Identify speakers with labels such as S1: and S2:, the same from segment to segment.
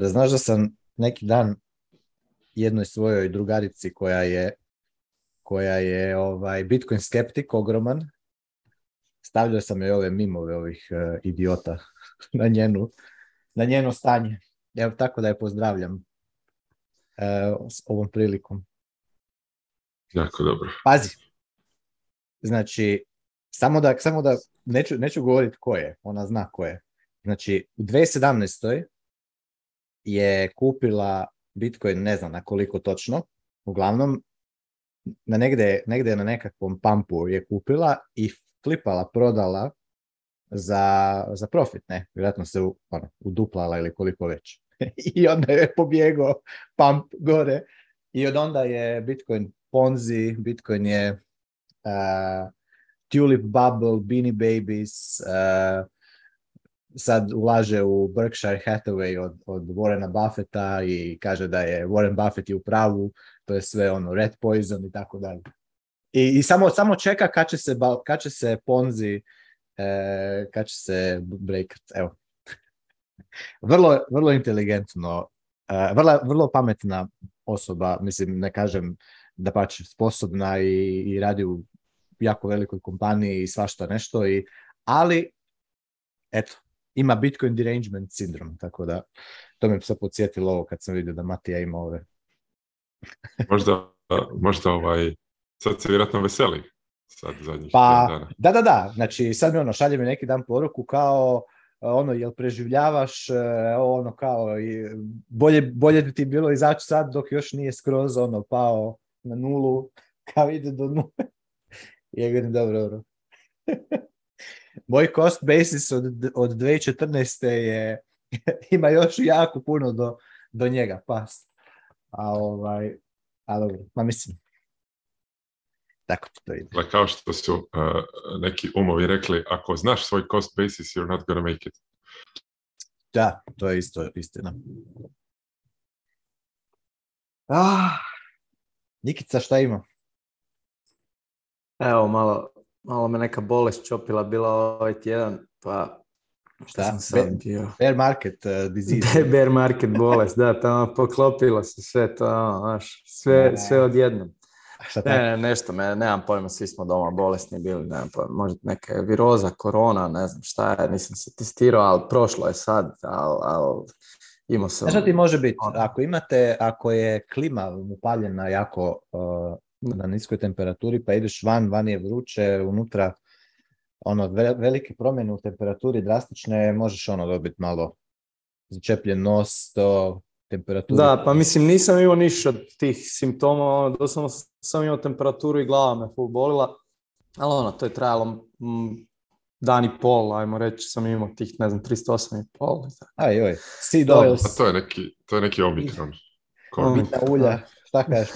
S1: Da znaš da sam neki dan jednoj svojoj drugarici koja je koja je ovaj Bitcoin skeptik ogroman. Stavljao sam joj ove mimove ovih e, idiota na njenu na njeno stanje. Evo tako da je pozdravljam uh, s ovom prilikom.
S2: Jako dobro.
S1: Pazi. Znači, samo da, samo da neću, neću govoriti ko je, ona zna ko je. Znači, u 2017 je kupila Bitcoin, ne znam na koliko točno, uglavnom na negde, negde na nekakvom pumpu je kupila i flipala, prodala za, za profit, ne? Vjerojatno se u, ono, uduplala ili koliko već. I onda je pobjegao pump gore i od onda je Bitcoin Ponzi, Bitcoin je uh, Tulip Bubble, Beanie Babies, uh, sad ulaže u Berkshire Hathaway od, od Warrena Buffetta i kaže da je Warren Buffett je u pravu, to je sve ono red poison i tako dalje. I, i samo, samo čeka kad će se, kad se Ponzi, kad će se e, break evo. vrlo, vrlo inteligentno, e, vrlo, pametna osoba, mislim, ne kažem da pač sposobna i, i radi u jako velikoj kompaniji i svašta nešto, i, ali eto, ima Bitcoin derangement sindrom, tako da to me se podsjetilo ovo kad sam vidio da Matija ima ove.
S2: možda, možda ovaj, sad se vjerojatno veseli. Sad zadnjih pa, dana.
S1: da, da, da, znači sad mi ono šalje mi neki dan poruku kao e, ono, jel preživljavaš, e, ono kao, bolje, bolje bi ti bilo izaći sad dok još nije skroz ono pao na nulu, kao ide do nule. ja gledam, dobro, dobro. moj cost basis od, od 2014. je, ima još jako puno do, do njega past. A ovaj, a dobro, ma mislim,
S2: tako to ide. Da kao što su uh, neki umovi rekli, ako znaš svoj cost basis, you're not gonna make it.
S1: Da, to je isto istina. Ah, Nikica, šta ima?
S3: Evo, malo malo me neka bolest čopila bila ovaj tjedan, pa
S1: šta sam bear, market eh, disease.
S3: bear market bolest, da, tamo poklopilo se sve to, ono, znaš, sve, sve odjednom. Ne, ne, nešto me, nemam pojma, svi smo doma bolesni bili, nemam pojma, možda neka viroza, korona, ne znam šta je, nisam se testirao, ali prošlo je sad, ali, al, imao sam...
S1: ti može biti, ono. ako imate, ako je klima upaljena jako eh, na niskoj temperaturi, pa ideš van, van je vruće, unutra ono, velike promjene u temperaturi drastične, možeš ono dobiti malo začepljen nos, to
S3: Da, pa mislim nisam imao ništa od tih simptoma, ono, doslovno sam imao temperaturu i glava me full bolila, ali ono, to je trajalo mm, dan i pol, ajmo reći, sam imao tih, ne znam, 308 i pol.
S1: Aj, joj,
S3: si to, pa
S2: to je neki, to je neki omikron.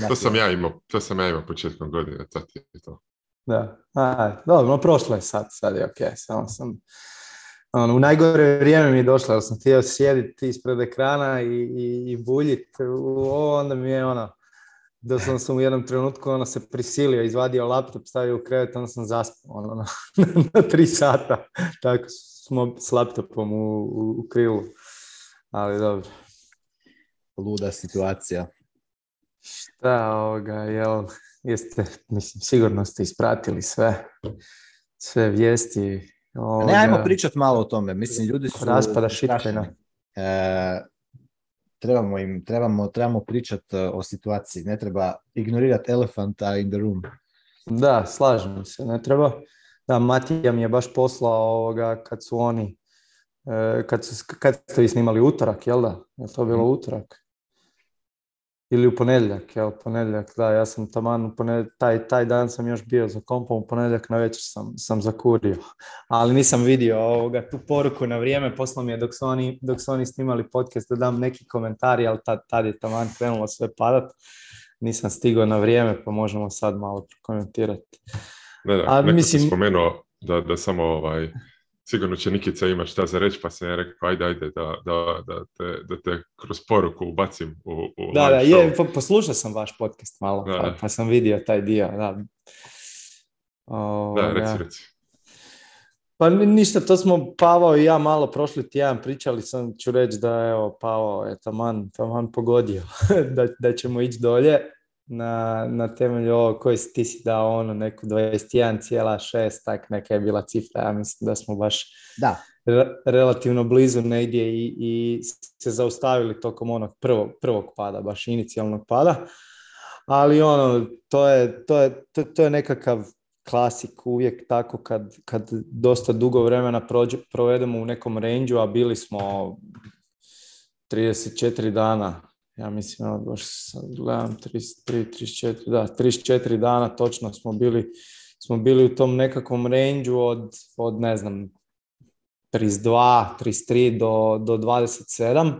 S2: To sam ja imao, to sam ja imao početkom godine, to ti je to.
S3: Da, a, dobro, no prošlo je sad, sad je ok, samo sam... Ono, u najgore vrijeme mi je došlo, ali sam htio sjediti ispred ekrana i, i, i buljiti onda mi je ono, da sam sam u jednom trenutku ono se prisilio, izvadio laptop, stavio u krevet, onda sam zaspao ono, na, tri sata. Tako smo s laptopom u, u, Ali dobro.
S1: Luda situacija.
S3: Šta ovoga, jel, jeste, mislim, sigurno ste ispratili sve, sve vijesti.
S1: Ovoga... Ne, ajmo pričati malo o tome, mislim, ljudi su...
S3: Raspada šitljena. E,
S1: trebamo im, trebamo, trebamo pričati e, o situaciji, ne treba ignorirati elefanta in the room.
S3: Da, slažem se, ne treba. Da, Matija mi je baš poslao ovoga kad su oni, e, kad, su, kad ste vi snimali utorak, jel da? Je to bilo mhm. utorak? ili u ponedjeljak, u ponedjeljak, da, ja sam taman u ponedjeljak, taj, taj dan sam još bio za kompom, u ponedjeljak na večer sam, sam zakurio, ali nisam vidio ovoga, tu poruku na vrijeme, poslao mi je dok su oni, dok su oni snimali podcast da dam neki komentari, ali tad, je taman krenulo sve padat, nisam stigao na vrijeme, pa možemo sad malo komentirati.
S2: Ne, da, mislim... spomenuo da, da samo ovaj, sigurno će Nikica ima šta za reći, pa sam ja rekao, ajde, ajde, da, da, da, te, da te kroz poruku ubacim u, u
S3: Da, da, je, poslušao sam vaš podcast malo, Pa, pa, sam vidio taj dio, da.
S2: da, reci, reci.
S3: Pa ništa, to smo Pavao i ja malo prošli tjedan pričali, sam ću reći da evo Pavao je taman, taman pogodio da, da ćemo ići dolje na, na temelju ovo koji si, ti si dao ono neku 21,6, tak neka je bila cifra, ja mislim da smo baš
S1: da.
S3: relativno blizu negdje i, i se zaustavili tokom onog prvog, prvog pada, baš inicijalnog pada. Ali ono, to je, to je, to, je nekakav klasik uvijek tako kad, kad dosta dugo vremena provedemo u nekom rangeu a bili smo 34 dana ja mislim, evo ono, baš gledam, 33, 34, da, 34 dana točno smo bili, smo bili u tom nekakvom range od, od ne znam, 32, 33 do, do 27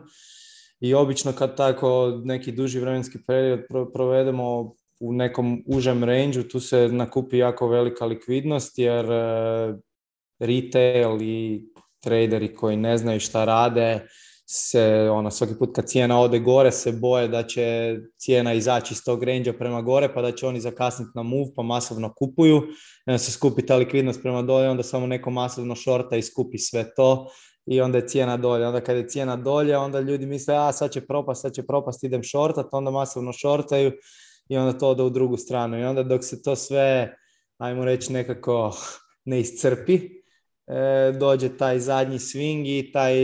S3: i obično kad tako neki duži vremenski period provedemo u nekom užem range tu se nakupi jako velika likvidnost jer eh, retail i traderi koji ne znaju šta rade, se ono, svaki put kad cijena ode gore se boje da će cijena izaći iz tog range prema gore pa da će oni zakasniti na move pa masovno kupuju, onda se skupi ta likvidnost prema dolje, onda samo neko masovno šorta i skupi sve to i onda je cijena dolje. Onda kad je cijena dolje, onda ljudi misle, a sad će propast, sad će propast, idem šortat, onda masovno šortaju i onda to ode u drugu stranu. I onda dok se to sve, ajmo reći, nekako ne iscrpi, e, dođe taj zadnji swing i taj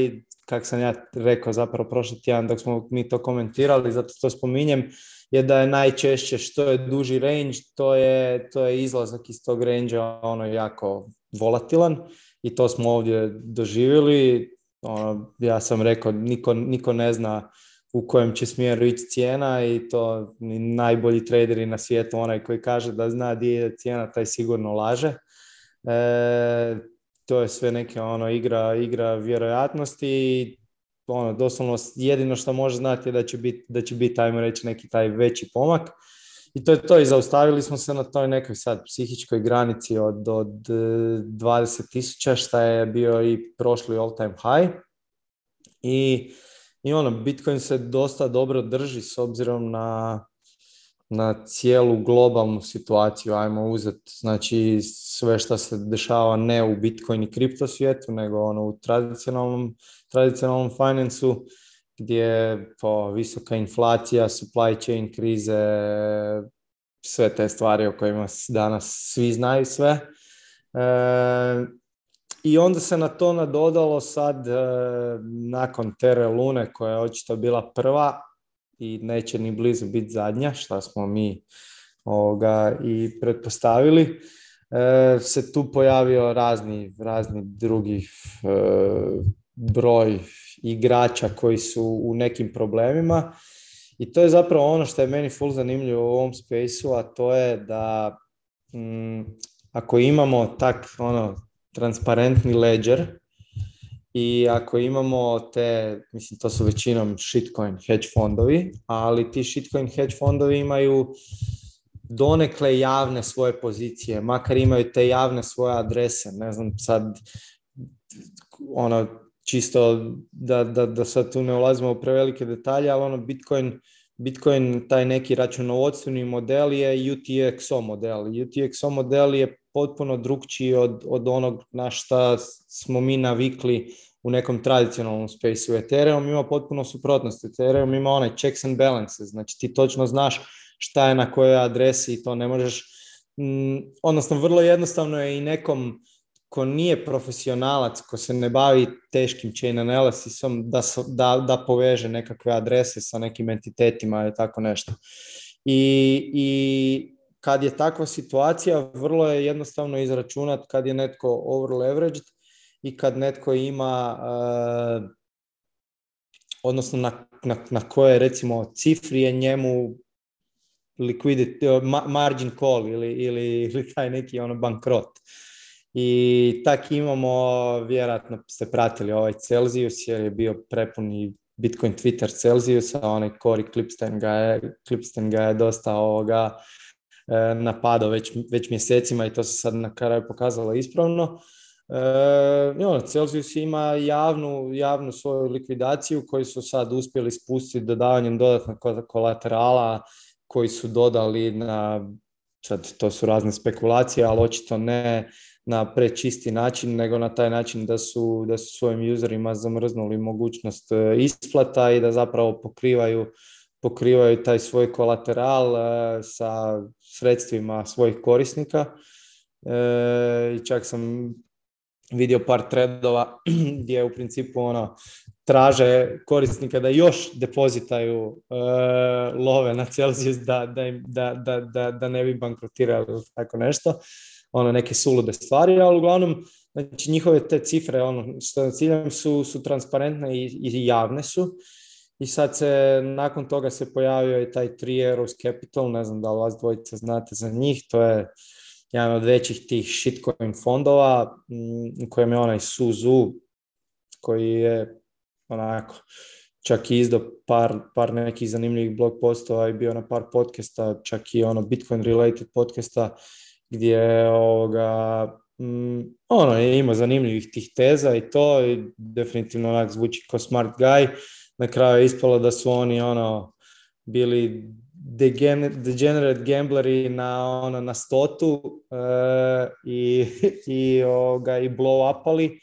S3: kako sam ja rekao zapravo prošli tjedan dok smo mi to komentirali, zato to spominjem, je da je najčešće što je duži range, to je, to je izlazak iz tog range ono jako volatilan i to smo ovdje doživjeli. Ono, ja sam rekao, niko, niko ne zna u kojem će smjeru ići cijena i to najbolji traderi na svijetu, onaj koji kaže da zna gdje je cijena, taj sigurno laže. E, to je sve neke ono igra, igra vjerojatnosti i ono, doslovno jedino što može znati je da će biti, da će biti ajmo reći, neki taj veći pomak. I to je to i zaustavili smo se na toj nekoj sad psihičkoj granici od, od 20 e, tisuća šta je bio i prošli all time high. I, I ono, Bitcoin se dosta dobro drži s obzirom na na cijelu globalnu situaciju, ajmo uzeti znači sve što se dešava ne u Bitcoin i kripto svijetu, nego ono u tradicionalnom, tradicionalnom financu, gdje po visoka inflacija, supply chain krize, sve te stvari o kojima danas svi znaju sve. E, I onda se na to nadodalo sad, e, nakon Tere Lune, koja je očito bila prva, i neće ni blizu biti zadnja, što smo mi ovoga i pretpostavili. E, se tu pojavio razni, razni drugi e, broj igrača koji su u nekim problemima i to je zapravo ono što je meni full zanimljivo u ovom spaceu, a to je da mm, ako imamo tak ono transparentni ledger i ako imamo te, mislim to su većinom shitcoin hedge fondovi, ali ti shitcoin hedge fondovi imaju donekle javne svoje pozicije, makar imaju te javne svoje adrese, ne znam sad ono čisto da, da, da sad tu ne ulazimo u prevelike detalje, ali ono Bitcoin, Bitcoin taj neki računovodstveni model je UTXO model. UTXO model je potpuno drukčiji od, od onog na šta smo mi navikli u nekom tradicionalnom spaceu. Ethereum ima potpuno suprotnost. Ethereum ima onaj checks and balances, znači ti točno znaš šta je na kojoj adresi i to ne možeš, mm, odnosno vrlo jednostavno je i nekom ko nije profesionalac, ko se ne bavi teškim chain analysisom, da, da, da poveže nekakve adrese sa nekim entitetima i tako nešto. I, i kad je takva situacija, vrlo je jednostavno izračunati kad je netko leveraged i kad netko ima, eh, odnosno na, na, na koje recimo cifri je njemu liquidity, eh, margin call ili, ili, taj neki ono bankrot. I tak imamo, vjerojatno ste pratili ovaj Celsius jer je bio prepuni Bitcoin Twitter a onaj Cory Klipsten ga je, dosta ovoga E, napadao već, već mjesecima i to se sad na kraju pokazalo ispravno. E, no, Celsius ima javnu, javnu svoju likvidaciju koju su sad uspjeli spustiti dodavanjem dodatnog kolaterala koji su dodali na, sad to su razne spekulacije, ali očito ne na prečisti način, nego na taj način da su, da su svojim userima zamrznuli mogućnost e, isplata i da zapravo pokrivaju, pokrivaju taj svoj kolateral e, sa sredstvima svojih korisnika. I čak sam vidio par trendova gdje u principu ono traže korisnika da još depozitaju love na Celsius da, da, da, da, ne bi bankrotirali tako nešto, ono neke sulude stvari, ali uglavnom znači njihove te cifre ono, što ciljem su, su transparentne i, i javne su i sad se, nakon toga se pojavio i taj 3 Euros Capital, ne znam da li vas dvojica znate za njih, to je jedan od većih tih shitcoin fondova, mm, u kojem je onaj Suzu, koji je onako čak i izdao par, par nekih zanimljivih blog postova i bio na par podcasta, čak i ono Bitcoin related podcasta, gdje ovoga, mm, ono, ima zanimljivih tih teza i to i definitivno onak zvuči kao smart guy na kraju je ispalo da su oni ono bili degenerate gambleri na ono na stotu eh, i, i, i blow upali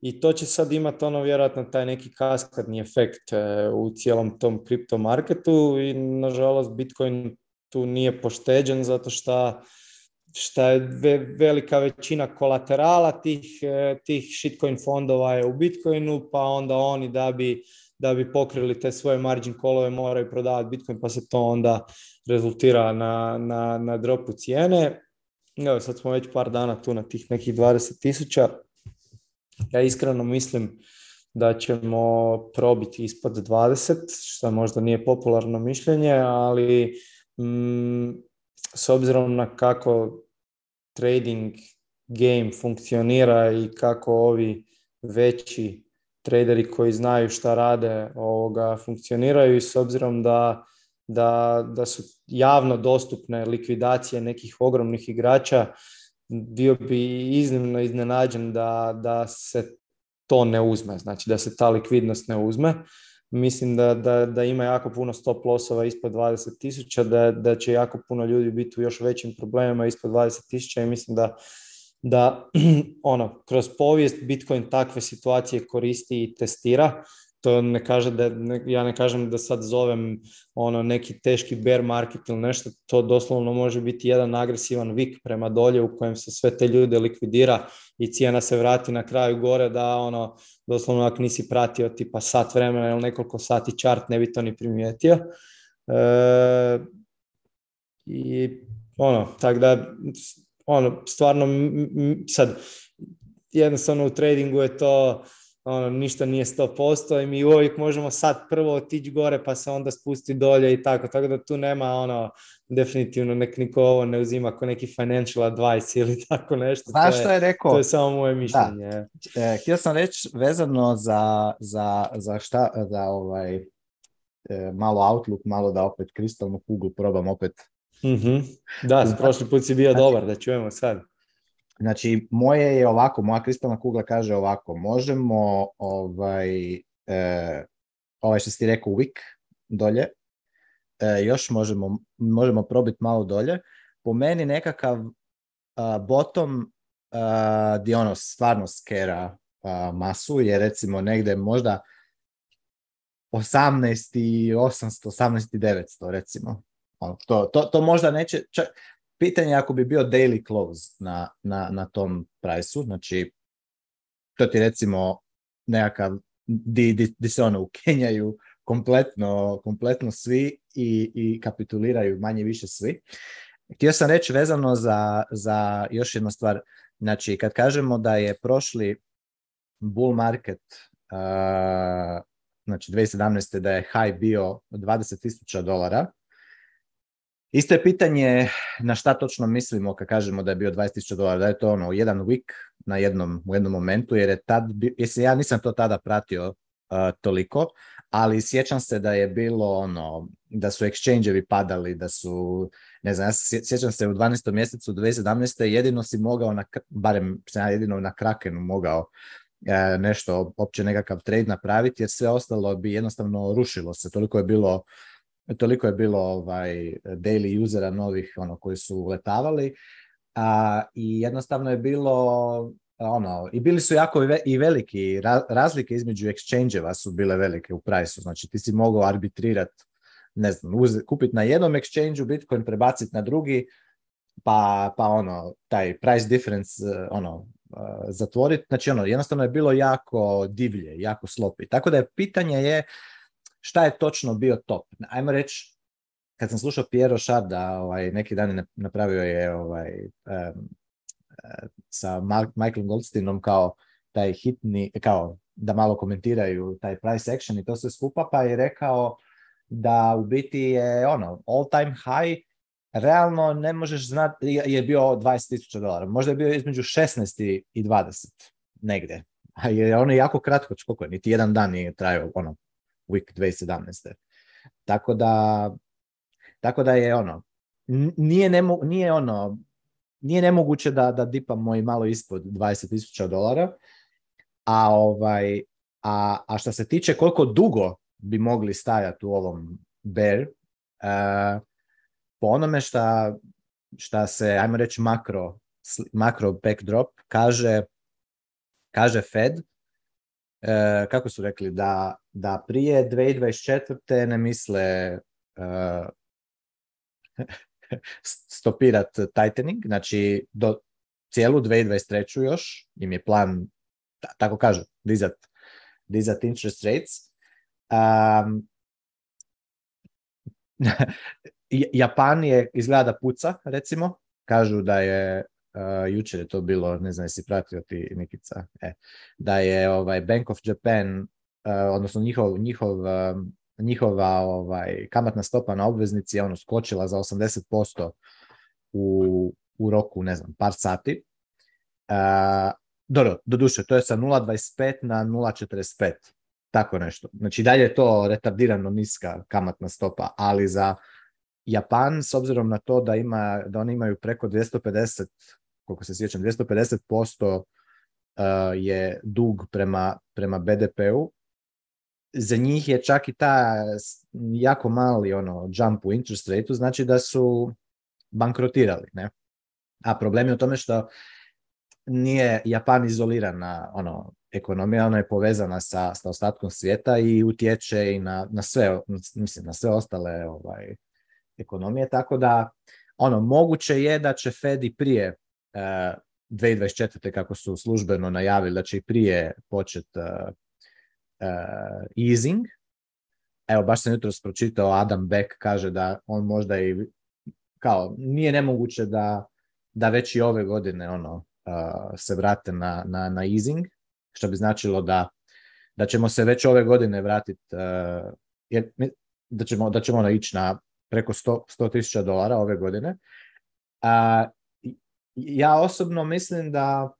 S3: i to će sad imati ono vjerojatno taj neki kaskadni efekt eh, u cijelom tom kripto marketu i nažalost Bitcoin tu nije pošteđen zato što šta je velika većina kolaterala tih, eh, tih shitcoin fondova je u Bitcoinu, pa onda oni da bi da bi pokrili te svoje margin kolove moraju prodavati Bitcoin pa se to onda rezultira na, na, na dropu cijene. Evo, sad smo već par dana tu na tih nekih 20 tisuća. Ja iskreno mislim da ćemo probiti ispod 20, što možda nije popularno mišljenje, ali mm, s obzirom na kako trading game funkcionira i kako ovi veći traderi koji znaju šta rade ovoga, funkcioniraju i s obzirom da, da, da su javno dostupne likvidacije nekih ogromnih igrača, bio bi iznimno iznenađen da, da se to ne uzme, znači da se ta likvidnost ne uzme. Mislim da, da, da ima jako puno stop losova ispod 20 da, da će jako puno ljudi biti u još većim problemima ispod 20 tisuća i mislim da da ono, kroz povijest Bitcoin takve situacije koristi i testira. To ne kaže da, ne, ja ne kažem da sad zovem ono neki teški bear market ili nešto, to doslovno može biti jedan agresivan vik prema dolje u kojem se sve te ljude likvidira i cijena se vrati na kraju gore da ono doslovno ako nisi pratio tipa sat vremena ili nekoliko sati čart ne bi to ni primijetio. E, I ono, tako da ono, stvarno, sad, jednostavno u tradingu je to, ono, ništa nije 100% i mi uvijek možemo sad prvo otići gore pa se onda spusti dolje i tako, tako da tu nema ono, definitivno nek niko ovo ne uzima kao neki financial advice ili tako nešto.
S1: Znaš je,
S3: što
S1: je rekao?
S3: To je samo moje mišljenje.
S1: Da. E, htio sam reći vezano za, za, za šta, da ovaj, e, malo outlook, malo da opet kristalnu kuglu probam opet
S3: mm Da, znači, prošli put si bio znači- dobar, da čujemo sad.
S1: Znači, moje je ovako, moja kristalna kugla kaže ovako, možemo ovaj, e, ovaj što si rekao uvijek dolje, e, još možemo, možemo probiti malo dolje. Po meni nekakav eh, bottom dionos stvarno skera masu je recimo negdje možda 18 i 18 recimo. To, to, možda neće, čak, pitanje ako bi bio daily close na, na, na tom prajsu, znači to ti recimo nekakav di, se ono ukenjaju kompletno, kompletno svi i, i kapituliraju manje više svi. Htio sam reći vezano za, za još jednu stvar, znači kad kažemo da je prošli bull market uh, znači 2017. da je high bio 20.000 dolara, Isto je pitanje na šta točno mislimo kad kažemo da je bio 20.000 dolara, da je to ono jedan week na jednom, u jednom momentu, jer je tad, ja nisam to tada pratio toliko, ali sjećam se da je bilo ono, da su exchange padali, da su, ne znam, ja sjećam se u 12. mjesecu 2017. jedino si mogao, na, barem sam ja jedino na Krakenu mogao e, nešto, opće nekakav trade napraviti, jer sve ostalo bi jednostavno rušilo se, toliko je bilo toliko je bilo ovaj, daily usera novih ono, koji su letavali. a, i jednostavno je bilo ono, i bili su jako i, i veliki, razlike između exchange su bile velike u priceu znači ti si mogao arbitrirati, ne znam, kupiti na jednom exchange Bitcoin, prebaciti na drugi, pa, pa ono, taj price difference, ono, zatvoriti, znači ono, jednostavno je bilo jako divlje, jako slopi. Tako da je pitanje je šta je točno bio top. Ajmo reći, kad sam slušao Piero Šarda, ovaj, neki dan je napravio je ovaj, sa Mark, Michael Goldsteinom kao taj hitni, kao da malo komentiraju taj price action i to sve skupa, pa je rekao da u biti je ono all time high realno ne možeš znati, je bio 20.000 dolara. Možda je bio između 16 i 20 negde. A je ono jako kratko, koliko je, niti jedan dan nije trajao ono week 2017. Tako da, tako da je ono, nije, nemo, nije ono, nije nemoguće da, da dipamo moj malo ispod 20.000 dolara, a ovaj, a, a što se tiče koliko dugo bi mogli stajati u ovom bear, uh, po onome šta, šta se, ajmo reći, makro, makro backdrop, kaže, kaže Fed, uh, kako su rekli, da da prije 2024. ne misle uh, stopirat tightening, znači do cijelu 2023. još im je plan, tako kažu, dizat, dizat interest rates. Um, Japan je izgleda puca, recimo, kažu da je Uh, jučer je to bilo, ne znam jesi pratio ti Nikica, e, da je ovaj Bank of Japan E, odnosno njihov, njihov, e, njihova ovaj, kamatna stopa na obveznici je ono skočila za 80% u, u roku, ne znam, par sati. E, dobro, doduše, to je sa 0,25 na 0,45, tako nešto. Znači dalje je to retardirano niska kamatna stopa, ali za Japan, s obzirom na to da, ima, da oni imaju preko 250, koliko se sjećam, 250% je dug prema, prema BDP-u, za njih je čak i ta jako mali ono jump u interest rateu, znači da su bankrotirali, ne? A problem je u tome što nije Japan izolirana ono, ekonomija, ona je povezana sa, sa ostatkom svijeta i utječe i na, na, sve, mislim, na sve ostale ovaj, ekonomije, tako da ono, moguće je da će Fed i prije 2024. Eh, kako su službeno najavili da će i prije početi eh, Uh, easing. Evo, baš sam jutro pročitao, Adam Beck kaže da on možda i, kao, nije nemoguće da, da već i ove godine ono, uh, se vrate na, na, easing, što bi značilo da, da ćemo se već ove godine vratiti, uh, jer, da ćemo, da ćemo ono ići na preko 100 tisuća dolara ove godine. ja osobno mislim da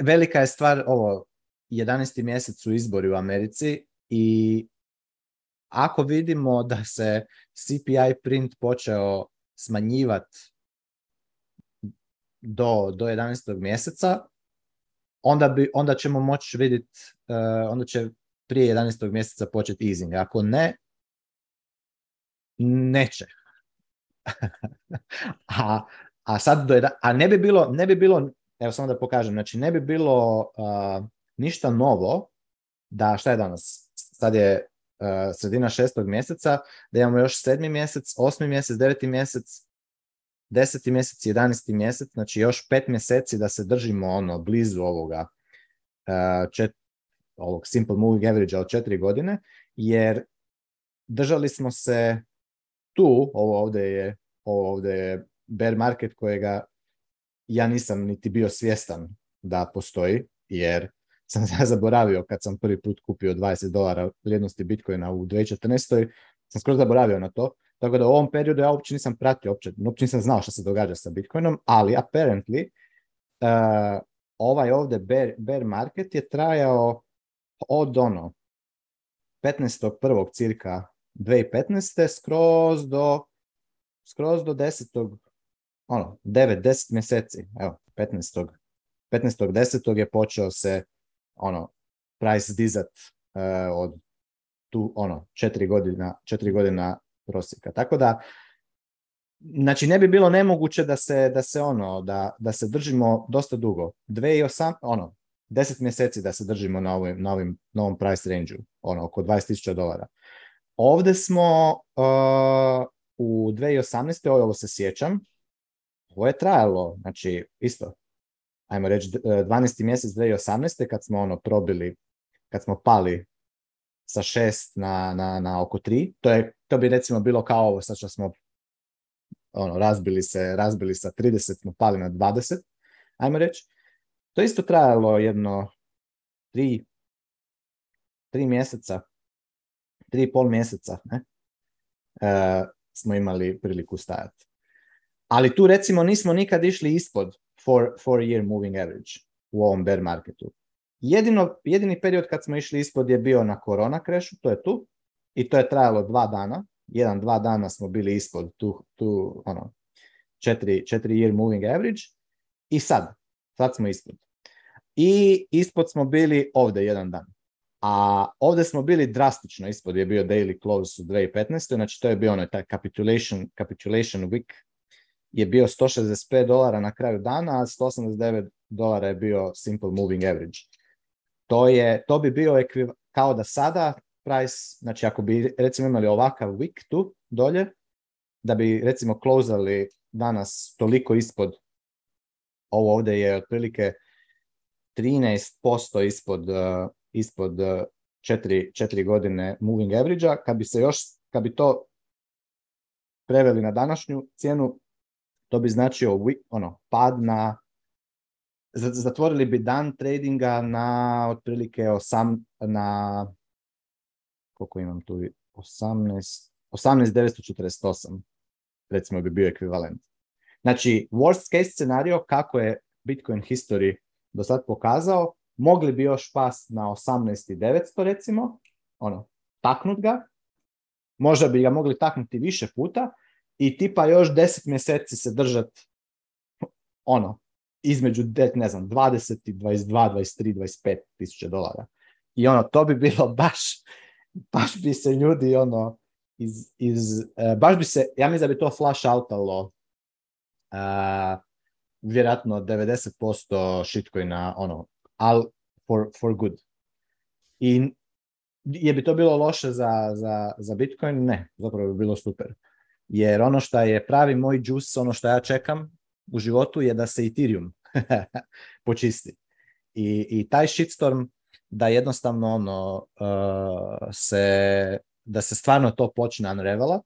S1: velika je stvar ovo, 11. mjesec su izbori u Americi i ako vidimo da se CPI print počeo smanjivati do, do 11. mjeseca, onda, bi, onda ćemo moći vidjeti, uh, onda će prije 11. mjeseca početi easing. Ako ne, neće. a, a, sad a ne bi bilo, ne bi bilo evo samo da pokažem, znači ne bi bilo ništa novo da, šta je danas? Sad je sredina šestog mjeseca, da imamo još sedmi mjesec, osmi mjesec, deveti mjesec, deseti mjesec, jedanesti mjesec, znači još pet mjeseci da se držimo ono blizu ovoga uh, ovog simple moving average od četiri godine, jer držali smo se tu, ovo ovdje je, ovo ovdje je bear market kojega ja nisam niti bio svjestan da postoji, jer sam se zaboravio kad sam prvi put kupio 20 dolara vrijednosti bitcoina u 2014. sam skoro zaboravio na to. Tako da u ovom periodu ja uopće nisam pratio, uopće, uopće nisam znao što se događa sa bitcoinom, ali apparently uh, ovaj ovdje bear, bear market je trajao od ono 15.1. cirka 2015. skroz do skroz do 10 ono, 9-10 mjeseci, evo, 15. 15.10. je počeo se ono, price dizat uh, od tu, ono, 4 godina, 4 godina prosjeka. Tako da, znači ne bi bilo nemoguće da se, da se ono, da, da se držimo dosta dugo. 8, ono, 10 mjeseci da se držimo na ovim, na ovim novom price range ono, oko 20.000 dolara. Ovdje smo uh, u 2018. ovo se sjećam, ovo je trajalo, znači isto, ajmo reći, 12. E, mjesec 2018. kad smo ono probili, kad smo pali sa šest na, na, na oko 3. to, je, to bi recimo bilo kao ovo sad što smo ono, razbili se, razbili sa 30, smo pali na 20, ajmo reći. To isto trajalo jedno 3 3 mjeseca, tri pol mjeseca, ne? E, smo imali priliku stajati. Ali tu recimo nismo nikad išli ispod for, for year moving average u ovom bear marketu. Jedino, jedini period kad smo išli ispod je bio na korona krešu, to je tu, i to je trajalo dva dana. Jedan, dva dana smo bili ispod tu, tu ono, četiri, četiri year moving average. I sad, sad smo ispod. I ispod smo bili ovdje jedan dan. A ovdje smo bili drastično ispod, je bio daily close u 2015. Znači to je bio onaj taj capitulation, capitulation week je bio 165 dolara na kraju dana, a 189 dolara je bio simple moving average. To, je, to bi bio kao da sada price, znači ako bi recimo imali ovakav week tu dolje, da bi recimo klozali danas toliko ispod, ovo ovdje je otprilike 13% ispod, eh, ispod 4, eh, 4 godine moving average-a, kad bi se još, kad bi to preveli na današnju cijenu, to bi značio ono, pad na zatvorili bi dan tradinga na otprilike osam, na koliko imam tu 18 18.948 recimo bi bio ekvivalent. Znači, worst case scenario kako je Bitcoin history do sad pokazao, mogli bi još past na 18.900 recimo, ono, taknut ga, možda bi ga mogli taknuti više puta, i tipa još 10 mjeseci se držat ono, između, ne znam, 20 i 22, 23, 25 tisuća dolara. I ono, to bi bilo baš, baš bi se ljudi, ono, iz, iz e, baš bi se, ja mislim da bi to flash outalo uh, vjerojatno 90% shitcoina, ono, al for, for good. I je bi to bilo loše za, za, za Bitcoin? Ne, zapravo bi bilo super. Jer ono što je pravi moj džus, ono što ja čekam u životu je da se Ethereum počisti. I, I taj shitstorm da jednostavno ono eh, se, da se stvarno to počne unrevelat,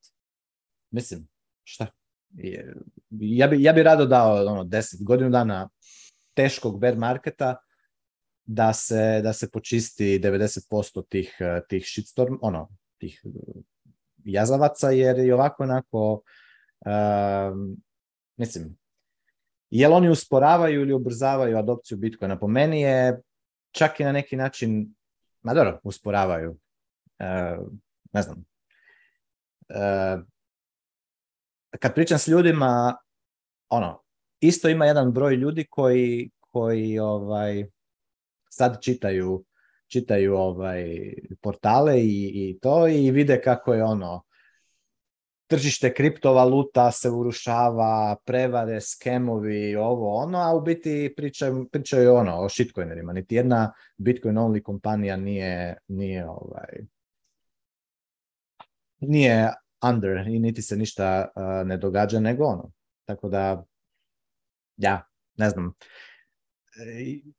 S1: mislim, šta? Ja bi, ja bi rado dao ono, deset godinu dana teškog bear marketa da se, da se počisti 90% tih, eh, tih shitstorm, ono, tih jazavaca jer je ovako onako ehm, mislim jel oni usporavaju ili ubrzavaju adopciju Bitcoina? Po meni je čak i na neki način, ma dobro, usporavaju. Ehm, ne znam. Ehm, kad pričam s ljudima, ono, isto ima jedan broj ljudi koji, koji ovaj, sad čitaju čitaju ovaj portale i, i to i vide kako je ono tržište kriptovaluta se urušava, prevare, skemovi, ovo ono, a u biti pričaju, ono o shitcoinerima. Niti jedna Bitcoin only kompanija nije, nije ovaj nije under i niti se ništa uh, ne događa nego ono. Tako da ja, ne znam. E,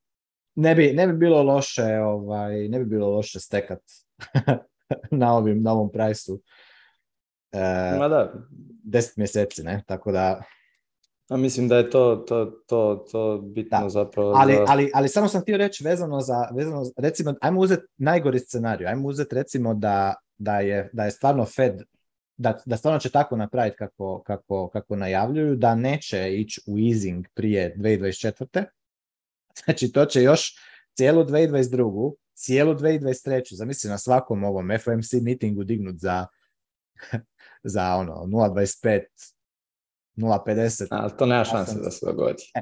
S1: ne bi, ne bi bilo loše, ovaj, ne bi bilo loše stekat na, ovim, na ovom prajsu. E, Ma da. Deset mjeseci, ne? Tako da...
S3: A mislim da je to, to, to, to bitno zapravo...
S1: Ali, ali, ali samo sam htio reći vezano za, vezano, recimo, ajmo uzeti najgori scenarij, ajmo uzeti recimo da, da, je, da je stvarno Fed, da, da stvarno će tako napraviti kako, kako, kako najavljuju, da neće ići u easing prije 2024 Znači, to će još cijelu 2022. Cijelu 2023. Zamisli na svakom ovom FOMC meetingu dignut za, za ono 0.25, 0.50.
S3: Ali to nema šanse da se dogodi.
S1: E,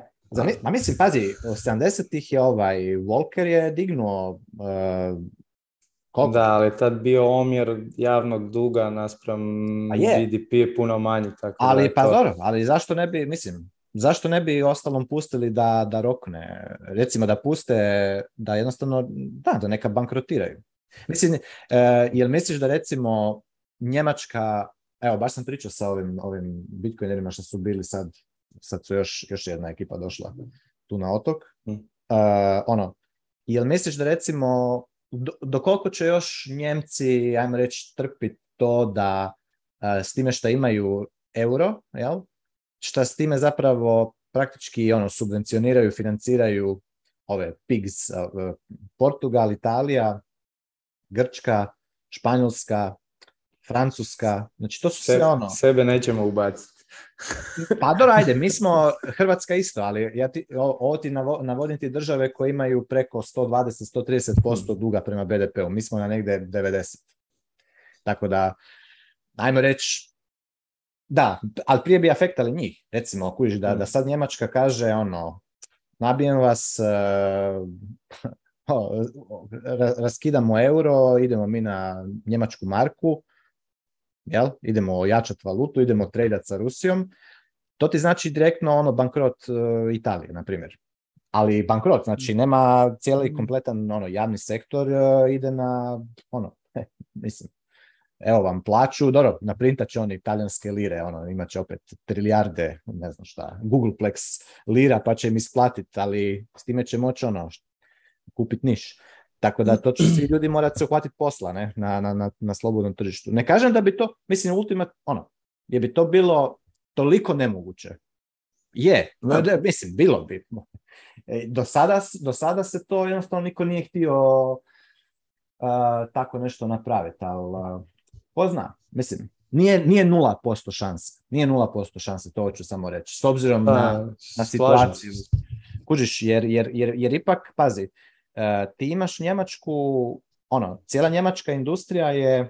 S1: ma mislim, pazi, u 70-ih je ovaj, Walker je dignuo uh,
S3: Da, ali tad bio omjer javnog duga naspram GDP je p-a puno manji. Tako ali pa to... dobro,
S1: ali zašto ne bi, mislim, zašto ne bi ostalom pustili da, da rokne? Recimo da puste, da jednostavno, da, neka bankrotiraju. Mislim, e, jel misliš da recimo Njemačka, evo baš sam pričao sa ovim, ovim bitcoinerima što su bili sad, sad su još, još jedna ekipa došla tu na otok, hm. e, ono, jel misliš da recimo do, koliko će još Njemci, ajmo reći, trpiti to da e, s time što imaju euro, jel? šta s time zapravo praktički ono subvencioniraju, financiraju ove PIGS, e, Portugal, Italija, Grčka, Španjolska, Francuska, znači to su sve ono...
S3: Sebe nećemo ubaciti.
S1: pa dobro, ajde, mi smo Hrvatska isto, ali ja ti, ovo ti navodim ti države koje imaju preko 120-130% mm. duga prema BDP-u, mi smo na negdje 90. Tako da, ajmo reći, da, ali prije bi afektali njih. Recimo, kužiš da, da sad Njemačka kaže ono, nabijem vas, e, raskidamo euro, idemo mi na njemačku marku, jel? idemo jačat valutu, idemo tradati sa Rusijom. To ti znači direktno ono bankrot e, Italije, na primjer. Ali bankrot, znači mm. nema cijeli mm. kompletan ono, javni sektor e, ide na ono, mislim, evo vam plaću, dobro, naprintat će oni talijanske lire, ono, imat će opet trilijarde, ne znam šta, Googleplex lira, pa će im isplatiti, ali s time će moći ono, kupiti niš. Tako da to će svi ljudi morati se uhvatiti posla ne? Na, na, na, slobodnom tržištu. Ne kažem da bi to, mislim, ultimat, ono, je bi to bilo toliko nemoguće. Je, mislim, bilo bi. E, do sada, do sada se to jednostavno niko nije htio uh, tako nešto napraviti, ali Ko zna, mislim, nije, nije 0% šanse. Nije 0% šanse, to ću samo reći. S obzirom pa, na, na situaciju. Kužiš, jer, jer, jer, jer ipak, pazi, e, ti imaš Njemačku, ono, cijela njemačka industrija je e,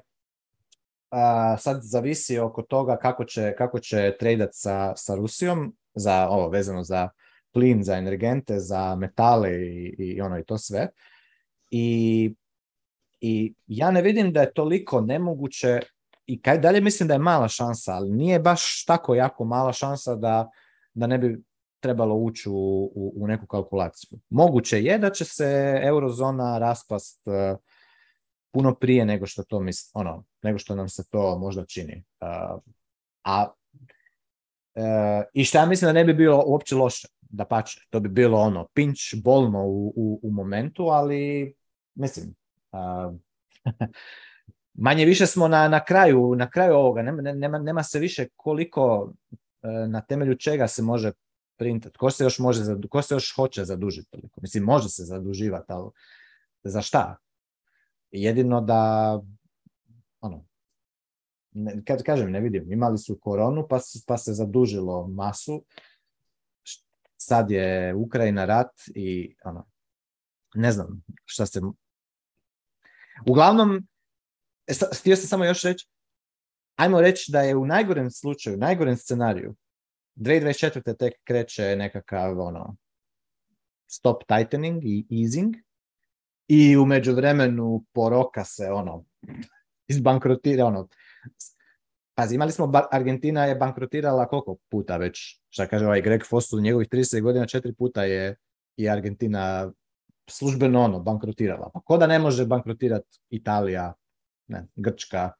S1: sad zavisi oko toga kako će, kako će tradat sa, sa Rusijom, za ovo, vezano za plin, za energente, za metale i, i ono i to sve. I i ja ne vidim da je toliko nemoguće i kaj dalje mislim da je mala šansa, ali nije baš tako jako mala šansa da, da ne bi trebalo ući u, u, neku kalkulaciju. Moguće je da će se eurozona raspast e, puno prije nego što to misli, ono, nego što nam se to možda čini. E, a e, i što ja mislim da ne bi bilo uopće loše, da pače, to bi bilo ono pinč bolno u, u, u momentu, ali mislim, Um, manje više smo na, na, kraju, na kraju ovoga, nema, nema, nema se više koliko, e, na temelju čega se može printati, ko se još, može, ko se još hoće zadužiti. Mislim, može se zaduživati, ali za šta? Jedino da, ono, kad kažem, ne vidim, imali su koronu pa, pa se zadužilo masu, sad je Ukrajina rat i ono, ne znam šta se Uglavnom, e, htio sam samo još reći, ajmo reći da je u najgorem slučaju, najgorem scenariju, 2024. tek kreće nekakav ono, stop tightening i easing i u međuvremenu poroka se ono izbankrotira ono Pazi, imali smo, Argentina je bankrotirala koliko puta već, šta kaže ovaj Greg Foss njegovih 30 godina, četiri puta je, i Argentina službeno ono, bankrotirala. Pa ko da ne može bankrotirati Italija, ne, Grčka,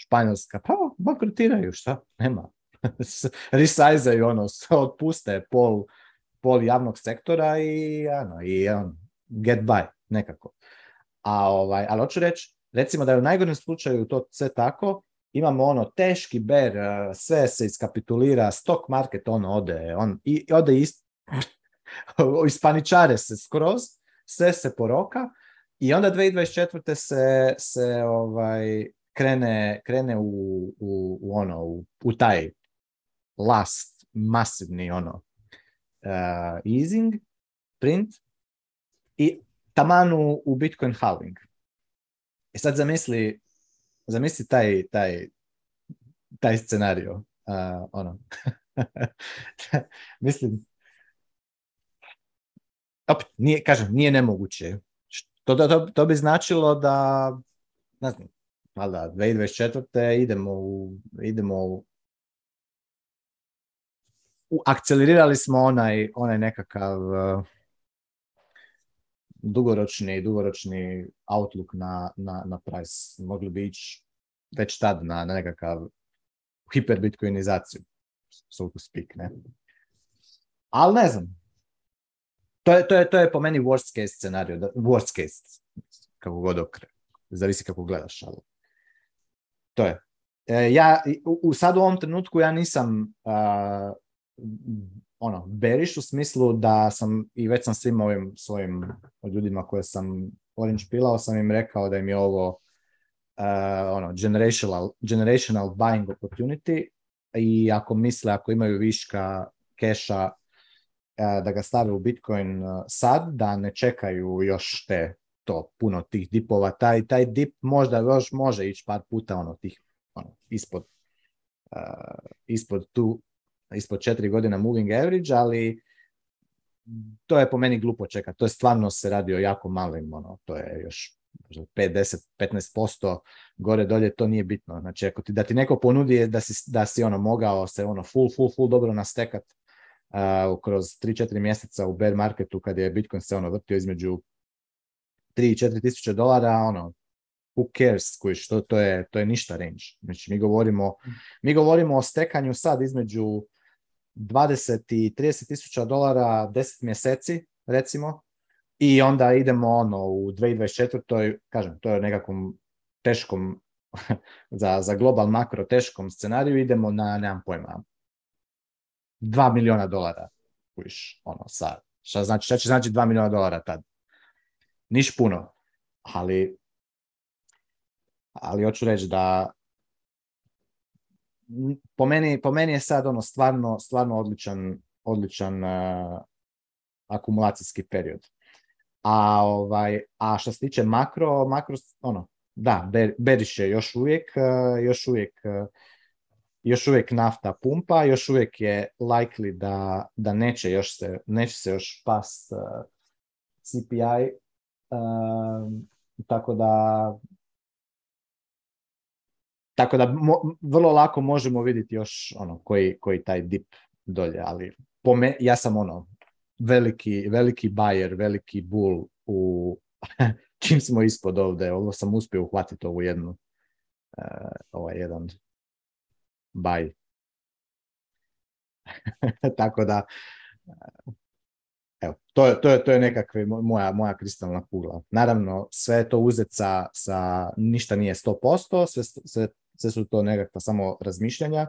S1: Španjolska, pa bankrotiraju, šta? Nema. Resizaju ono, otpuste pol, pol javnog sektora i, ano, i on, get by nekako. A, ovaj, ali hoću reći, recimo da je u najgorem slučaju to sve tako, imamo ono teški ber, sve se iskapitulira, stock market ono, ode, on i, ode ispaničare se skroz sve se poroka i onda 2024. se, se ovaj, krene, krene u, u, u ono, u, taj last, masivni ono, eh, easing, print i tamanu u Bitcoin halving. I e sad zamisli, zamisli taj, taj, taj scenario. Eh, ono. Mislim, opet, nije, kažem, nije nemoguće. To, to, bi značilo da, ne znam, valjda 2024. idemo u, idemo u, u akcelerirali smo onaj, onaj nekakav uh, dugoročni, dugoročni outlook na, na, na price. Mogli bi ići već tad na, na nekakav hiperbitcoinizaciju, so to speak, ne? Ali ne znam, to je, to je, po meni worst case scenario, worst case, kako god okre. Zavisi kako gledaš, ali to je. E, ja, u, sad u ovom trenutku ja nisam ono, beriš u smislu da sam, i već sam svim ovim svojim ljudima koje sam Orange pilao, sam im rekao da im je ovo ono, generational, generational buying opportunity i ako misle, ako imaju viška keša, E, da ga stave u Bitcoin e, sad, da ne čekaju još te to puno tih dipova. Taj, taj dip možda još može ići par puta ono tih ono, ispod, e, ispod tu ispod četiri godina moving average, ali to je po meni glupo čekat. To je stvarno se radi o jako malim, ono, to je još 50 15% gore dolje, to nije bitno. Znači, ako ti, da ti neko ponudi da si, da si ono mogao se ono full, full, full dobro nastekat uh, kroz 3-4 mjeseca u bear marketu kad je Bitcoin se ono vrtio između 3 4 tisuće dolara, ono, who cares, koji što to je, to je ništa range. Znači, mi govorimo, mi govorimo o stekanju sad između 20 i 30 tisuća dolara 10 mjeseci, recimo, i onda idemo ono u 2024. kažem, to je nekakvom teškom, za, za global makro teškom scenariju, idemo na, nemam pojma, 2 miliona dolara. Kuš, ono, sa Šta, znači, šta će znači 2 miliona dolara tad? Niš puno, ali ali hoću reći da po meni, po meni je sad ono stvarno, stvarno odličan, odličan e, akumulacijski period. A, ovaj, a što se tiče makro, makro ono, da, Beriš još uvijek, e, još uvijek e, još uvijek nafta pumpa, još uvijek je likely da, da neće, još se, neće se još past uh, CPI, um, tako da tako da vrlo lako možemo vidjeti još ono koji, koji taj dip dolje, ali po ja sam ono veliki, veliki buyer, veliki bull u čim smo ispod ovdje, ovo sam uspio uhvatiti ovu jednu, uh, ovaj jedan baj. Tako da, evo, to je, to je, to je nekakva moja, moja kristalna kugla. Naravno, sve je to uzet sa, sa ništa nije 100%, sve, sve, su to nekakva samo razmišljanja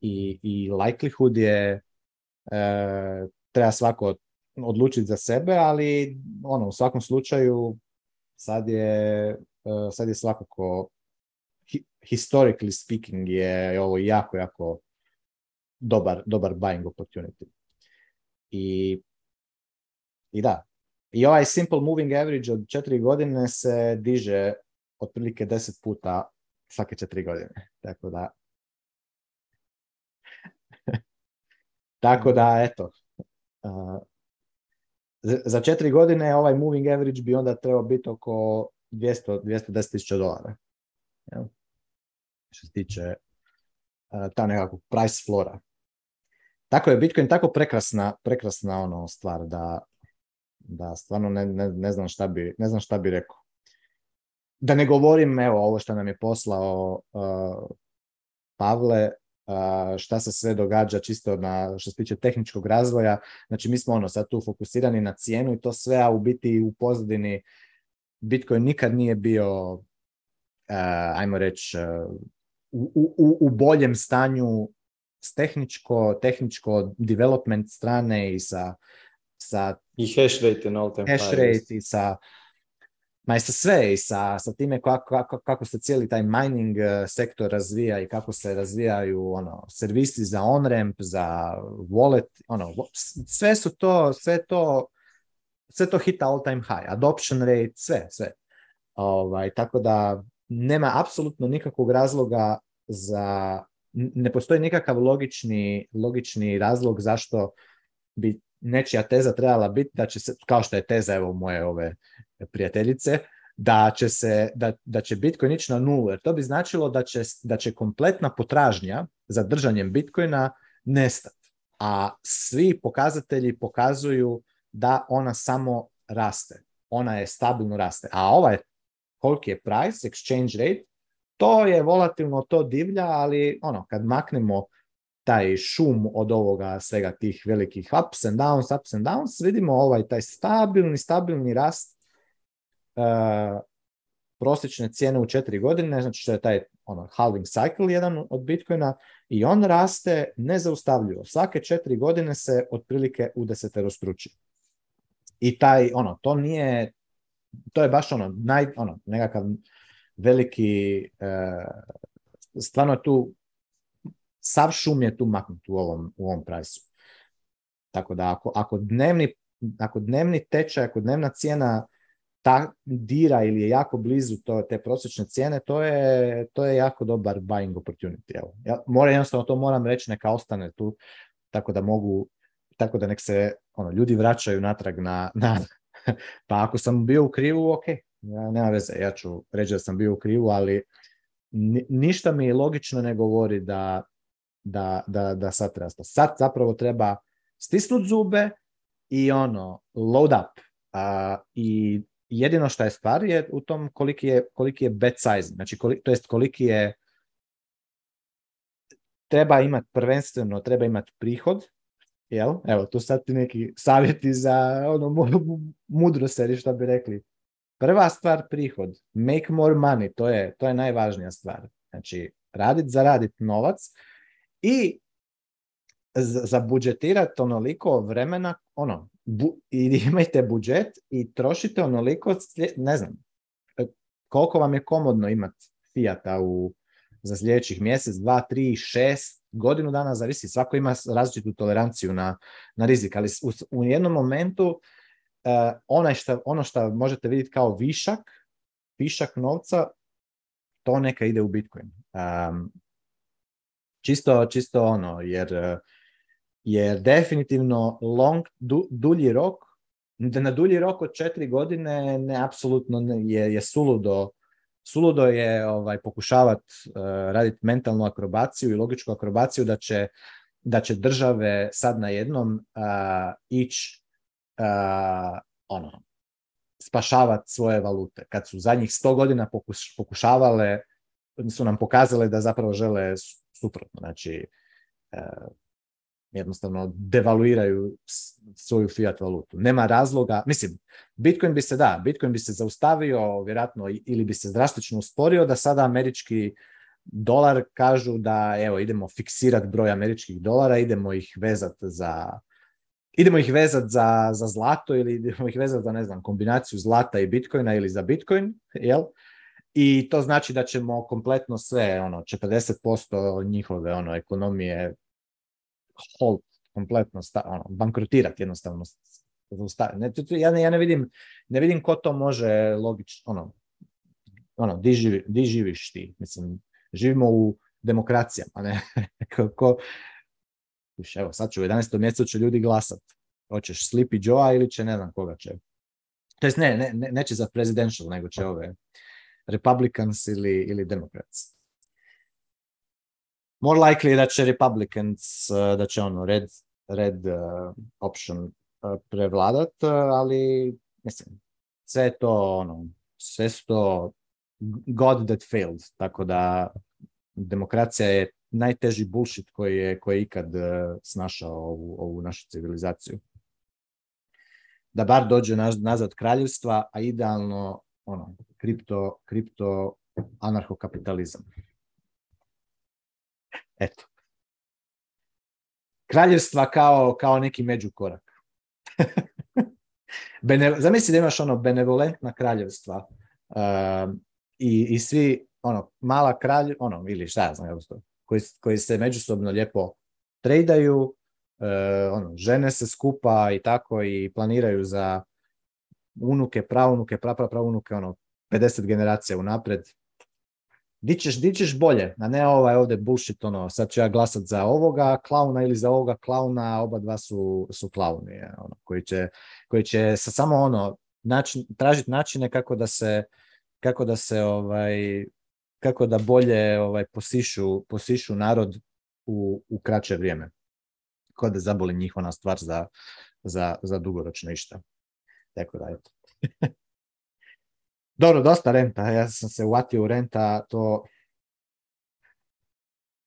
S1: i, i likelihood je, e, treba svako odlučiti za sebe, ali ono, u svakom slučaju sad je, e, sad je svakako historically speaking je ovo jako, jako dobar, dobar buying opportunity. I, I da, i ovaj simple moving average od četiri godine se diže otprilike deset puta svake četiri godine. Tako da, tako da, eto, za četiri godine ovaj moving average bi onda trebao biti oko 200, 210 tisuća dolara. Jel? što se tiče e, ta nekakvog price flora. Tako je Bitcoin tako prekrasna, prekrasna ono stvar da, da stvarno ne, ne, ne, znam šta bi, ne znam šta bi rekao. Da ne govorim, evo, ovo što nam je poslao e, Pavle, e, šta se sve događa čisto na, što se tiče tehničkog razvoja. Znači, mi smo ono sad tu fokusirani na cijenu i to sve, a u biti u pozadini Bitcoin nikad nije bio, ajmo reći, u, u, boljem stanju s tehničko, tehničko development strane i sa, sa
S3: i hash rate all time hash rate
S1: i sa ma sa sve i sa, sa time kako, kako, kako, se cijeli taj mining eh, sektor razvija i kako se razvijaju ono servisi za on-ramp, za wallet, ono, sve su to, sve to, sve to hita all time high, adoption rate, sve, sve. Ovaj, tako da nema apsolutno nikakvog razloga za, ne postoji nikakav logični, logični razlog zašto bi nečija teza trebala biti da će se, kao što je teza evo moje ove prijateljice, da će, se, da, da će Bitcoin ići na nulu, jer to bi značilo da će, da će kompletna potražnja za držanjem Bitcoina nestati. A svi pokazatelji pokazuju da ona samo raste. Ona je stabilno raste. A ova je koliki je price, exchange rate, to je volatilno, to divlja, ali ono, kad maknemo taj šum od ovoga svega tih velikih ups and downs, ups and downs, vidimo ovaj taj stabilni, stabilni rast uh, prosječne cijene u četiri godine, znači što je taj ono, halving cycle jedan od Bitcoina i on raste nezaustavljivo. Svake četiri godine se otprilike u struči. I taj, ono, to nije, to je baš ono, naj, ono nekakav veliki, e, stvarno je tu, sav šum je tu maknut u ovom, u prajsu. Tako da ako, ako, dnevni, ako dnevni tečaj, ako dnevna cijena ta dira ili je jako blizu to, te prosječne cijene, to je, to je jako dobar buying opportunity. Evo. Ja moram, jednostavno to moram reći, neka ostane tu, tako da mogu, tako da nek se ono, ljudi vraćaju natrag na, na, pa ako sam bio u krivu, ok, ja, nema veze, ja ću reći da sam bio u krivu, ali ništa mi logično ne govori da, da, da, da sad treba. Sad zapravo treba stisnuti zube i ono, load up. I jedino što je stvar je u tom koliki je, koliki je bet size, znači koliki, to jest koliki je treba imati prvenstveno, treba imati prihod Jel? Evo, tu sad ti neki savjeti za ono mudro seri što bi rekli. Prva stvar prihod. Make more money, to je, to je najvažnija stvar. Znači, radit, zaradit novac i zabudžetirat onoliko vremena, ono, bu, imajte budžet i trošite onoliko, ne znam, e, koliko vam je komodno imati fijata u, za sljedećih mjesec, dva, tri, šest, godinu dana, zavisi, svako ima različitu toleranciju na, na rizik, ali u, jednom momentu uh, onaj šta, ono što možete vidjeti kao višak, višak novca, to neka ide u Bitcoin. Um, čisto, čisto ono, jer, eh, je definitivno long, dulji rok, na dulji rok od četiri godine ne, apsolutno je, je suludo Suludo je ovaj, pokušavati uh, e, raditi mentalnu akrobaciju i logičku akrobaciju da će, da će države sad na jednom uh, ići uh, ono, spašavati svoje valute. Kad su zadnjih sto godina pokušavale, su nam pokazale da zapravo žele suprotno. Znači, e, jednostavno devaluiraju svoju fiat valutu. Nema razloga, mislim, Bitcoin bi se da, Bitcoin bi se zaustavio vjerojatno ili bi se drastično usporio da sada američki dolar kažu da evo idemo fiksirati broj američkih dolara, idemo ih vezati za idemo ih vezati za, za zlato ili idemo ih vezati za ne znam kombinaciju zlata i bitcoina ili za bitcoin, jel? I to znači da ćemo kompletno sve, ono, 40% njihove ono, ekonomije hol kompletno ono, bankrotirati jednostavno. ja, ne, ja ne vidim, ne vidim ko to može logično, ono, ono, di, živiš ti, mislim, živimo u demokracijama, ne, kako, evo sad ću u 11. mjesecu će ljudi glasat, hoćeš slipi Joe ili će ne znam koga će, to jest ne, ne, neće za presidential, nego će ove Republicans ili, ili Democrats more likely da će Republicans, uh, da će ono red, red uh, option uh, prevladat, ali mislim, sve to ono, sve to God that failed, tako da demokracija je najteži bullshit koji je, koji je ikad snašao ovu, ovu našu civilizaciju. Da bar dođe nazad kraljevstva, a idealno ono, kripto, kripto anarhokapitalizam. Eto. Kraljevstva kao, kao neki međukorak. Bene, zamisli da imaš ono benevolentna kraljevstva um, i, i, svi ono mala kralj, ono ili šta ja znam koji, koji se međusobno lijepo tradaju, uh, ono, žene se skupa i tako i planiraju za unuke, pravunuke, prapra pravunuke ono 50 generacija unapred di ćeš, di ćeš bolje, a ne ovaj ovdje bullshit, ono, sad ću ja glasat za ovoga klauna ili za ovoga klauna, oba dva su, su klauni, ono, koji će, koji će sa samo ono, način, tražiti načine kako da se, kako da se ovaj, kako da bolje ovaj, posišu, posišu narod u, u kraće vrijeme. Ko da zaboli njihova stvar za, za, za dugoročno išta. Tako da, eto. Dobro, dosta renta. Ja sam se uvatio u renta, to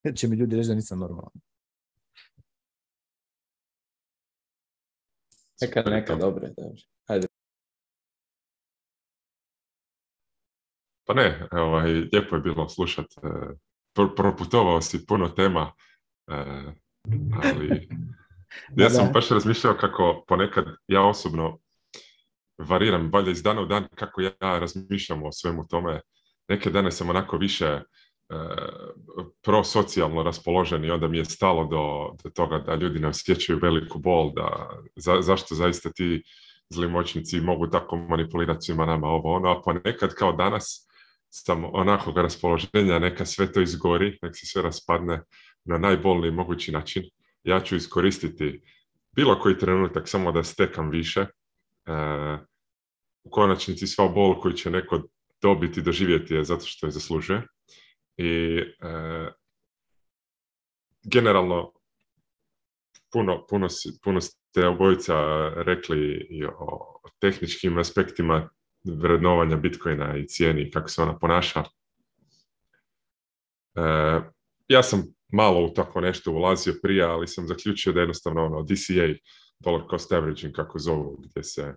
S1: će mi ljudi reći da nisam normalan.
S3: Neka, neka, dobro,
S4: Ajde. Pa ne, ovaj, lijepo je bilo slušat. E, proputovao si puno tema, e, ali ja sam baš razmišljao kako ponekad ja osobno variram valjda iz dana u dan kako ja razmišljam o svemu tome. Neke dane sam onako više e, prosocijalno raspoložen i onda mi je stalo do, toga da ljudi ne osjećaju veliku bol, da zašto zaista ti zlimoćnici mogu tako manipulirati svima nama ovo ono, a ponekad kao danas sam onakog raspoloženja, neka sve to izgori, nek se sve raspadne na najbolniji mogući način. Ja ću iskoristiti bilo koji trenutak samo da stekam više, E, u konačnici sva bol koji će neko dobiti, doživjeti je zato što je zaslužuje. I e, generalno puno, puno, ste obojica rekli i o tehničkim aspektima vrednovanja Bitcoina i cijeni kako se ona ponaša. E, ja sam malo u tako nešto ulazio prije, ali sam zaključio da jednostavno ono, DCA dollar cost averaging kako zovu, gdje se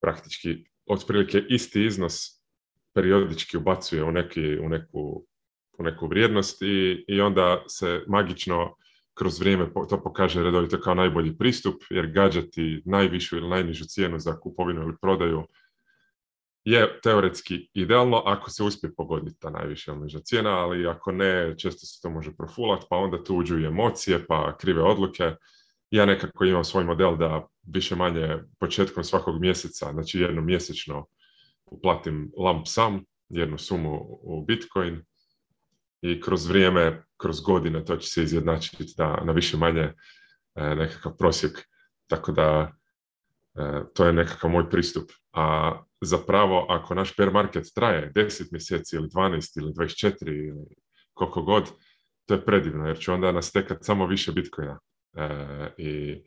S4: praktički otprilike isti iznos periodički ubacuje u, neki, u, neku, u neku vrijednost i, onda se magično kroz vrijeme to pokaže redovito kao najbolji pristup, jer gađati najvišu ili najnižu cijenu za kupovinu ili prodaju je teoretski idealno ako se uspije pogoditi ta najviša ili niža cijena, ali ako ne, često se to može profulati pa onda tu uđu i emocije, pa krive odluke ja nekako imam svoj model da više manje početkom svakog mjeseca, znači jednom mjesečno uplatim lump sum, jednu sumu u Bitcoin i kroz vrijeme, kroz godine to će se izjednačiti na, na više manje e, nekakav prosjek. Tako da e, to je nekakav moj pristup. A zapravo ako naš bear market traje 10 mjeseci ili 12 ili 24 ili koliko god, to je predivno jer će onda nas samo više Bitcoina E, i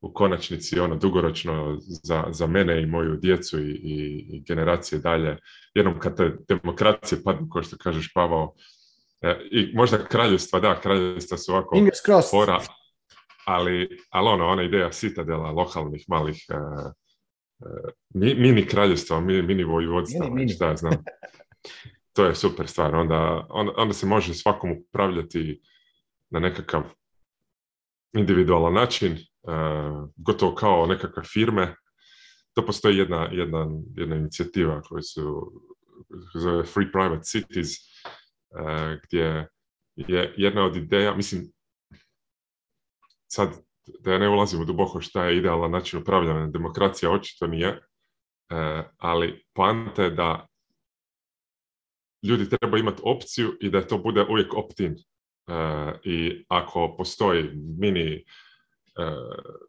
S4: u konačnici ono dugoročno za, za mene i moju djecu i, i, generacije dalje. Jednom kad te demokracije padnu, kao što kažeš Pavao, e, i možda kraljevstva, da, kraljevstva su ovako fora ali, ali ono, ona ideja sitadela lokalnih malih e, mini kraljevstva, mini, mini vojvodstva, Da, znam. To je super stvar, onda, onda se može svakom upravljati na nekakav individualan način, e, gotovo kao nekakve firme. To postoji jedna, jedna, jedna inicijativa koja se zove Free Private Cities, e, gdje je jedna od ideja, mislim, sad da ja ne ulazim u duboko šta je idealan način upravljanja demokracija, očito nije, e, ali poanta je da ljudi treba imati opciju i da to bude uvijek opt-in. E, I ako postoji mini, e,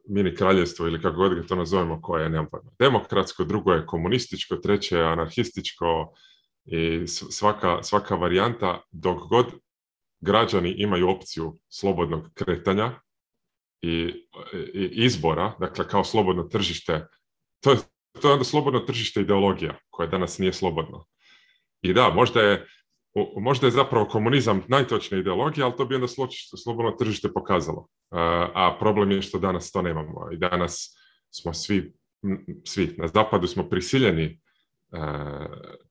S4: mini kraljevstvo ili kako god ga to nazovemo, koje je, nemam demokratsko, drugo je komunističko, treće je anarhističko i svaka, svaka varijanta, dok god građani imaju opciju slobodnog kretanja i, izbora, dakle kao slobodno tržište, to je, to je onda slobodno tržište ideologija, koja danas nije slobodno. I da, možda je možda je zapravo komunizam najtočnija ideologija, ali to bi onda slobodno tržište pokazalo. E, a problem je što danas to nemamo. I danas smo svi, svi na zapadu smo prisiljeni e,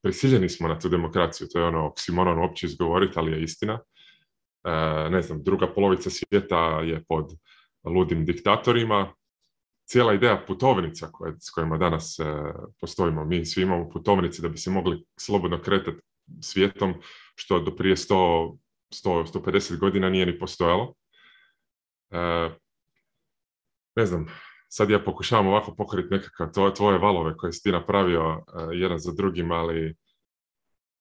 S4: prisiljeni smo na tu demokraciju, to je ono oksimoron uopće izgovoriti, ali je istina. E, ne znam, druga polovica svijeta je pod ludim diktatorima. Cijela ideja putovnica s kojima danas postojimo, mi svi imamo putovnice da bi se mogli slobodno kretati svijetom, što do prije 100, 150 godina nije ni postojalo. E, ne znam, sad ja pokušavam ovako pokriti nekakve tvoje, valove koje si ti napravio e, jedan za drugim, ali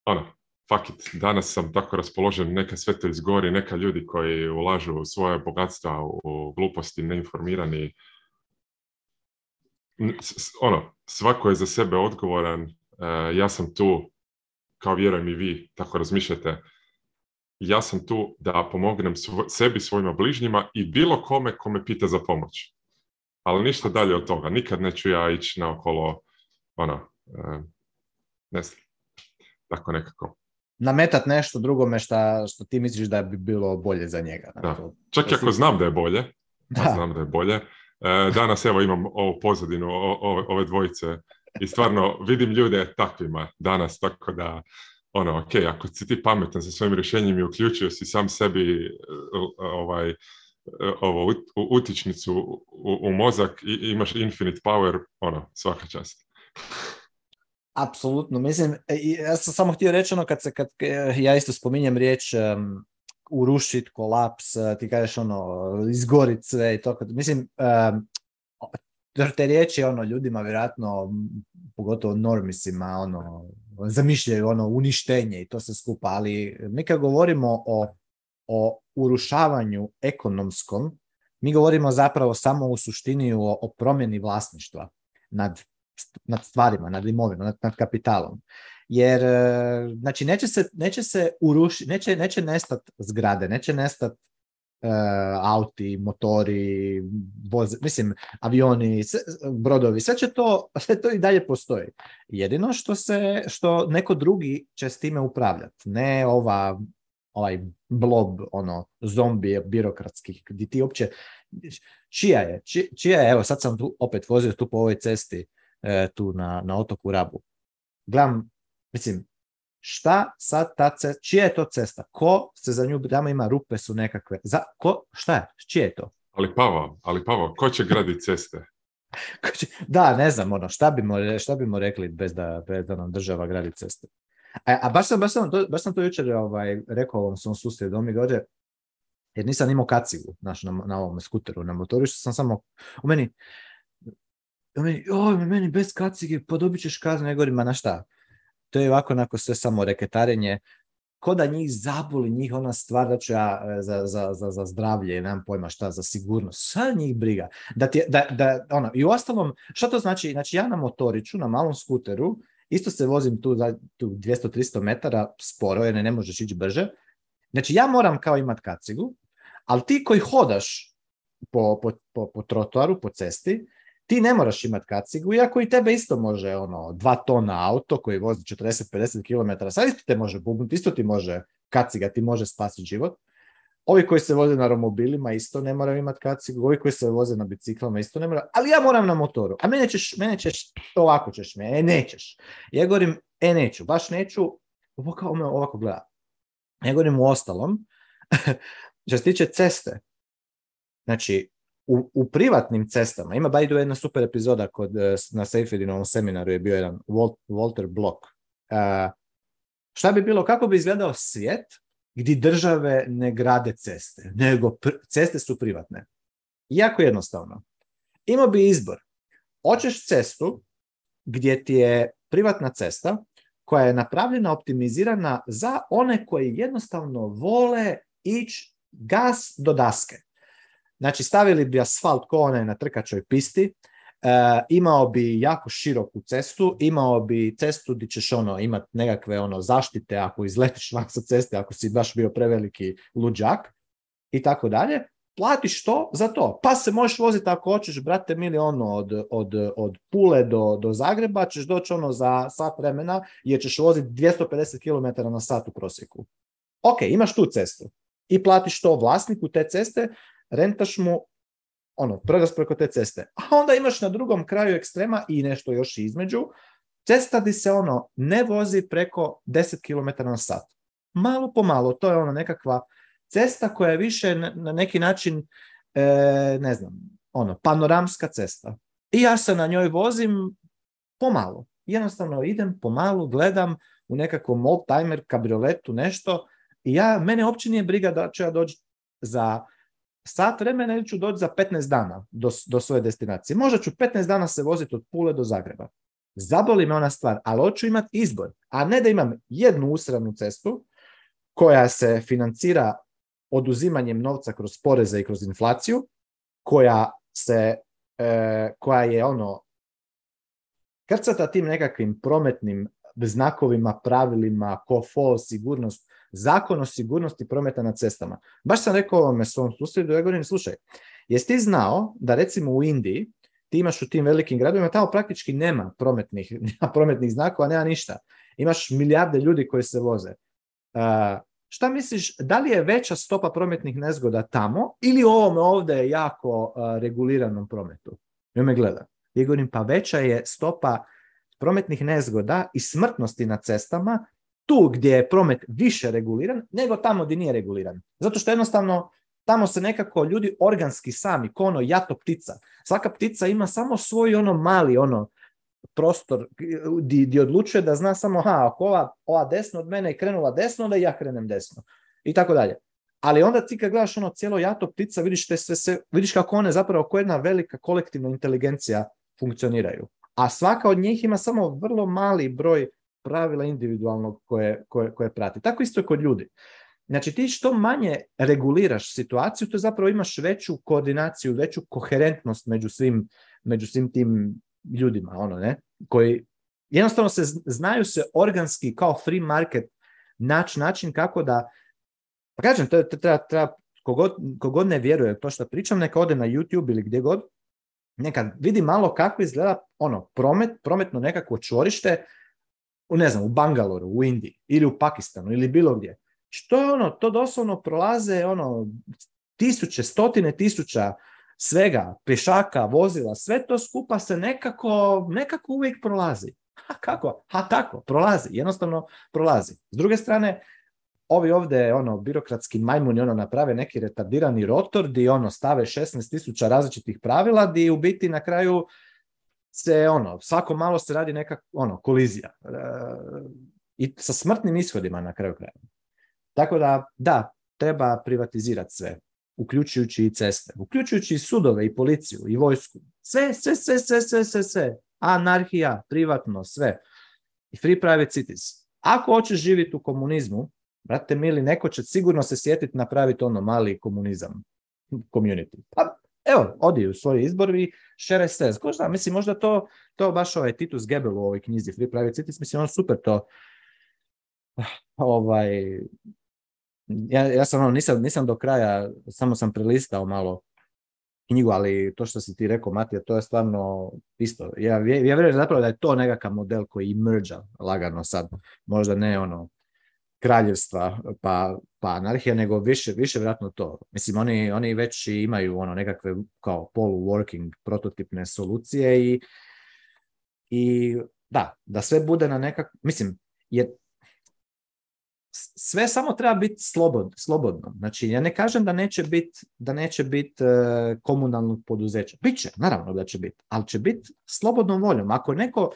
S4: ono, fuck it, danas sam tako raspoložen, neka sve to izgori, neka ljudi koji ulažu svoje bogatstva u gluposti, neinformirani, ono, svako je za sebe odgovoran, e, ja sam tu kao vjerujem i vi tako razmišljate, ja sam tu da pomognem sebi, svojima bližnjima i bilo kome kome pita za pomoć. Ali ništa dalje od toga. Nikad neću ja ići naokolo, ono, e, ne znam, tako nekako.
S1: Nametat nešto drugome šta, što ti misliš da bi bilo bolje za njega.
S4: Da. Čak ako znam da je bolje, znam da je bolje, e, Danas evo imam ovu pozadinu ove dvojice i stvarno vidim ljude takvima danas, tako da ono, ok, ako si ti pametan sa svojim rješenjem i uključio si sam sebi e, ovaj, e, ovo, utičnicu u, mozak i imaš infinite power, ono, svaka čast.
S1: Apsolutno, mislim, e, ja sam samo htio reći ono kad se, kad, ja isto spominjem riječ um, urušit, kolaps, ti kažeš ono, izgorit sve i to, kad, mislim, jer te riječi ono ljudima vjerojatno pogotovo normisima ono zamišljaju ono uništenje i to se skupa ali mi kad govorimo o, o urušavanju ekonomskom mi govorimo zapravo samo u suštini o, o promjeni vlasništva nad, nad stvarima nad imovinom nad, kapitalom jer e, znači neće se, neće se urušiti, neće, neće nestat zgrade, neće nestati E, auti, motori, voze, mislim, avioni, brodovi, sve će to, sve to i dalje postoji. Jedino što se, što neko drugi će s time upravljati, ne ova ovaj blob, ono, zombije birokratskih, gdje ti uopće, čija je, čija je, evo sad sam tu opet vozio tu po ovoj cesti, e, tu na, na otoku Rabu. Gledam, mislim, šta sad ta cesta, čija je to cesta? Ko se za nju, tamo ima rupe su nekakve. Za, ko, šta je? Čije je to?
S4: Ali Pavo, ali Pavo, ko će graditi ceste?
S1: da, ne znam, ono, šta bimo, šta bimo rekli bez da, bez da nam država gradi ceste? A, e, a baš, sam, baš, sam, to, baš sam to jučer ovaj, rekao ovom svom susjedu, on mi dođe, jer nisam imao kacigu znaš, na, na ovom skuteru, na motoru, sam samo, u meni, u meni, meni bez kacige, pa dobit ćeš kaznu, ja govorim, na šta? to je ovako onako sve samo reketarenje, ko da njih zabuli, njih ona stvar da ću ja e, za, za, za, za zdravlje, nemam pojma šta, za sigurnost, Sve njih briga. Da ti, da, da, ono, I u ostalom, što to znači? Znači ja na motoriću, na malom skuteru, isto se vozim tu, tu 200-300 metara sporo jer ne, možeš ići brže. Znači ja moram kao imat kacigu, ali ti koji hodaš po, po, po, po trotoaru, po cesti, ti ne moraš imati kacigu, iako i tebe isto može ono, dva tona auto koji vozi 40-50 km, sad isto te može bubnuti, isto ti može kaciga, ti može spasiti život. Ovi koji se voze na romobilima isto ne moraju imati kacigu, ovi koji se voze na biciklama isto ne moraju, ali ja moram na motoru, a mene ćeš, mene ćeš, ovako ćeš me, e nećeš. Ja govorim, e neću, baš neću, ovo kao me ovako gleda. Ja govorim u ostalom, što se tiče ceste, znači u, privatnim cestama, ima bajdu jedna super epizoda kod, e, na Seyfriedinovom seminaru je bio jedan Walter Block. Uh, šta bi bilo, kako bi izgledao svijet gdje države ne grade ceste, nego ceste su privatne. Jako jednostavno. Imao bi izbor. Hoćeš cestu gdje ti je privatna cesta koja je napravljena, optimizirana za one koji jednostavno vole ići gas do daske. Znači, stavili bi asfalt ko onaj na trkačoj pisti, e, imao bi jako široku cestu, imao bi cestu gdje ćeš ono, imati nekakve ono, zaštite ako izletiš van sa ceste, ako si baš bio preveliki luđak i tako dalje. Platiš to za to. Pa se možeš voziti ako hoćeš, brate mili, ono, od, od, od Pule do, do Zagreba ćeš doći ono za sat vremena jer ćeš voziti 250 km na sat u prosjeku. Ok, imaš tu cestu i platiš to vlasniku te ceste rentaš mu ono, prelaz preko te ceste. A onda imaš na drugom kraju ekstrema i nešto još između, cesta di se ono ne vozi preko 10 km na sat. Malo po malo, to je ono nekakva cesta koja je više na neki način, e, ne znam, ono, panoramska cesta. I ja se na njoj vozim pomalo. Jednostavno idem pomalo, gledam u nekakvom old-timer kabrioletu nešto i ja, mene uopće nije briga da ću ja doći za sat vremena ili ću doći za 15 dana do, do svoje destinacije. Možda ću 15 dana se voziti od Pule do Zagreba. Zaboli me ona stvar, ali hoću imati izbor. A ne da imam jednu usravnu cestu koja se financira oduzimanjem novca kroz poreze i kroz inflaciju, koja se e, koja je ono krcata tim nekakvim prometnim znakovima, pravilima, ko fol, sigurnost, Zakon o sigurnosti prometa na cestama. Baš sam rekao ovome svom susjedu, ja govorim, slušaj, jesi ti znao da recimo u Indiji ti imaš u tim velikim gradovima, tamo praktički nema prometnih, nema prometnih znakova, nema ništa. Imaš milijarde ljudi koji se voze. Uh, šta misliš, da li je veća stopa prometnih nezgoda tamo ili u ovome ovdje jako e, reguliranom prometu? Ja me gleda. Ja govorim, pa veća je stopa prometnih nezgoda i smrtnosti na cestama tu gdje je promet više reguliran nego tamo gdje nije reguliran. Zato što jednostavno tamo se nekako ljudi organski sami, ko ono jato ptica. Svaka ptica ima samo svoj ono mali ono prostor gdje odlučuje da zna samo ha, ako ova, ova desno od mene je krenula desno, onda ja krenem desno. I tako dalje. Ali onda ti kad gledaš ono cijelo jato ptica, vidiš, te sve, sve, vidiš kako one zapravo kao jedna velika kolektivna inteligencija funkcioniraju. A svaka od njih ima samo vrlo mali broj pravila individualnog koje, koje, koje prati. Tako isto je kod ljudi. Znači ti što manje reguliraš situaciju, to zapravo imaš veću koordinaciju, veću koherentnost među svim, među svim tim ljudima, ono, ne? Koji jednostavno se znaju se organski kao free market nač način kako da pa kažem, to treba, treba kogod, ne vjeruje to što pričam, neka ode na YouTube ili gdje god, neka vidi malo kako izgleda ono promet, prometno nekako čvorište u, ne znam, u Bangaloru, u Indiji ili u Pakistanu ili bilo gdje. Što je ono, to doslovno prolaze ono tisuće, stotine tisuća svega, pješaka, vozila, sve to skupa se nekako, nekako uvijek prolazi. Ha kako? A tako, prolazi, jednostavno prolazi. S druge strane, ovi ovdje ono, birokratski majmuni ono, naprave neki retardirani rotor di ono, stave 16.000 različitih pravila di u biti na kraju se ono, svako malo se radi neka ono, kolizija. E, I sa smrtnim ishodima na kraju kraja. Tako da, da, treba privatizirati sve, uključujući i ceste, uključujući i sudove, i policiju, i vojsku. Sve, sve, sve, sve, sve, sve, Anarhija, privatno, sve. I free private cities. Ako hoćeš živjeti u komunizmu, brate mili, neko će sigurno se sjetiti napraviti ono mali komunizam, community. Pa evo, odi u svoj izbor i šere se. Ko zna, mislim, možda to, to baš ovaj Titus Gebel u ovoj knjizi Free Private Cities, mislim, on super to ovaj, ja, ja sam ono, nisam, nisam do kraja, samo sam prelistao malo knjigu, ali to što si ti rekao, Matija, to je stvarno isto. Ja, ja vjerujem zapravo da je to nekakav model koji imrđa lagano sad. Možda ne ono kraljevstva pa, pa anarhija, nego više, više vjerojatno to. Mislim, oni, oni već imaju ono nekakve kao polu-working prototipne solucije i, i da, da sve bude na nekak... Mislim, je sve samo treba biti slobod, slobodno. Znači, ja ne kažem da neće biti da neće bit, e, Biće, naravno da će biti, ali će biti slobodnom voljom. Ako neko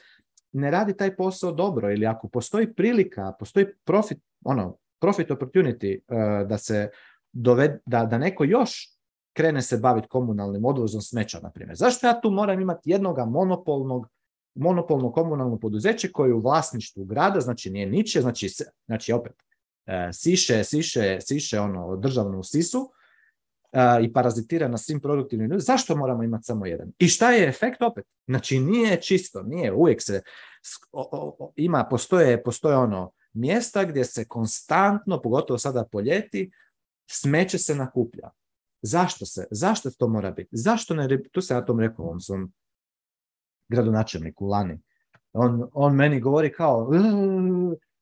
S1: ne radi taj posao dobro ili ako postoji prilika, postoji profit, ono, profit opportunity e, da se doved, da, neko još krene se baviti komunalnim odvozom smeća, na primjer. Zašto ja tu moram imati jednoga monopolnog monopolno komunalno poduzeće koje je u vlasništvu grada, znači nije niče, znači, znači opet e, siše, siše, siše ono državnu sisu, i parazitira na svim produktivnim ljudima, zašto moramo imati samo jedan? I šta je efekt opet? Znači nije čisto, nije, uvijek se ima, postoje, ono mjesta gdje se konstantno, pogotovo sada po ljeti, smeće se nakuplja. Zašto se? Zašto to mora biti? Zašto ne, tu se ja tom rekao ovom svom gradonačelniku Lani. On, on meni govori kao,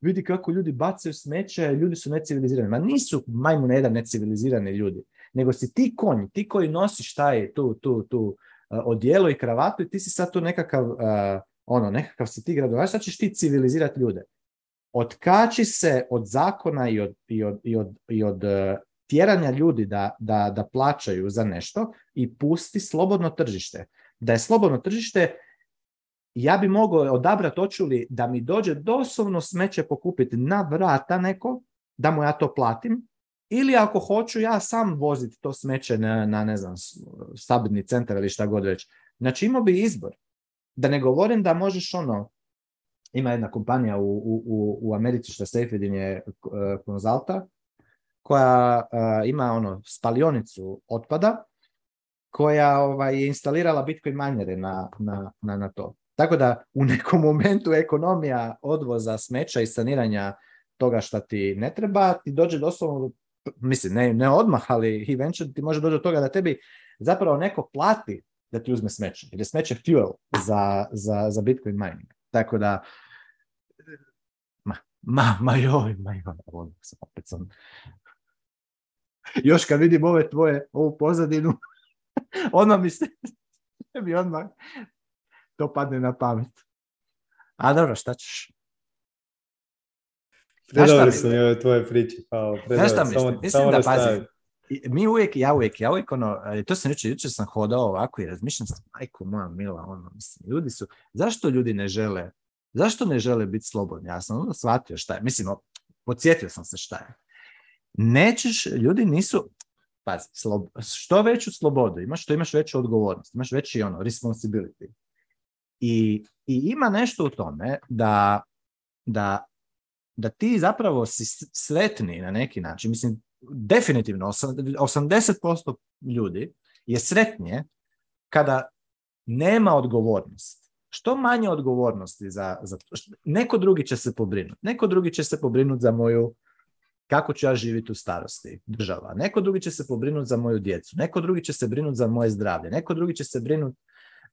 S1: vidi kako ljudi bacaju smeće, ljudi su necivilizirani. Ma nisu majmune jedan necivilizirani ljudi nego si ti konj, ti koji nosiš taj tu, tu, tu e, odijelo i kravatu i ti si sad tu nekakav, uh, ono, nekakav si ti gradovač, sad ćeš ti civilizirati ljude. Otkači se od zakona i od, i od, i od, i od e, tjeranja ljudi da, da, da plaćaju za nešto i pusti slobodno tržište. Da je slobodno tržište, ja bi mogao odabrati očuli da mi dođe doslovno smeće pokupiti na vrata neko, da mu ja to platim ili ako hoću ja sam voziti to smeće na, na ne znam, stabilni centar ili šta god već. Znači imao bi izbor. Da ne govorim da možeš ono, ima jedna kompanija u, u, u Americi što Safedin je e, konzalta, koja e, ima ono spalionicu otpada, koja ovaj, je instalirala Bitcoin manjere na, na, na, na to. Tako da u nekom momentu ekonomija odvoza smeća i saniranja toga šta ti ne treba, ti dođe doslovno mislim, ne, ne odmah, ali eventually ti može doći do toga da tebi zapravo neko plati da ti uzme smeće, jer je smeće fuel za, za, za Bitcoin mining. Tako da, ma, ma, ma joj, ma joj, opet Još kad vidim ove tvoje, ovu pozadinu, ono mi se, odmah to padne na pamet. A dobro, šta ćeš? Predobro sam i ove tvoje priče, Zašto Znaš šta mislim? Samo, mislim da, pazi, mi uvijek, ja uvijek, ja uvijek ono, e, to sam jučer, jučer sam hodao ovako i razmišljam sam, majko moja mila, ono, mislim, ljudi su, zašto ljudi ne žele, zašto ne žele biti slobodni? Ja sam onda shvatio šta je, mislim, podsjetio sam se šta je. Nećeš, ljudi nisu, pazi, što veću slobodu imaš, što imaš veću odgovornost, imaš veći ono, responsibility. I, i ima nešto u tome da, da da ti zapravo si sretni na neki način. Mislim, definitivno 80% ljudi je sretnije kada nema odgovornost. Što manje odgovornosti za, za neko drugi će se pobrinuti. Neko drugi će se pobrinuti za moju kako ću ja živjeti u starosti, država. Neko drugi će se pobrinuti za moju djecu, neko drugi će se brinuti za moje zdravlje, neko drugi će se brinuti,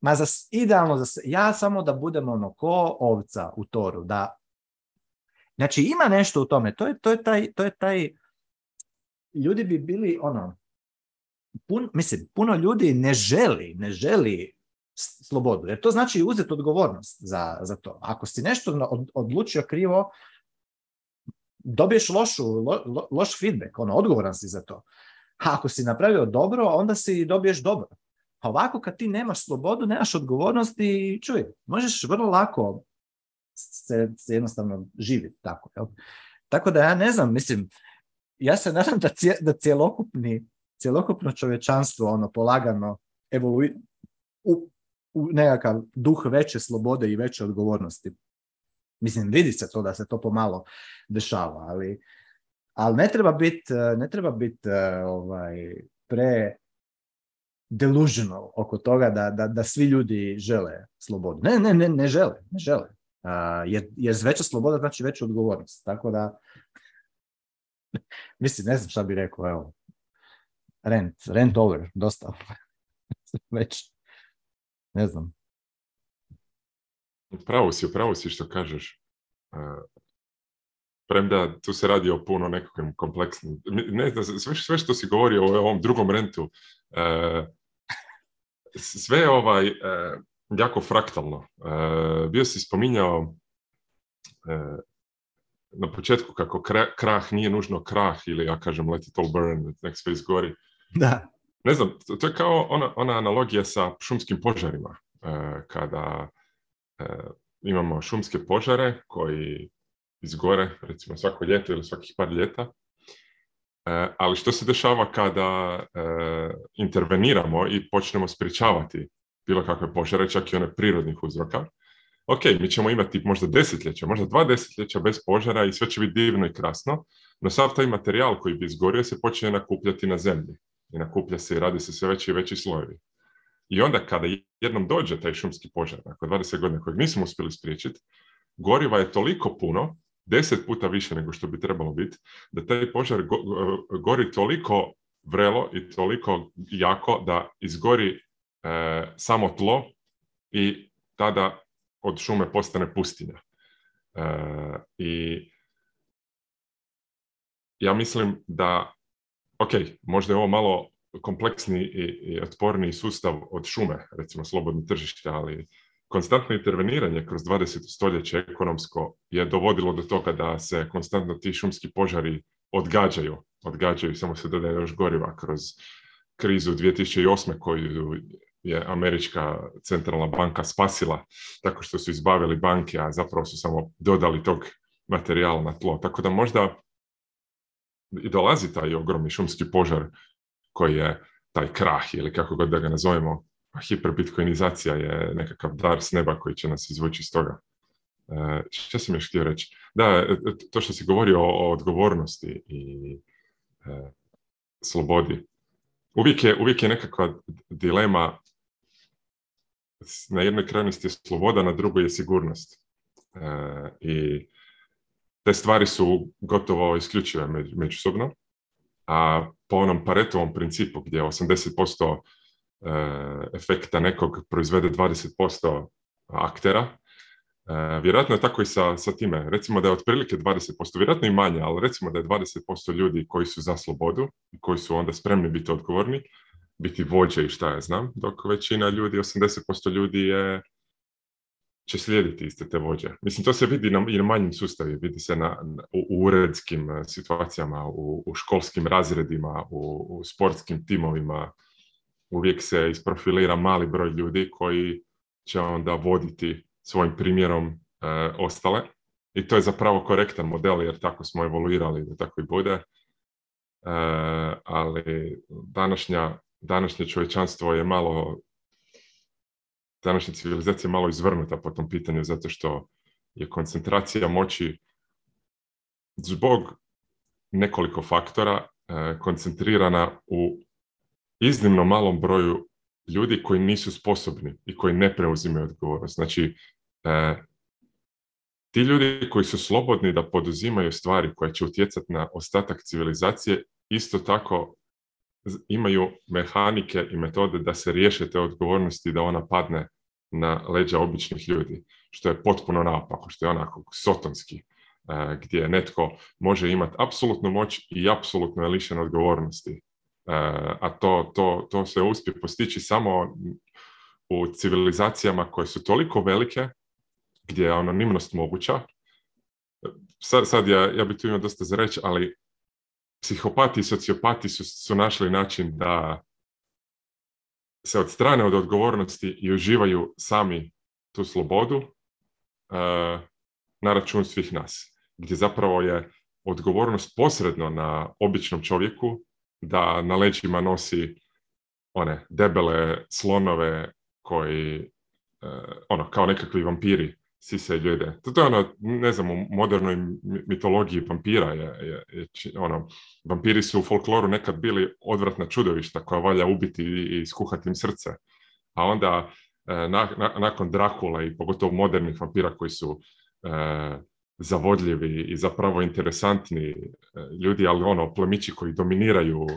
S1: ma za, idealno za se, ja samo da budem ono ko ovca u toru, da Znači ima nešto u tome, to je, to je, taj, to je taj, ljudi bi bili ono, pun, mislim, puno ljudi ne želi, ne želi slobodu, jer to znači uzeti odgovornost za, za to. Ako si nešto odlučio krivo, dobiješ lošu, loš feedback, ono, odgovoran si za to. A ako si napravio dobro, onda si dobiješ dobro. A ovako kad ti nemaš slobodu, nemaš odgovornosti i čuj, možeš vrlo lako se, jednostavno živi tako. Jel? Tako da ja ne znam, mislim, ja se nadam da, da cjelokupni, cjelokupno
S5: čovječanstvo ono polagano evoluira u, nekakav duh veće slobode i veće odgovornosti. Mislim, vidi se to da se to pomalo dešava, ali, ali ne treba biti ne treba bit, e, ovaj, pre delusional oko toga da, da, da svi ljudi žele slobodu. Ne, ne, ne, ne žele, ne žele jer, jer veća sloboda znači veća odgovornost. Tako da, mislim, ne znam šta bi rekao, evo, rent, rent over, dosta. Već, ne znam. Pravo si, pravo si što kažeš. Premda tu se radi o puno nekakvim kompleksnim... Ne znam, sve, sve što si govorio o ovom drugom rentu, e, sve ovaj e, jako fraktalno. E, bio si spominjao e, na početku kako krah nije nužno krah ili ja kažem let it all burn, nek sve izgori. Da. Ne znam, to je kao ona, ona analogija sa šumskim požarima. E, kada imamo šumske požare koji izgore, recimo svako ljeto ili svakih par ljeta, ali što se dešava kada interveniramo i počnemo sprječavati bilo kakve požare, čak i one prirodnih uzroka, ok, mi ćemo imati možda desetljeća, možda dva desetljeća bez požara i sve će biti divno i krasno, no sav taj materijal koji bi izgorio se počinje nakupljati na zemlji i nakuplja se i radi se sve veći i veći slojevi. I onda kada jednom dođe taj šumski požar, nakon 20 godina kojeg nismo uspjeli spriječiti, goriva je toliko puno, deset puta više nego što bi trebalo biti, da taj požar gori toliko vrelo i toliko jako da izgori E, samo tlo i tada od šume postane pustinja. E, I ja mislim da, ok, možda je ovo malo kompleksni i, i otporniji sustav od šume, recimo slobodno tržište, ali konstantno interveniranje kroz 20. stoljeće ekonomsko je dovodilo do toga da se konstantno ti šumski požari odgađaju, odgađaju, samo se dodaje još goriva kroz krizu 2008. koju je američka centralna banka spasila tako što su izbavili banke, a zapravo su samo dodali tog materijala na tlo. Tako da možda i dolazi taj ogromni šumski požar koji je taj krah ili kako god da ga nazovemo, hiperbitcoinizacija je nekakav dar s neba koji će nas izvući iz toga. E, što sam još htio reći? Da, e, e, to što si govorio o, odgovornosti i slobodi. uvijek je nekakva dilema na jednoj krajnosti je sloboda, na drugoj je sigurnost. E, I te stvari su gotovo isključive međusobno, a po onom paretovom principu gdje 80% e, efekta nekog proizvede 20% aktera, e, vjerojatno je tako i sa, sa time. Recimo da je otprilike 20%, vjerojatno i manje, ali recimo da je 20% ljudi koji su za slobodu i koji su onda spremni biti odgovorni, biti vođe i šta ja znam, dok većina ljudi, 80% ljudi je će slijediti iste te vođe. Mislim, to se vidi na, i na manjim sustavi, vidi se na, u uredskim e, situacijama, u, u školskim razredima, u, u sportskim timovima. Uvijek se isprofilira mali broj ljudi koji će onda voditi svojim primjerom e, ostale. I to je zapravo korektan model, jer tako smo evoluirali da tako i bude. E, ali današnja današnje čovječanstvo je malo, današnja civilizacija je malo izvrnuta po tom pitanju, zato što je koncentracija moći zbog nekoliko faktora e, koncentrirana u iznimno malom broju ljudi koji nisu sposobni i koji ne preuzimaju odgovornost. Znači, e, ti ljudi koji su slobodni da poduzimaju stvari koje će utjecati na ostatak civilizacije, isto tako imaju mehanike i metode da se riješe te odgovornosti da ona padne na leđa običnih ljudi, što je potpuno naopako, što je onako sotonski, e, gdje netko može imati apsolutnu moć i apsolutno je lišen odgovornosti. E, a to, to, to se uspije postići samo u civilizacijama koje su toliko velike, gdje je anonimnost moguća. E, sad, ja, ja bi tu imao dosta za reći, ali psihopati i sociopati su, našli način da se odstrane od odgovornosti i uživaju sami tu slobodu uh, na račun svih nas. Gdje zapravo je odgovornost posredno na običnom čovjeku da na leđima nosi one debele slonove koji, uh, ono, kao nekakvi vampiri sise ljude. To, je ono, ne znam, u modernoj mitologiji vampira je, je, ono, vampiri su u folkloru nekad bili odvratna čudovišta koja valja ubiti i, i skuhati im srce. A onda e, nakon Drakula i pogotovo modernih vampira koji su e, zavodljivi i zapravo interesantni e, ljudi, ali ono, plemići koji dominiraju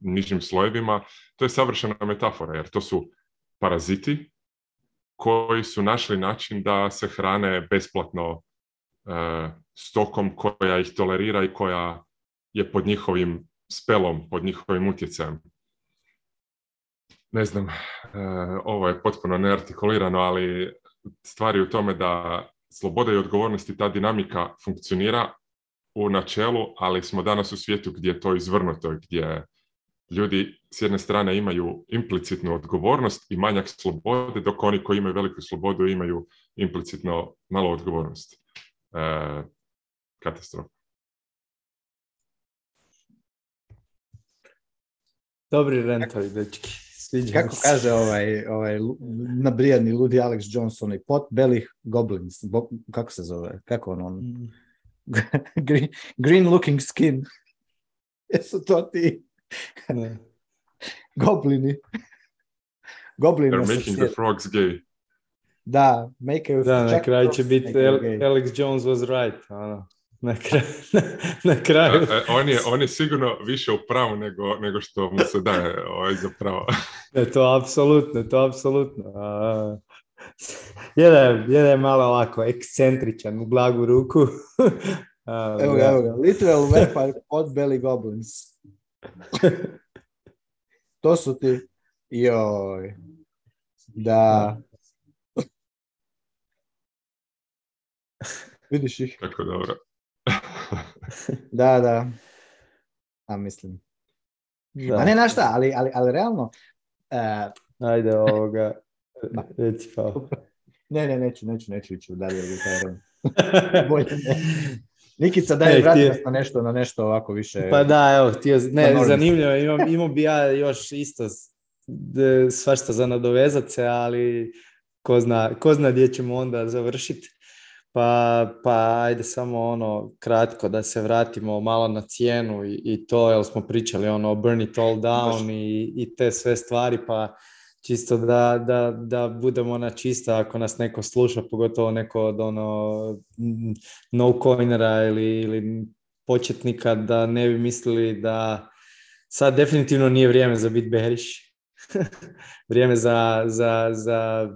S5: nižim slojevima, to je savršena metafora, jer to su paraziti koji su našli način da se hrane besplatno e, stokom koja ih tolerira i koja je pod njihovim spelom, pod njihovim utjecajem. Ne znam, e, ovo je potpuno neartikulirano, ali stvari u tome da sloboda i odgovornost i ta dinamika funkcionira u načelu, ali smo danas u svijetu gdje je to izvrnuto, gdje ljudi s jedne strane imaju implicitnu odgovornost i manjak slobode, dok oni koji imaju veliku slobodu imaju implicitno malo odgovornost. E, katastrofa.
S6: Dobri rentovi, dečki.
S7: Kako se. kaže ovaj, ovaj nabrijani ludi Alex Johnson i pot belih goblins, kako se zove, kako on, on... Mm. green, green looking skin. Jesu to ti? Goblini.
S8: Goblini They're making the frogs gay.
S7: Da,
S6: make a da, na kraju će biti Alex Jones was right. Ano. Na, kraju, na, kraju. A, a,
S8: on, je, on je sigurno više u pravu nego, nego što mu se daje ovaj za pravo.
S6: ne, to apsolutno, to apsolutno. jedan, je malo lako ekscentričan u blagu ruku.
S7: a, evo ga, evo ga. Literal vampire pod belly goblins. to su ti. Joj. Da. Vidiš ih?
S8: Tako dobro.
S7: da, da. A mislim. A ne na šta, ali, ali, ali realno... Uh...
S6: Ajde ovoga. Reci
S7: pa. Ne, ne, neću, neću, neću ići u dalje. Nikica daj, e, vratim htio... na nešto, na nešto ovako više.
S6: Pa da, evo, htio, ne, zanimljivo, imam, imam bi ja još isto svašta za nadovezat se, ali ko zna, ko zna gdje ćemo onda završiti. Pa, pa ajde samo ono kratko da se vratimo malo na cijenu i, i to, jer smo pričali ono burn it all down i, i te sve stvari, pa čisto da, da, da budemo ona čista ako nas neko sluša, pogotovo neko od ono no coinera ili, ili početnika da ne bi mislili da sad definitivno nije vrijeme za bit bearish. vrijeme za, za, za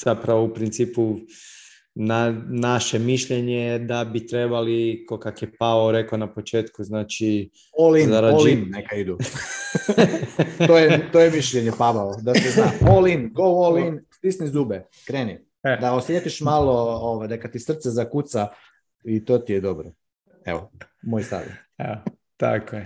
S6: zapravo u principu na, naše mišljenje da bi trebali, ko kak je Pao rekao na početku, znači...
S7: All in, all in neka idu. to, je, to je mišljenje Pavao, da se zna. All in, go all in, stisni zube, kreni. E. Da osjetiš malo, ovo, da kad ti srce zakuca i to ti je dobro. Evo, moj stav.
S6: Evo, tako je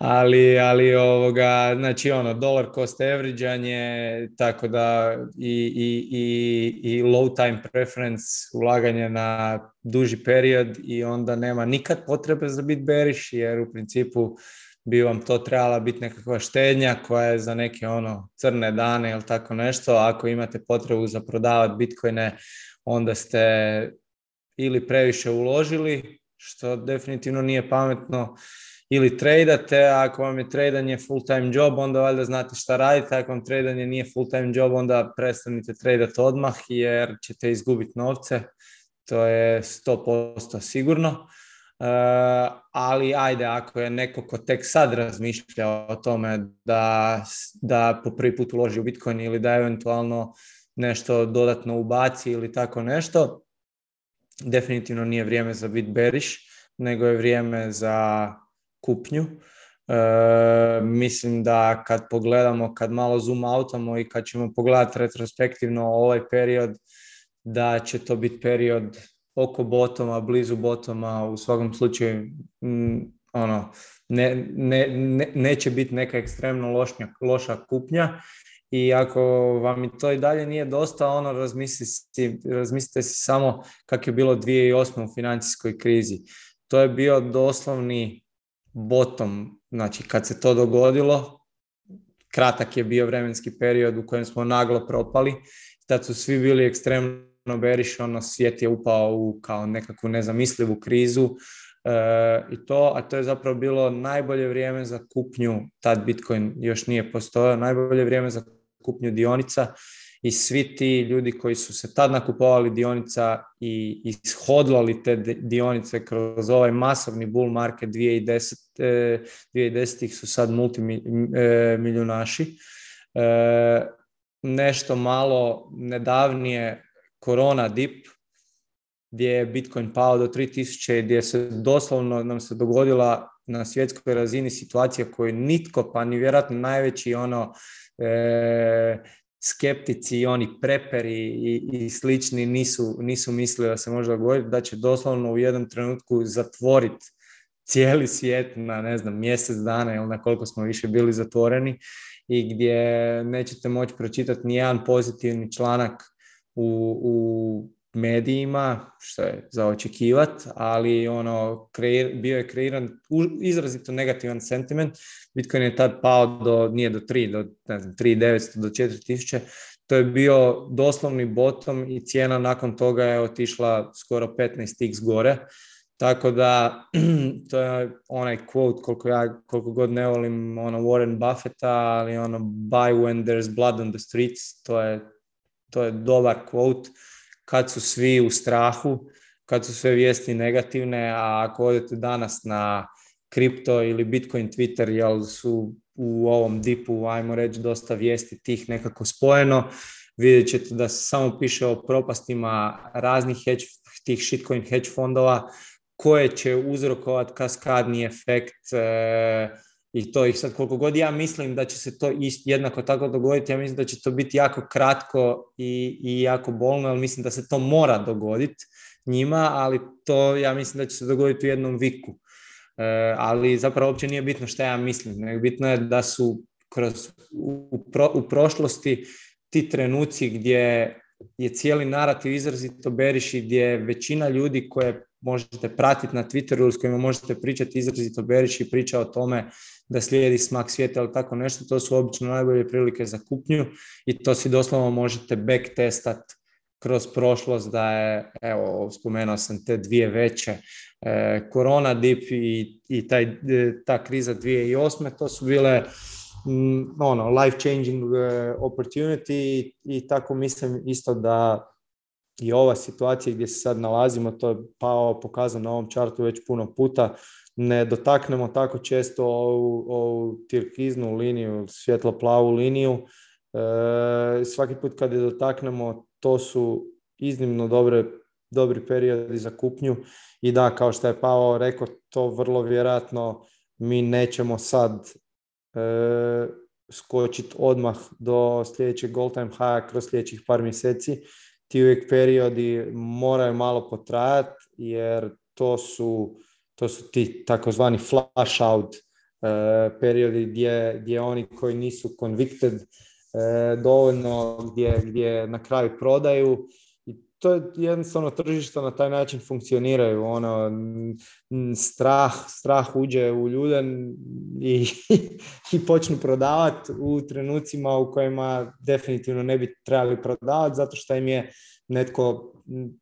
S6: ali, ali ovoga, znači ono, dollar cost average je, tako da i, i, i, i low time preference ulaganje na duži period i onda nema nikad potrebe za bit bearish, jer u principu bi vam to trebala biti nekakva štednja koja je za neke ono crne dane ili tako nešto. Ako imate potrebu za prodavati bitcoine, onda ste ili previše uložili, što definitivno nije pametno, ili tradate, ako vam je tradanje full-time job, onda valjda znate šta radite, ako vam tradanje nije full-time job, onda prestanite tradati odmah jer ćete izgubiti novce, to je 100% sigurno. E, ali ajde, ako je neko ko tek sad razmišlja o tome da, da po prvi put uloži u Bitcoin ili da eventualno nešto dodatno ubaci ili tako nešto, definitivno nije vrijeme za bit bearish, nego je vrijeme za kupnju. E, mislim da kad pogledamo, kad malo zoom outamo i kad ćemo pogledati retrospektivno ovaj period, da će to biti period oko botoma, blizu botoma, u svakom slučaju mm, ono, ne, ne, ne, neće biti neka ekstremno lošnja, loša kupnja i ako vam to i dalje nije dosta, ono razmislite, razmislite si samo kako je bilo 2008. u financijskoj krizi. To je bio doslovni bottom, znači kad se to dogodilo, kratak je bio vremenski period u kojem smo naglo propali, tad su svi bili ekstremno beriš, ono svijet je upao u kao nekakvu nezamislivu krizu e, i to, a to je zapravo bilo najbolje vrijeme za kupnju, tad Bitcoin još nije postojao, najbolje vrijeme za kupnju dionica i svi ti ljudi koji su se tad nakupovali dionica i ishodlali te dionice kroz ovaj masovni bull market 2010, 2010 e, su sad multimiljunaši. E, e, nešto malo nedavnije korona dip gdje je Bitcoin pao do 3000 gdje se doslovno nam se dogodila na svjetskoj razini situacija koju nitko, pa ni vjerojatno najveći ono skeptici i oni preperi i, i slični nisu, nisu mislili da se može dogoditi, da će doslovno u jednom trenutku zatvoriti cijeli svijet na ne znam mjesec dana ili na koliko smo više bili zatvoreni i gdje nećete moći pročitati ni jedan pozitivni članak u, u medijima, što je za očekivat, ali ono, kreir, bio je kreiran izrazito negativan sentiment. Bitcoin je tad pao do, nije do 3, do ne znam, 3.900 do 4.000. To je bio doslovni bottom i cijena nakon toga je otišla skoro 15x gore. Tako da, to je onaj quote koliko ja, koliko god ne volim ono Warren Buffetta, ali ono buy when there's blood on the streets, to je, to je dobar quote kad su svi u strahu, kad su sve vijesti negativne, a ako odete danas na kripto ili Bitcoin Twitter, jel su u ovom dipu, ajmo reći, dosta vijesti tih nekako spojeno, vidjet ćete da se samo piše o propastima raznih hedge, tih shitcoin hedge fondova koje će uzrokovati kaskadni efekt e, i to ih sad koliko god ja mislim da će se to ist, jednako tako dogoditi, ja mislim da će to biti jako kratko i, i jako bolno, ali mislim da se to mora dogoditi njima, ali to ja mislim da će se dogoditi u jednom viku. E, ali zapravo uopće nije bitno što ja mislim, nego bitno je da su kroz, u, prošlosti ti trenuci gdje je cijeli narativ izrazito beriši gdje većina ljudi koje možete pratiti na Twitteru s kojima možete pričati izrazito i priča o tome da slijedi smak svijeta ili tako nešto, to su obično najbolje prilike za kupnju i to si doslovno možete back kroz prošlost da je, evo, spomenuo sam te dvije veće, e, korona dip i, i taj, e, ta kriza 2008. To su bile mm, ono, life changing e, opportunity i tako mislim isto da i ova situacija gdje se sad nalazimo, to je pao pokazano na ovom čartu već puno puta, ne dotaknemo tako često ovu, ovu tirkiznu liniju, svjetlo-plavu liniju. E, svaki put kad je dotaknemo, to su iznimno dobre, dobri periodi za kupnju. I da, kao što je Pavel rekao, to vrlo vjerojatno mi nećemo sad e, skočiti odmah do sljedećeg goal time high kroz sljedećih par mjeseci. Ti uvijek periodi moraju malo potrajati jer to su to su ti takozvani flash out e, periodi gdje, gdje oni koji nisu convicted e, dovoljno gdje, gdje na kraju prodaju i to je jednostavno tržišta na taj način funkcioniraju ono strah strah uđe u ljude i, i počnu prodavati u trenucima u kojima definitivno ne bi trebali prodavati zato što im je netko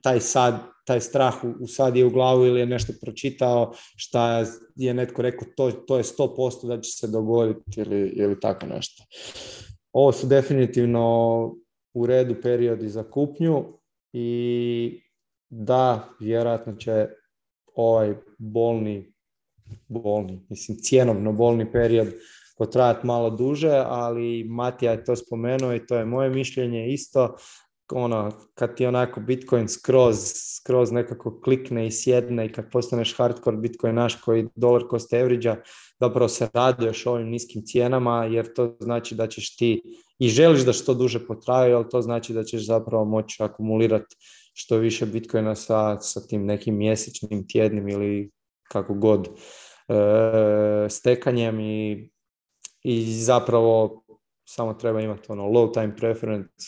S6: taj sad, taj strah u sad je u glavu ili je nešto pročitao šta je netko rekao to, to je 100% da će se dogoditi ili, ili tako nešto. Ovo su definitivno u redu periodi za kupnju i da, vjerojatno će ovaj bolni, bolni, mislim cjenovno bolni period potrajati malo duže, ali Matija je to spomenuo i to je moje mišljenje isto, ono, kad ti onako Bitcoin skroz, nekako klikne i sjedne i kad postaneš hardcore Bitcoin naš koji dolar cost average zapravo se radiš ovim niskim cijenama jer to znači da ćeš ti i želiš da što duže potraje, ali to znači da ćeš zapravo moći akumulirati što više Bitcoina sa, sa tim nekim mjesečnim, tjednim ili kako god e, stekanjem i, i zapravo samo treba imati ono low time preference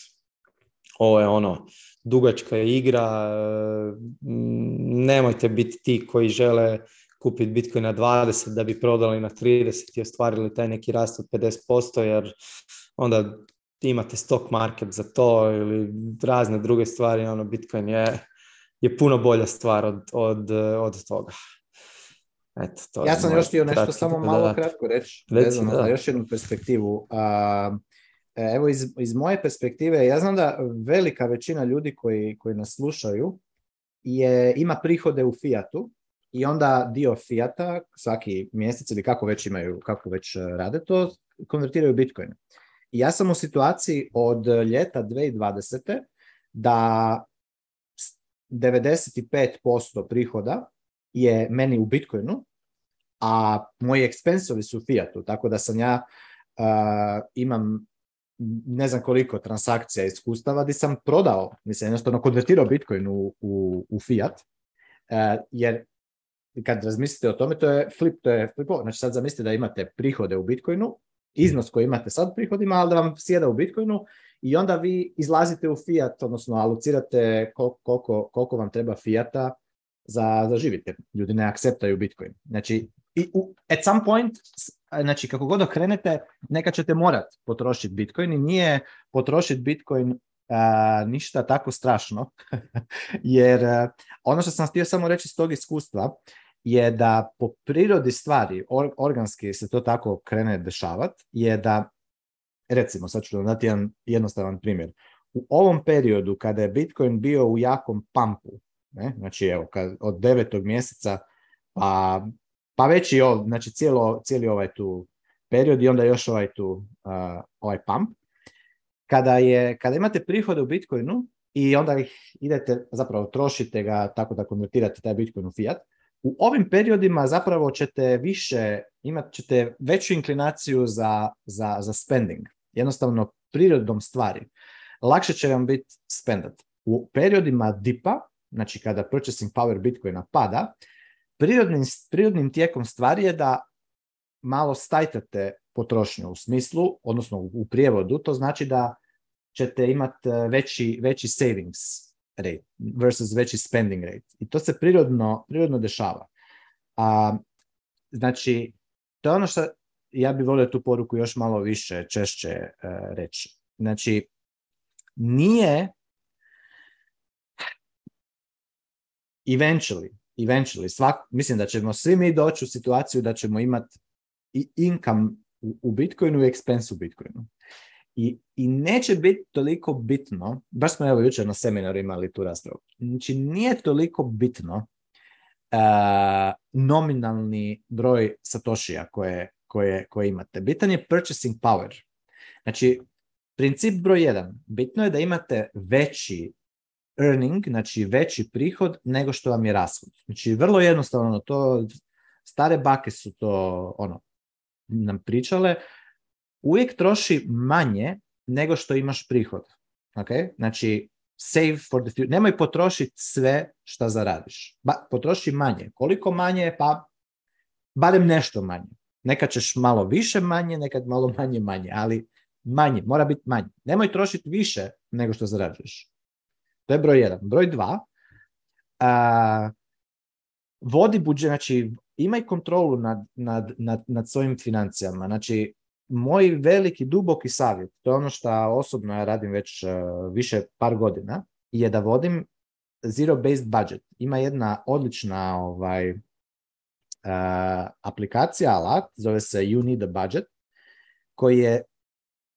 S6: ovo je ono dugačka igra, e, nemojte biti ti koji žele kupiti Bitcoin na 20 da bi prodali na 30 i ostvarili taj neki rast od 50% jer onda imate stock market za to ili razne druge stvari, ono Bitcoin je, je puno bolja stvar od, od, od toga.
S7: Eto, to ja sam još htio nešto samo malo kratko reći, vezano za još jednu perspektivu. E, evo iz, iz moje perspektive, ja znam da velika većina ljudi koji, koji nas slušaju je, ima prihode u Fiatu i onda dio Fiata svaki mjesec ili kako već imaju, kako već e, rade to, konvertiraju u Bitcoin. I ja sam u situaciji od ljeta 2020. da 95% prihoda je meni u Bitcoinu, a moji ekspensovi su u Fiatu, tako da sam ja e, imam ne znam koliko transakcija iskustava gdje sam prodao, mislim, jednostavno konvertirao Bitcoin u, u, u fiat, e, jer kad razmislite o tome, to je flip, to je flip. Znači sad zamislite da imate prihode u Bitcoinu, iznos koji imate sad prihodima, ali da vam sjeda u Bitcoinu i onda vi izlazite u fiat, odnosno alucirate koliko, koliko, koliko vam treba fiata za, za živite. Ljudi ne akceptaju Bitcoin. Znači, i u, at some point znači kako god okrenete, neka ćete morat potrošiti Bitcoin i nije potrošiti Bitcoin ništa tako strašno, jer ono što sam htio samo reći iz tog iskustva je da po prirodi stvari, organski se to tako krene dešavati, je da, recimo, sad ću dati jedan jednostavan primjer, u ovom periodu kada je Bitcoin bio u jakom pampu, ne? znači evo, od devetog mjeseca pa pa već i znači cijelo, cijeli ovaj tu period i onda još ovaj tu uh, ovaj pump. Kada, je, kada imate prihode u Bitcoinu i onda ih idete, zapravo trošite ga tako da konvertirate taj Bitcoin u fiat, u ovim periodima zapravo ćete više, imat ćete veću inklinaciju za, za, za spending. Jednostavno prirodom stvari. Lakše će vam biti spendat. U periodima dipa, znači kada purchasing power Bitcoina pada, prirodnim, prirodnim tijekom stvari je da malo stajtate potrošnju u smislu, odnosno u prijevodu, to znači da ćete imati e, veći, veći savings rate versus veći spending rate. I to se prirodno, prirodno dešava. A, znači, to je ono što ja bih volio tu poruku još malo više, češće e, reći. Znači, nije eventually eventually, svak, mislim da ćemo svi mi doći u situaciju da ćemo imati i income u, u Bitcoinu i expense u Bitcoinu. I, I neće biti toliko bitno, baš smo evo jučer na seminaru imali tu raspravu, znači nije toliko bitno eh, nominalni broj satošija koje, koje, koje imate. Bitan je purchasing power. Znači, princip broj jedan, bitno je da imate veći earning, znači veći prihod nego što vam je rashod. Znači vrlo jednostavno to, stare bake su to ono, nam pričale, uvijek troši manje nego što imaš prihod. Okay? Znači, save for the future. Nemoj potrošiti sve što zaradiš. potroši manje. Koliko manje? Pa barem nešto manje. Nekad ćeš malo više manje, nekad malo manje manje, ali manje, mora biti manje. Nemoj trošiti više nego što zarađuješ. To je broj jedan. Broj dva, vodi budžet, znači imaj kontrolu nad, nad, nad, nad svojim financijama. Znači, moj veliki, duboki savjet, to je ono što osobno ja radim već e, više par godina, je da vodim zero-based budget. Ima jedna odlična ovaj, e, aplikacija, alat, zove se You Need a Budget, koji je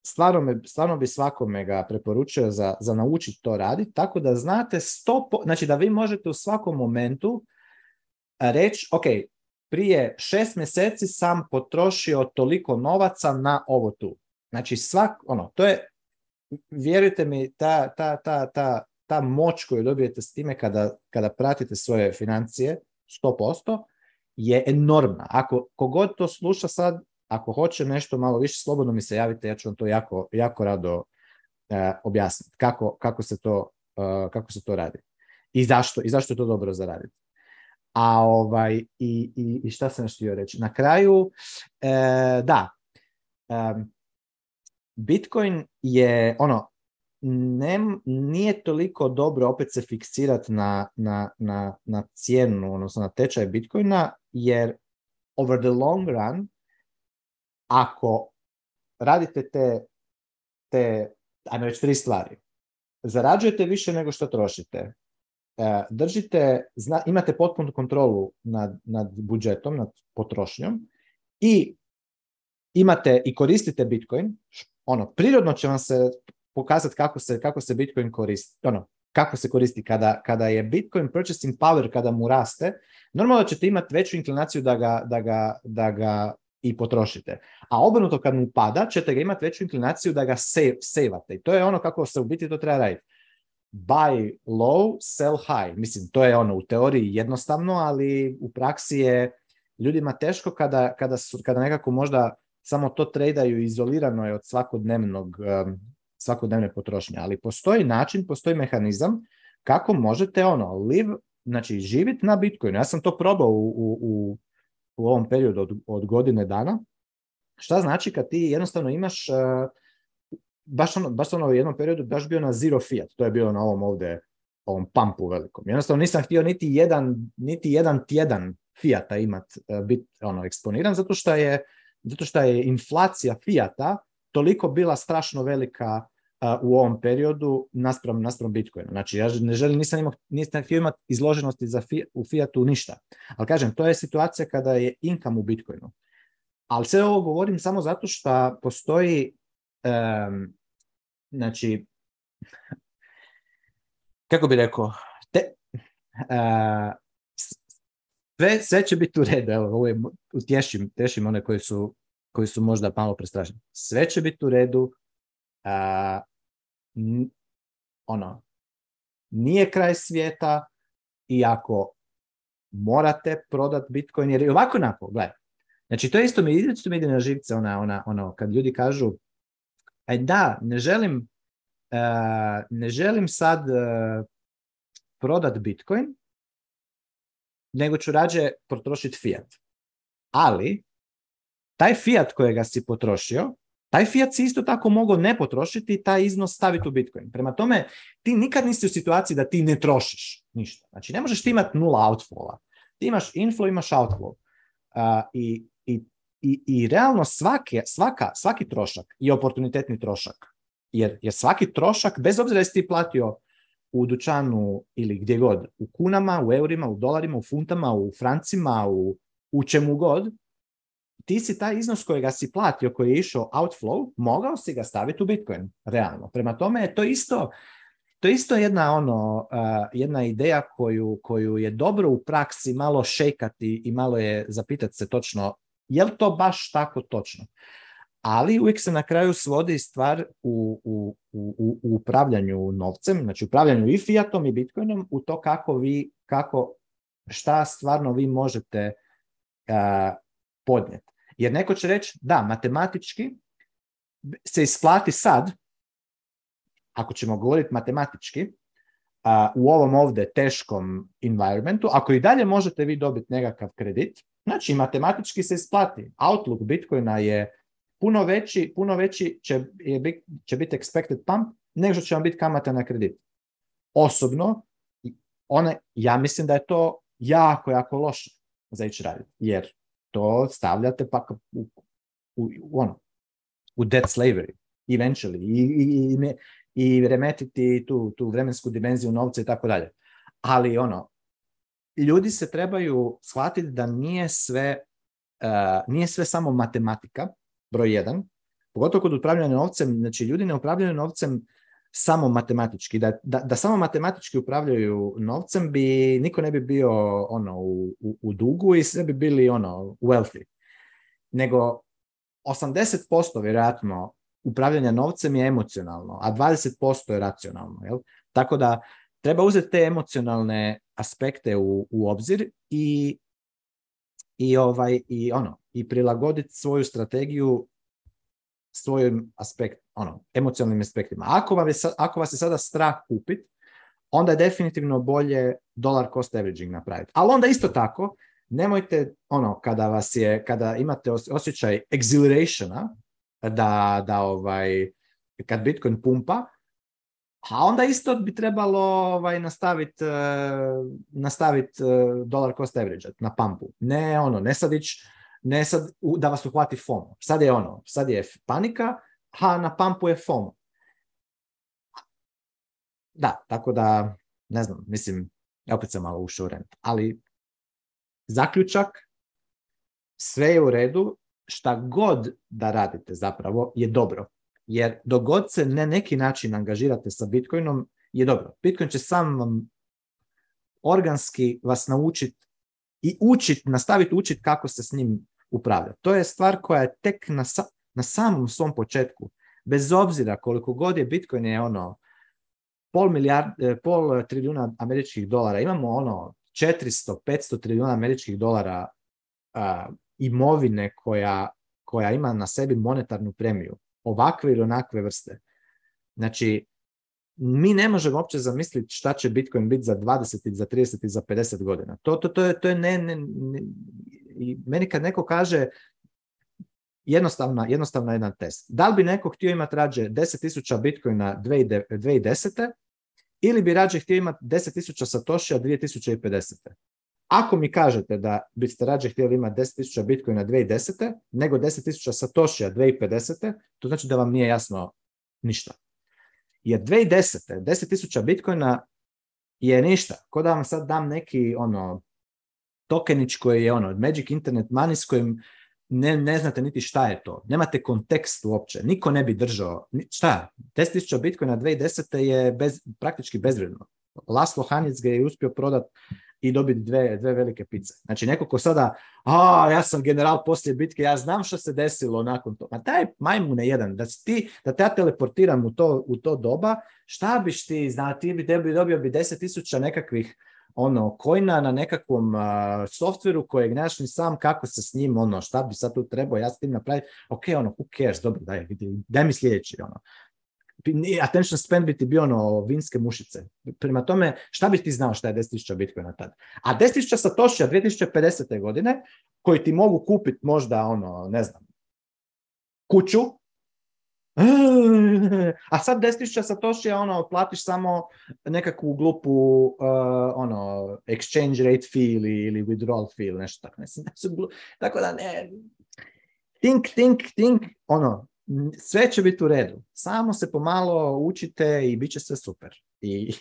S7: stvarno, me, stvarno bi svakome ga preporučio za, za naučiti to raditi, tako da znate po, znači da vi možete u svakom momentu eh, reći, ok, prije šest mjeseci sam potrošio toliko novaca na ovo tu. Znači svak, ono, to je, vjerujte mi, ta, ta, ta, ta, ta moć koju dobijete s time kada, kada pratite svoje financije, 100%, je enormna. Ako kogod to sluša sad, ako hoće nešto malo više, slobodno mi se javite, ja ću vam to jako, jako rado e, objasniti kako, kako, se to, e, kako se to radi i zašto, i zašto je to dobro zaraditi. A ovaj, i, i, šta sam još htio reći? Na kraju, e, da, e, Bitcoin je, ono, ne, nije toliko dobro opet se fiksirati na, na, na, na cijenu, odnosno na tečaj Bitcoina, jer over the long run ako radite te, te ajmo tri stvari. Zarađujete više nego što trošite. E, držite, imate potpunu kontrolu nad, nad budžetom, nad potrošnjom i imate i koristite Bitcoin, ono, prirodno će vam se pokazati kako se, kako se Bitcoin koristi, ono, kako se koristi kada, kada je Bitcoin purchasing power, kada mu raste, normalno ćete imati veću inklinaciju da ga, da ga, da ga i potrošite. A obrnuto kad mu pada, ćete ga imati veću inklinaciju da ga save, I to je ono kako se u biti to treba raditi. Buy low, sell high. Mislim, to je ono u teoriji jednostavno, ali u praksi je ljudima teško kada, kada, nekako možda samo to tradaju izolirano je od svakodnevnog, svakodnevne potrošnje. Ali postoji način, postoji mehanizam kako možete ono live, znači živjeti na Bitcoinu. Ja sam to probao u u ovom periodu od, od godine dana. Šta znači kad ti jednostavno imaš, e, baš ono, baš ono u jednom periodu baš bio na zero fiat, to je bilo na ovom ovdje, ovom pumpu velikom. Jednostavno nisam htio niti jedan, niti jedan tjedan fiata imat, e, bit ono, eksponiran, zato što je, zato što je inflacija fiata toliko bila strašno velika u ovom periodu naspram, naspram Bitcoina. Znači, ja ne želim, nisam, imao, nisam htio imati izloženosti za u fiatu ništa. Ali kažem, to je situacija kada je inkam u Bitcoinu. Ali sve ovo govorim samo zato što postoji, um, znači, kako bi rekao, te, sve, će biti u redu, evo, ovo je, tešim one koji su, koji su možda malo prestrašni Sve će biti u redu, ono, nije kraj svijeta i ako morate prodati Bitcoin, jer i ovako onako gledaj. Znači, to isto mi, to mi ide na živce, ona, ona, ono, kad ljudi kažu, aj e, da, ne želim, e, ne želim sad uh, prodat Bitcoin, nego ću rađe potrošiti fiat. Ali, taj fiat kojega si potrošio, taj fiat si isto tako mogao ne potrošiti i taj iznos staviti u Bitcoin. Prema tome, ti nikad nisi u situaciji da ti ne trošiš ništa. Znači, ne možeš ti imati nula outfall-a. Ti imaš inflow, imaš outflow. i, realno svaka, svaki trošak je oportunitetni trošak. Jer, jer svaki trošak, bez obzira jesi ti platio u dućanu ili gdje god, u kunama, u eurima, u dolarima, u funtama, u francima, u, u čemu god, ti si taj iznos kojega si platio, koji je išao outflow, mogao si ga staviti u Bitcoin, realno. Prema tome, to isto, to isto jedna ono, jedna ideja koju, koju je dobro u praksi malo šekati i malo je zapitati se točno, je li to baš tako točno? ali uvijek se na kraju svodi stvar u, u, u, upravljanju novcem, znači upravljanju i fiatom i bitcoinom u to kako vi, kako, šta stvarno vi možete uh, podnijeti. Jer neko će reći, da, matematički se isplati sad, ako ćemo govoriti matematički, u ovom ovdje teškom environmentu, ako i dalje možete vi dobiti nekakav kredit, znači matematički se isplati. Outlook Bitcoina je puno veći, puno veći će, je biti expected pump nego što će vam biti kamata na kredit. Osobno, one, ja mislim da je to jako, jako loše za ići raditi. Jer to stavljate pak u, u, ono, u dead slavery, eventually, i, i, i, i remetiti tu, tu vremensku dimenziju novca i tako dalje. Ali ono, ljudi se trebaju shvatiti da nije sve, e, nije sve samo matematika, broj jedan, pogotovo kod upravljanja novcem, znači ljudi ne upravljaju novcem samo matematički, da, da, da samo matematički upravljaju novcem bi niko ne bi bio ono u, u, dugu i sve bi bili ono wealthy. Nego 80% vjerojatno upravljanja novcem je emocionalno, a 20% je racionalno. Jel? Tako da treba uzeti te emocionalne aspekte u, u obzir i, i, ovaj, i, ono, i prilagoditi svoju strategiju svojim aspekt, ono, emocionalnim aspektima. Ako, vam ako vas je sada strah kupit, onda je definitivno bolje dolar cost averaging napraviti. Ali onda isto tako, nemojte, ono, kada vas je, kada imate osjećaj exhilarationa, da, da ovaj, kad Bitcoin pumpa, a onda isto bi trebalo ovaj, nastaviti nastavit, eh, eh, dolar cost average na pampu. Ne ono, ne sad ići ne sad da vas uhvati FOMO. Sad je ono, sad je panika, a na pampu je FOMO. Da, tako da, ne znam, mislim, opet sam malo ušuren, ali zaključak, sve je u redu, šta god da radite zapravo je dobro. Jer dok se ne neki način angažirate sa Bitcoinom, je dobro. Bitcoin će sam vam organski vas naučiti i učit, nastaviti učit kako se s njim upravljati. To je stvar koja je tek na, na samom svom početku. Bez obzira koliko god je Bitcoin je ono pol, milijard, e, pol trilijuna američkih dolara, imamo ono 400-500 trilijuna američkih dolara imovine koja, koja ima na sebi monetarnu premiju, ovakve ili onakve vrste. Znači, mi ne možemo uopće zamisliti šta će Bitcoin biti za 20, za 30 i za 50 godina. To, to, to je, to je ne, ne, ne, i meni kad neko kaže jednostavna, jednostavna jedan test. Da li bi neko htio imati rađe 10.000 bitcoina 2010. ili bi rađe htio imati 10.000 satoshija 2050. Ako mi kažete da biste rađe htjeli imati 10.000 bitcoina 2010. nego 10.000 satoshija 2050. to znači da vam nije jasno ništa. Jer 2010. 10.000 bitcoina je ništa. Ko da vam sad dam neki ono tokenić koji je ono, Magic Internet Money s kojim ne, ne znate niti šta je to. Nemate kontekst uopće. Niko ne bi držao. Šta? 10.000 bitcoina 2010. je bez, praktički bezvredno. Laslo Hanjec ga je uspio prodati i dobiti dve, dve velike pice. Znači neko ko sada, a ja sam general poslije bitke, ja znam što se desilo nakon toga. Ma daj majmune jedan, da ti, da te ja teleportiram u to, u to doba, šta biš ti, ti bi, dobio bi 10.000 nekakvih ono kojna na nekakvom softveru kojeg znaš ni sam kako se s njim ono šta bi sad tu trebao ja s tim napraviti ok ono who cares dobro daj, daj mi sljedeći ono attention spend bi ti bio ono vinske mušice. Prima tome, šta bi ti znao šta je 10.000 bitcoina tad? A 10.000 satošija 2050. godine, koji ti mogu kupiti možda ono, ne znam, kuću, a sad 10.000 Satoshi ono, platiš samo nekakvu glupu, uh, ono, exchange rate fee ili, ili withdrawal fee ili nešto tako. Mislim, tako da ne, think, think, think, ono, sve će biti u redu. Samo se pomalo učite i bit će sve super. I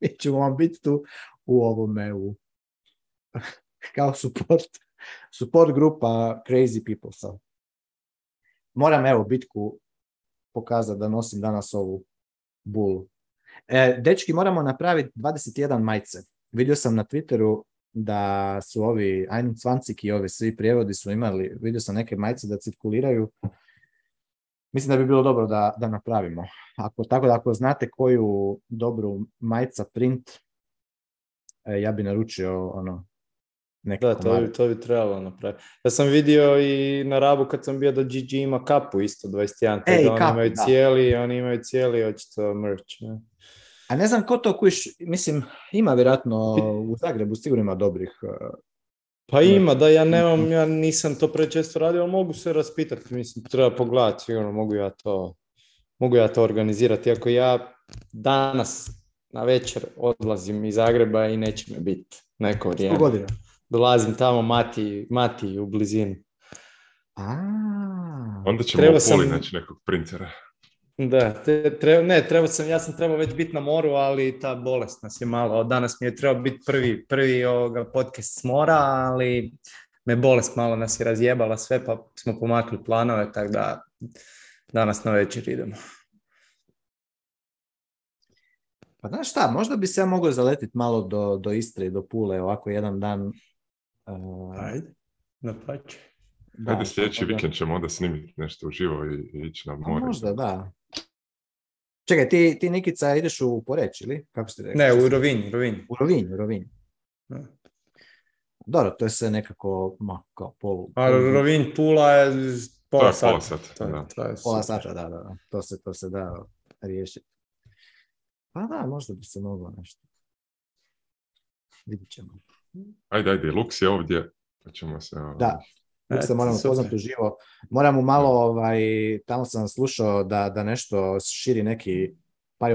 S7: mi ćemo vam biti tu u ovome, kao support, support grupa crazy people. So. Moram evo bitku pokazati da nosim danas ovu bulu. E, dečki, moramo napraviti 21 majce. Vidio sam na Twitteru da su ovi Ajnum Cvancik i ovi svi prijevodi su imali, vidio sam neke majce da cirkuliraju. Mislim da bi bilo dobro da, da napravimo. Ako, tako da ako znate koju dobru majca print, e, ja bi naručio ono,
S6: da, to bi, to
S7: bi
S6: trebalo napraviti. Ja sam vidio i na Rabu kad sam bio da GG ima kapu isto 21, e, oni imaju cijeli, oni imaju cijeli očito merch.
S7: A ne znam ko to kojiš, mislim, ima vjerojatno u Zagrebu sigurno ima dobrih e,
S6: pa ima, da ja nemam, mhm. ja nisam to prečesto radio, ali mogu se raspitati, mislim, treba pogledati, sigurno mogu ja to, mogu ja to organizirati, ako ja danas na večer odlazim iz Zagreba i neće me biti neko vrijeme dolazim tamo mati, mati u blizinu.
S8: A, Onda ćemo treba u naći nekog printera.
S6: Da, te, ne, treba sam, ja sam trebao već biti na moru, ali ta bolest nas je malo. Danas mi je trebao biti prvi, prvi ovoga podcast s mora, ali me bolest malo nas je razjebala sve, pa smo pomakli planove, tako da danas na večer idemo.
S7: Pa znaš šta, možda bi se ja mogao zaletiti malo do, do Istre i do Pule, ovako jedan dan
S6: Ehm, Ajde, na
S8: Da, Ajde, sljedeći vikend ćemo onda snimiti nešto uživo i, ići na pa more.
S7: možda, da. Čekaj, ti, ti Nikica ideš u Poreć, ili? Kako
S6: Ne, u Rovinj, Rovinj.
S7: U Rovinj, u Rovinj. Dobro, to je sve nekako ma, kao
S8: polu...
S6: A Rovinj Pula je
S8: pola to je sata.
S7: da. To je pola sata, da, da. To se, to se da riješiti. Pa da, možda bi se moglo nešto. Vidit
S8: ćemo. Ajde, ajde, Lux je ovdje, pa ćemo se... Ono,
S7: da, Lux se moramo poznati uživo. Moram mu malo, ovaj, tamo sam slušao da, da nešto širi neki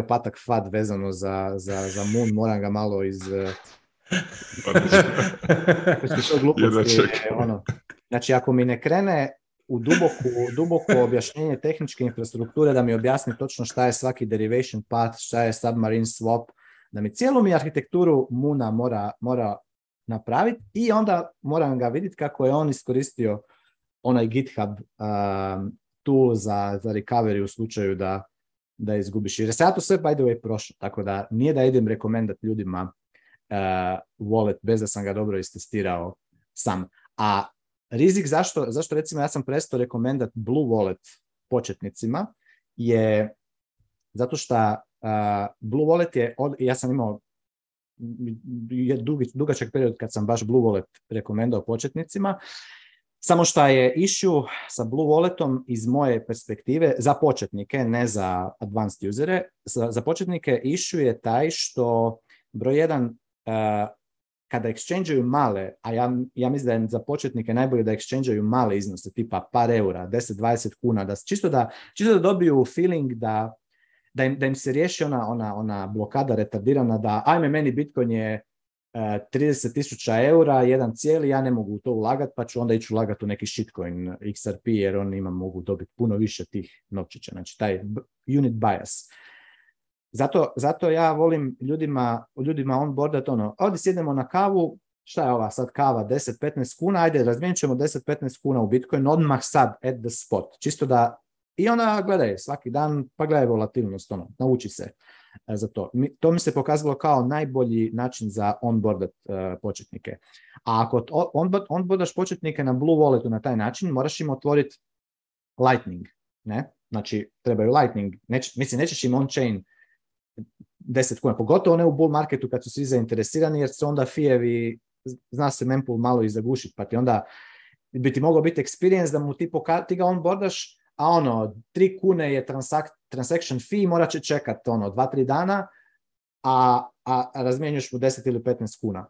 S7: patak fad vezano za, za, za Moon, moram ga malo iz... Eh, pa ono. Znači, ako mi ne krene u duboku, objašnjenje tehničke infrastrukture, da mi objasni točno šta je svaki derivation path, šta je submarine swap, da mi cijelu mi arhitekturu Muna mora, mora napraviti i onda moram ga vidjeti kako je on iskoristio onaj GitHub uh, tool za, za recovery u slučaju da, da izgubiš. Jer se ja to sve by the way prošlo, tako da nije da idem rekomendat ljudima uh, wallet bez da sam ga dobro istestirao sam. A rizik zašto, zašto recimo ja sam prestao rekomendat Blue Wallet početnicima je zato što uh, Blue Wallet je, od, ja sam imao je dugačak period kad sam baš Blue Wallet rekomendao početnicima. Samo što je išu sa Blue Walletom iz moje perspektive za početnike, ne za advanced usere, za, početnike išu je taj što broj jedan, eh, kada exchangeaju male, a ja, mislim da je za početnike najbolje da exchangeaju male iznose, tipa par eura, 10-20 kuna, da, čisto, da, čisto da dobiju feeling da da im, se riješi ona, ona, blokada retardirana da ajme meni Bitcoin je 30 e, tisuća eura, jedan cijeli, ja ne mogu to ulagati, pa ću onda ići ulagati u neki shitcoin XRP, jer on ima mogu dobiti puno više tih novčića, znači taj unit bias. Zato, zato ja volim ljudima, ljudima onboardat ono, ovdje sjednemo na kavu, šta je ova sad kava, 10-15 kuna, ajde razmijenit ćemo 10-15 kuna u Bitcoin, odmah sad at the spot, čisto da i onda gledaj svaki dan, pa gledaj volatilnost, ono, nauči se e, za to. To mi se pokazalo kao najbolji način za onboardat e, početnike. A ako onboardaš početnike na Blue Walletu na taj način, moraš im otvoriti Lightning, ne? Znači, trebaju Lightning. Neć, mislim, nećeš im on-chain 10 kuna, pogotovo ne u bull marketu kad su svi zainteresirani, jer se onda fijevi, zna se mempool malo i zagušiti, pa ti onda bi ti mogao biti experience da mu ti, poka ti ga onboardaš, a ono, tri kune je transak, transaction fee, morat će čekat ono, dva, tri dana, a, a razmijenjuš mu 10 ili 15 kuna.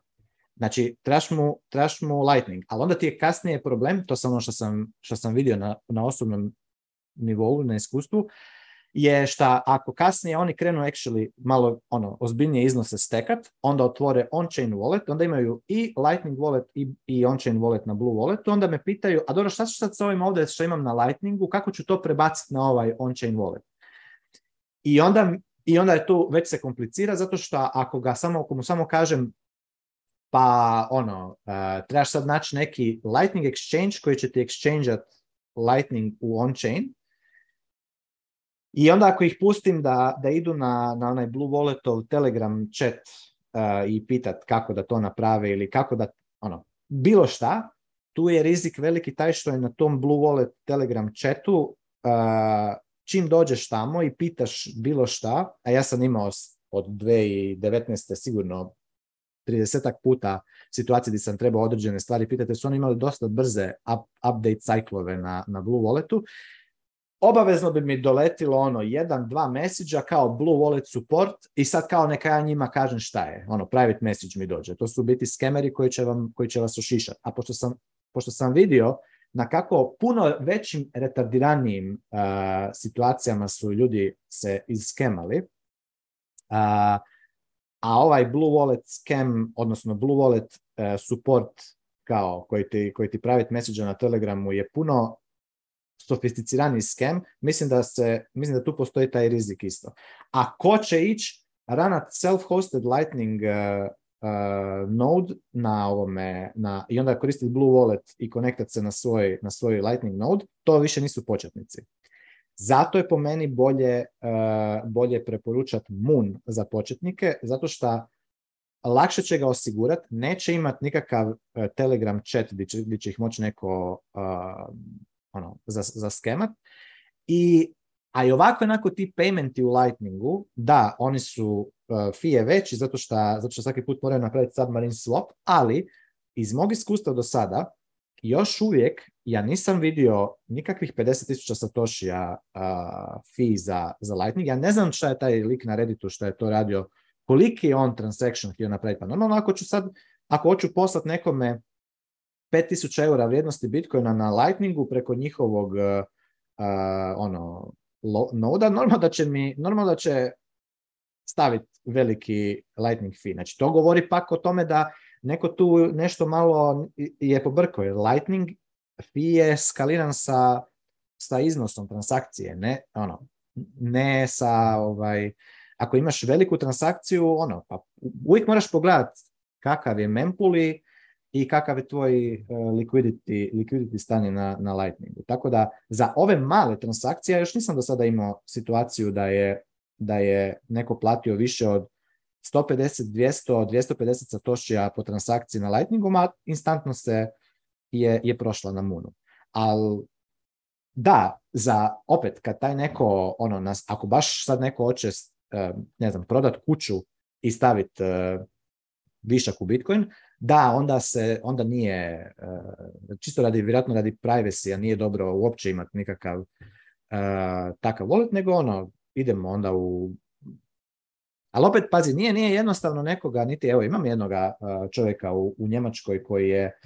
S7: Znači, trebaš mu, trebaš mu lightning, ali onda ti je kasnije problem, to samo ono što sam, što sam vidio na, na osobnom nivou, na iskustvu, je šta ako kasnije oni krenu actually malo ono ozbiljnije iznose stekat, onda otvore on-chain wallet, onda imaju i Lightning wallet i, i on-chain wallet na Blue wallet, onda me pitaju, a dobro šta ću sad s ovim ovdje što imam na Lightningu, kako ću to prebaciti na ovaj on-chain wallet? I onda, I onda je tu već se komplicira zato što ako ga samo, mu samo kažem pa ono, uh, trebaš sad naći neki Lightning exchange koji će ti exchangeat Lightning u on-chain, i onda ako ih pustim da, da idu na, na onaj Blue Walletov Telegram chat uh, i pitat kako da to naprave ili kako da, ono, bilo šta, tu je rizik veliki taj što je na tom Blue Wallet Telegram chatu uh, čim dođeš tamo i pitaš bilo šta, a ja sam imao od 2019. sigurno 30 puta situacije gdje sam trebao određene stvari pitati, jer su oni imali dosta brze update cyklove na, na Blue Walletu obavezno bi mi doletilo ono jedan, dva message kao Blue Wallet support i sad kao neka ja njima kažem šta je. Ono, private message mi dođe. To su biti skemeri koji će, vam, koji će vas ošišati. A pošto sam, pošto sam vidio na kako puno većim retardiranijim situacijama su ljudi se iskemali, uh, a ovaj Blue Wallet scam, odnosno Blue Wallet e, support kao koji ti, koji ti private message na Telegramu je puno sofisticirani skem, mislim da, se, mislim da tu postoji taj rizik isto. A ko će ići ranat self-hosted lightning uh, uh, node na ovome, na, i onda koristiti Blue Wallet i konektat se na svoj, na svoj lightning node, to više nisu početnici. Zato je po meni bolje, uh, bolje preporučati Moon za početnike, zato što lakše će ga osigurati, neće imati nikakav Telegram chat gdje će, ih moći neko ono, za, za skemat. I, a i ovako onako ti paymenti u Lightningu, da, oni su uh, e, fije veći zato što zato što svaki put moraju napraviti submarine swap, ali iz mog iskustva do sada, još uvijek ja nisam vidio nikakvih 50.000 satošija uh, fee za, za Lightning. Ja ne znam šta je taj lik na Redditu što je to radio, koliki je on transaction htio napraviti. Pa normalno ako ću sad, ako hoću poslati nekome 5000 eura vrijednosti Bitcoina na Lightningu preko njihovog uh, ono, lo, noda, normalno da će mi, normalno da će staviti veliki Lightning fee. Znači, to govori pak o tome da neko tu nešto malo je pobrko jer Lightning fee je skaliran sa, sa iznosom transakcije, ne, ono, ne sa, ovaj, ako imaš veliku transakciju, ono, pa uvijek moraš pogledati kakav je mempuli i kakav je tvoj e, liquidity, liquidity stanje na, na Lightningu. Tako da za ove male transakcije ja još nisam do sada imao situaciju da je, da je neko platio više od 150, 200, 250 satošija po transakciji na Lightningu, a instantno se je, je prošla na Moonu. Ali da, za opet kad taj neko, ono, nas, ako baš sad neko hoće, e, ne znam, prodat kuću i staviti e, višak u Bitcoin, da, onda se, onda nije, e, čisto radi, vjerojatno radi privacy, a nije dobro uopće imati nikakav e, takav wallet, nego ono, idemo onda u ali opet, pazi, nije, nije jednostavno nekoga, niti, evo, imam jednoga e, čovjeka u, Njemačkoj koji je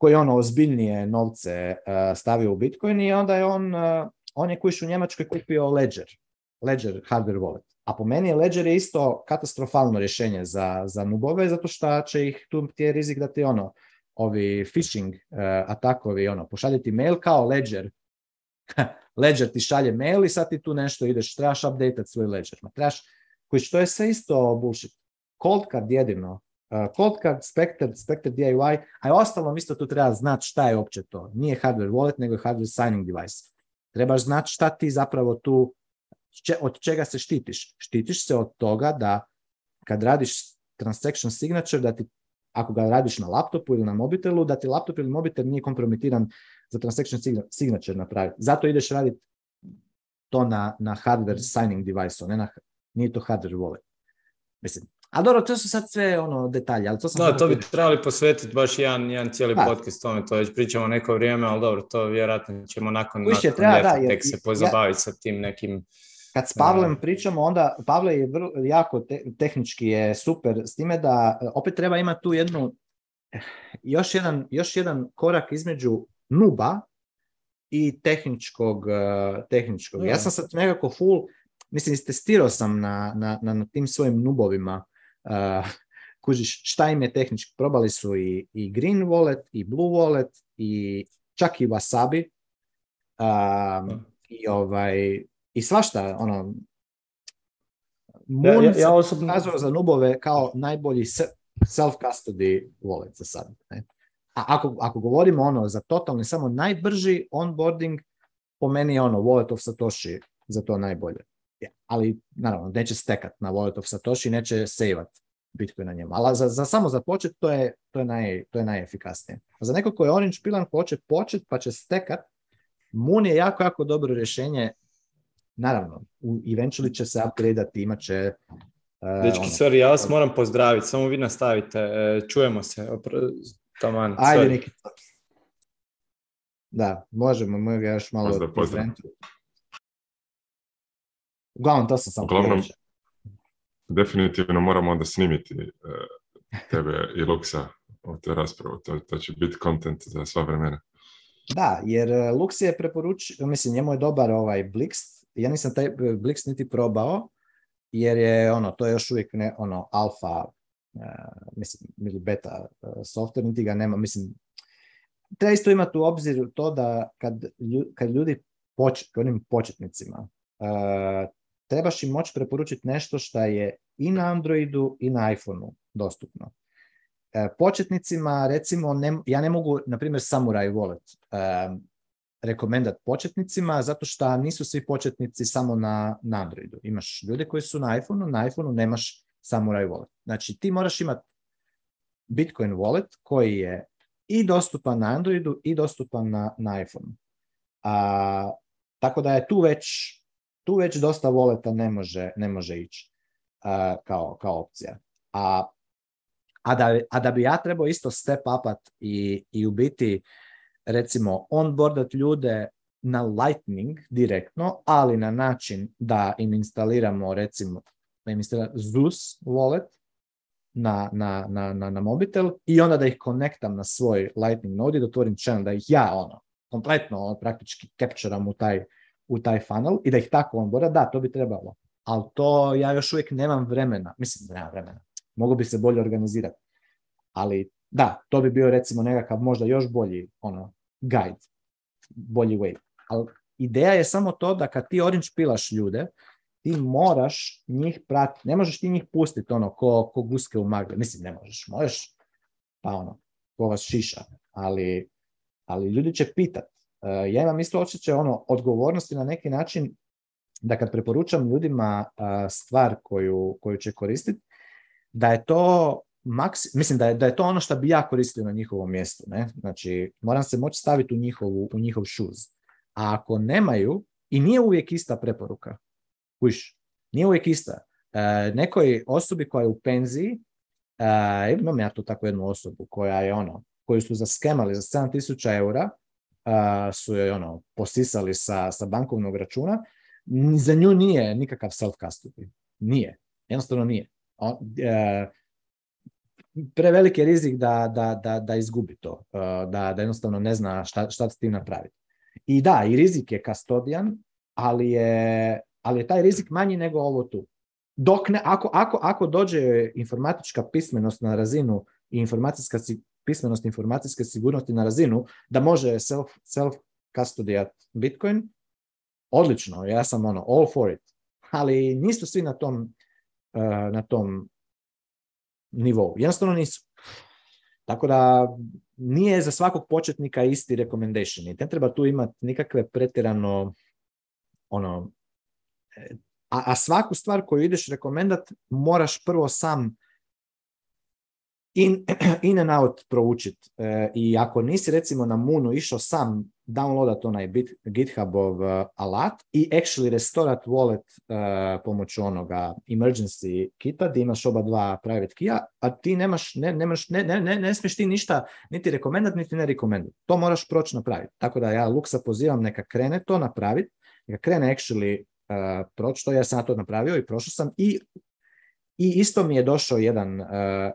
S7: koji ono ozbiljnije novce stavio u Bitcoin i onda je on, on je kuš u Njemačkoj kupio Ledger, Ledger hardware wallet. A po meni Ledger je isto katastrofalno rješenje za, za nubove, zato što će ih tu ti je rizik da ti ono, ovi phishing uh, atakovi, ono, pošaljiti mail kao Ledger. ledger ti šalje mail i sad ti tu nešto ideš, trebaš update svoj Ledger. Ma trebaš, koji što je sve isto bullshit. Cold card jedino, uh, cold card, Spectre, Spectre DIY, a je ostalo isto tu treba znati šta je uopće to. Nije hardware wallet, nego je hardware signing device. Trebaš znati šta ti zapravo tu od čega se štitiš? Štitiš se od toga da kad radiš transaction signature, da ti, ako ga radiš na laptopu ili na mobitelu, da ti laptop ili mobitel nije kompromitiran za transaction signature napraviti. Zato ideš raditi to na, na hardware mhm. signing device ne na, nije to hardware wallet. Mislim, a dobro, to su sad sve ono detalje,
S6: ali to sam... Da, to bi trebali posvetiti baš jedan, jedan cijeli da. Pa. podcast tome, to već pričamo neko vrijeme, ali dobro, to vjerojatno ćemo nakon, treba, da, tek se pozabaviti sa tim nekim
S7: kad s Pavlem pričamo, onda Pavle je vrlo, jako tehnički je super s time da e, opet treba imati tu jednu eh, još jedan, još jedan korak između nuba i tehničkog. E, tehničkog. Ja sam sad nekako full, mislim, istestirao sam na, na, na, tim svojim nubovima uh, kužiš šta im je tehnički. Probali su i, i Green Wallet, i Blue Wallet, i čak i Wasabi. I ovaj, i svašta, ono, Moon ja, ja, ja za nubove kao najbolji self-custody wallet za sad. Ne? A ako, ako govorimo ono za totalni, samo najbrži onboarding, po meni je ono Wallet of Satoshi za to najbolje. Ali, naravno, neće stekat na Wallet of Satoshi, neće sejvat Bitcoin na njemu. Ali za, za samo za počet to je, to, je naj, to je najefikasnije. A za neko ko je orange pilan, ko hoće počet pa će stekat, Moon je jako, jako dobro rješenje naravno, eventually će se upgradati, imat će
S6: Uh, Dečki, ono. sorry, ja vas moram pozdraviti, samo vi nastavite, eh, čujemo se.
S7: Taman, Ajde, Da, možemo, mojeg ga još malo pozdrav, pozdrav. Uglavnom, to sam samo
S8: Uglavnom, definitivno moramo onda snimiti uh, tebe i Luksa o te raspravi, to, to će biti content za sva vremena.
S7: Da, jer Lux je preporučio, mislim, njemu je dobar ovaj Blixt, ja nisam taj e, Blix niti probao, jer je ono, to je još uvijek ne, ono, alfa, e, mislim, ili beta e, software, niti ga nema, mislim, treba isto imati u obzir to da kad, kad ljudi poč, onim početnicima, uh, trebaš im moći preporučiti nešto što je i na Androidu i na iPhoneu dostupno. Početnicima, recimo, ja ne mogu, na primjer, Samurai Wallet rekomendat početnicima zato što nisu svi početnici samo na, Androidu. Imaš ljude koji su na iPhoneu, na iPhoneu nemaš Samurai Wallet. Znači ti moraš imati Bitcoin Wallet koji je i dostupan na Androidu i dostupan na, na iPhoneu. A, tako da je tu već, tu već dosta voleta ne može, ne može ići kao, kao opcija. A, a, da, da bi ja trebao isto step upat i, i u biti recimo onboardat ljude na Lightning direktno, ali na način da im instaliramo recimo da im instaliramo Zeus wallet na, na, na, na, mobitel i onda da ih konektam na svoj Lightning node i da otvorim channel, da ih ja ono, kompletno ono, praktički capturam u taj, u taj funnel i da ih tako onboarda, da, to bi trebalo. Ali to ja još uvijek nemam vremena, mislim da nemam vremena, mogu bi se bolje organizirati. Ali da, to bi bio recimo nekakav možda još bolji ono, guide, bolji way. Ali ideja je samo to da kad ti orange pilaš ljude, ti moraš njih pratiti. Ne možeš ti njih pustiti ono ko, ko guske u magli. Mislim, ne možeš. Možeš, pa ono, ko vas šiša. Ali, ali ljudi će pitat. Eh, ja imam isto osjećaj ono, odgovornosti na neki način da kad preporučam ljudima eh, stvar koju, koju će koristiti, da je to maks, mislim da je, da je to ono što bi ja koristio na njihovom mjestu. Ne? Znači, moram se moći staviti u, njihovu, u njihov shoes. A ako nemaju, i nije uvijek ista preporuka. Kuš, nije uvijek ista. E, nekoj osobi koja je u penziji, e, imam ja tu tako jednu osobu koja je ono, koju su zaskemali za 7000 eura, e, su joj ono, posisali sa, sa bankovnog računa, za nju nije nikakav self-custody. Nije. Jednostavno nije. On, e, preveliki rizik da, da, da, da izgubi to, uh, da, da jednostavno ne zna šta, šta s tim napraviti. I da, i rizik je kastodijan, ali je, ali je taj rizik manji nego ovo tu. Dok ne, ako, ako, ako dođe informatička pismenost na razinu i informacijska pismenost informacijske sigurnosti na razinu da može self, self custodijat Bitcoin, odlično, ja sam ono all for it. Ali nisu svi na tom, uh, na tom nivou. Jednostavno nisu. Tako da nije za svakog početnika isti recommendation. I ne treba tu imati nikakve pretjerano ono, e, a, a svaku stvar koju ideš rekomendat moraš prvo sam in, in and out proučit. E, I ako nisi recimo na Moonu išao sam downloadat onaj bit, GitHubov uh, alat i actually restorat wallet uh, pomoću onoga emergency kita gdje imaš oba dva private kija a ti nemaš, ne, nemaš, ne, ne, ne, smiješ ti ništa niti rekomendat, niti ne rekomendat. To moraš proći napraviti. Tako da ja Luksa pozivam neka krene to napraviti, neka krene actually uh, proći to, ja sam to napravio i prošao sam i i isto mi je došao jedan, uh,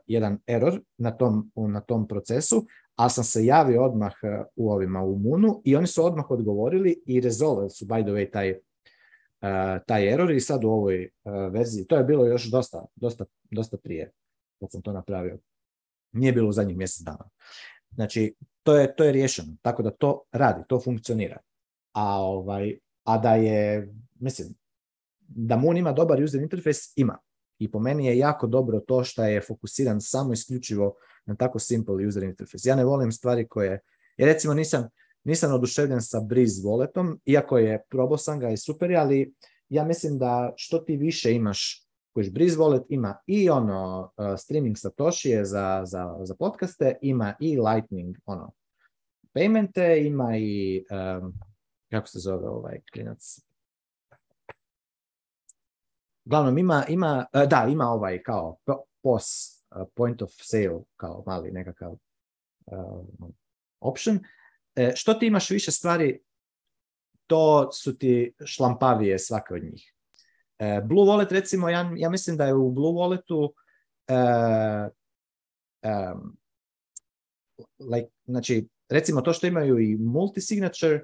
S7: jedan error na tom, na tom procesu, ali sam se javio odmah e, u ovima u Munu i oni su odmah odgovorili i rezolvali su by the way taj, uh, taj error i sad u ovoj uh, verziji, to je bilo još dosta, dosta, dosta prije kad sam to napravio. Nije bilo u zadnjih mjesec dana. Znači, to je, to je riješeno, tako da to radi, to funkcionira. A, ovaj, a da je, mislim, da Moon ima dobar user interface, ima. I po meni je jako dobro to što je fokusiran samo isključivo na tako simple user interface. Ja ne volim stvari koje... recimo nisam, nisam oduševljen sa Breeze Walletom, iako je probao sam ga i super, ali ja mislim da što ti više imaš kojiš Breeze Wallet ima i ono uh, streaming je za, za, za podcaste, ima i Lightning ono paymente, ima i e, kako se zove ovaj klinac Uglavnom, ima, ima, e, da, ima ovaj kao POS, e, point of sale, kao mali nekakav uh, option. što ti imaš više stvari, to su ti šlampavije svake od njih. E, Blue Wallet, recimo, ja, ja mislim da je u Blue Walletu e, like, znači, recimo to što imaju i multisignature,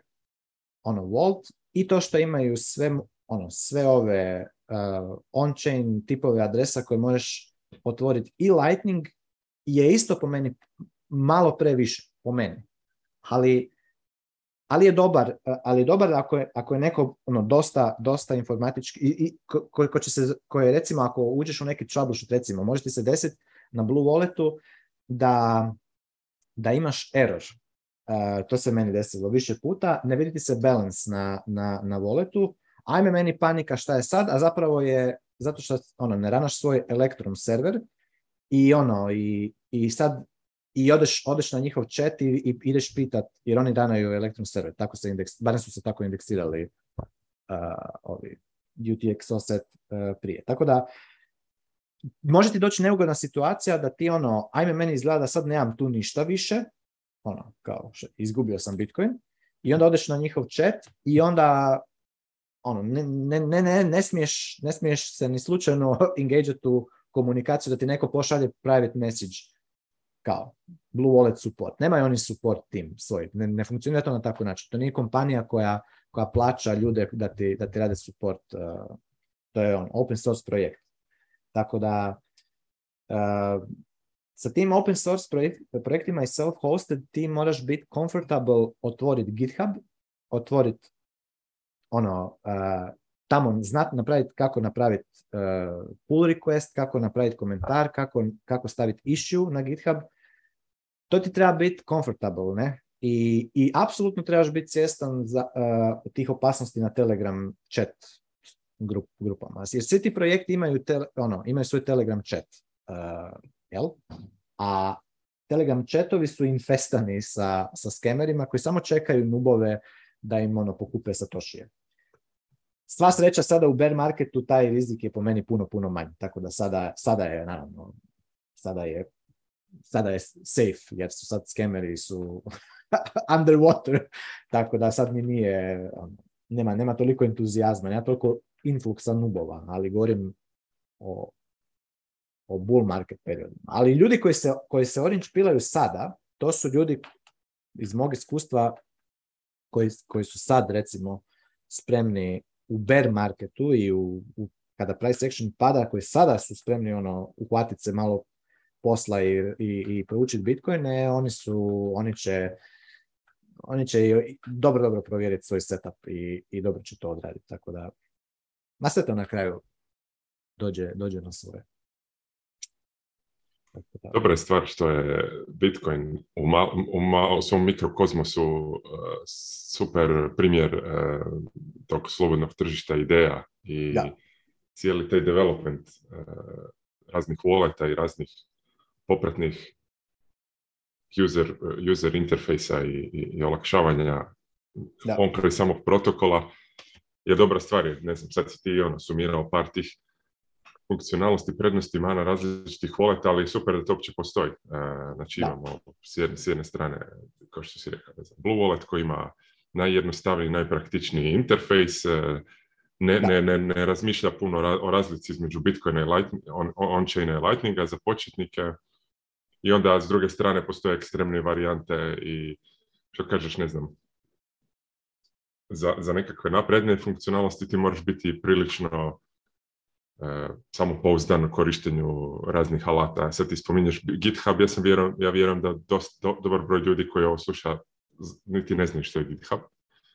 S7: ono, vault, i to što imaju sve, ono, sve ove Uh, on-chain tipove adresa koje možeš otvoriti i Lightning je isto po meni malo previše, po meni. Ali, ali je dobar, uh, ali je dobar ako, je, ako je neko ono, dosta, dosta informatički i, i ko, ko će se, koje recimo ako uđeš u neki troubleshoot recimo, može ti se desiti na Blue Walletu da, da imaš error. Uh, to se meni desilo više puta, ne vidi se balance na, na, na walletu, ajme meni panika šta je sad, a zapravo je zato što ono, ne ranaš svoj elektron server i ono, i, i sad i odeš, odeš na njihov chat i, ideš pitat, jer oni danaju elektron server, tako se indeks, barem su se tako indeksirali uh, ovi UTXO set uh, prije. Tako da, može ti doći neugodna situacija da ti ono, ajme meni izgleda da sad nemam tu ništa više, ono, kao izgubio sam Bitcoin, i onda odeš na njihov chat i onda ono, ne, ne, ne, ne, smiješ, ne se ni slučajno engage u komunikaciju da ti neko pošalje private message kao Blue Wallet support. Nemaju oni support tim svoj. Ne, ne funkcionira to na takav način. To nije kompanija koja, koja plaća ljude da ti, da ti rade support. Uh, to je on, open source projekt. Tako da uh, sa tim open source projektima i self-hosted ti moraš biti comfortable otvoriti GitHub, otvoriti ono, uh, tamo znati napraviti kako napraviti uh, e, pull request, kako napraviti komentar, kako, kako staviti issue na GitHub, to ti treba biti comfortable, ne? I, i apsolutno trebaš biti svjestan za, e, tih opasnosti na Telegram chat grup, grupama. Jer svi ti projekti imaju, ono, imaju svoj Telegram chat. Uh, jel? A Telegram chatovi su infestani sa, sa skemerima koji samo čekaju nubove da im ono, pokupe satošije. Sva sreća sada u bear marketu taj rizik je po meni puno, puno manji. Tako da sada, sada je, naravno, sada je, sada je safe, jer su sad skemeri su underwater. Tako da sad mi nije, ono, nema, nema toliko entuzijazma, nema toliko influksa nubova, ali govorim o, o bull market periodu. Ali ljudi koji se, koji se orange pilaju sada, to su ljudi iz mog iskustva koji, koji su sad recimo spremni u bear marketu i u, kada price action pada, koji sada su spremni ono, uhvatiti se malo posla i, i, i proučiti bitcoine, oni, su, oni će oni će dobro, dobro provjeriti svoj setup i, i dobro će to odraditi. Tako da, ma sve to na kraju dođe, dođe na svoje.
S8: Dobra je stvar što je Bitcoin u, ma, u, u svom mikrokozmosu uh, e, super primjer uh, tog slobodnog tržišta ideja i cijeli taj development e, raznih walleta i raznih popratnih user, user interfejsa i, i, i olakšavanja samog protokola je dobra stvar. Ne znam, sad si ti ono, sumirao par tih funkcionalnosti, prednosti, mana ono, različitih voleta, ali super da to uopće postoji. E, znači imamo s jedne, s jedne strane, kao što si rekao, Blue Wallet koji ima najjednostavniji, najpraktičniji interfejs, e, ne, ne, ne, ne, razmišlja puno o razlici između Bitcoina i Lightning, on, on i Lightninga za početnike. I onda s druge strane postoje ekstremne varijante i što kažeš, ne znam, za, za nekakve napredne funkcionalnosti ti moraš biti prilično E, u korištenju raznih alata. Sad ti spominješ GitHub, ja, sam vjerujem, ja vjerujem da dost, dobar broj ljudi koji ovo sluša niti ne znaju što je GitHub. E,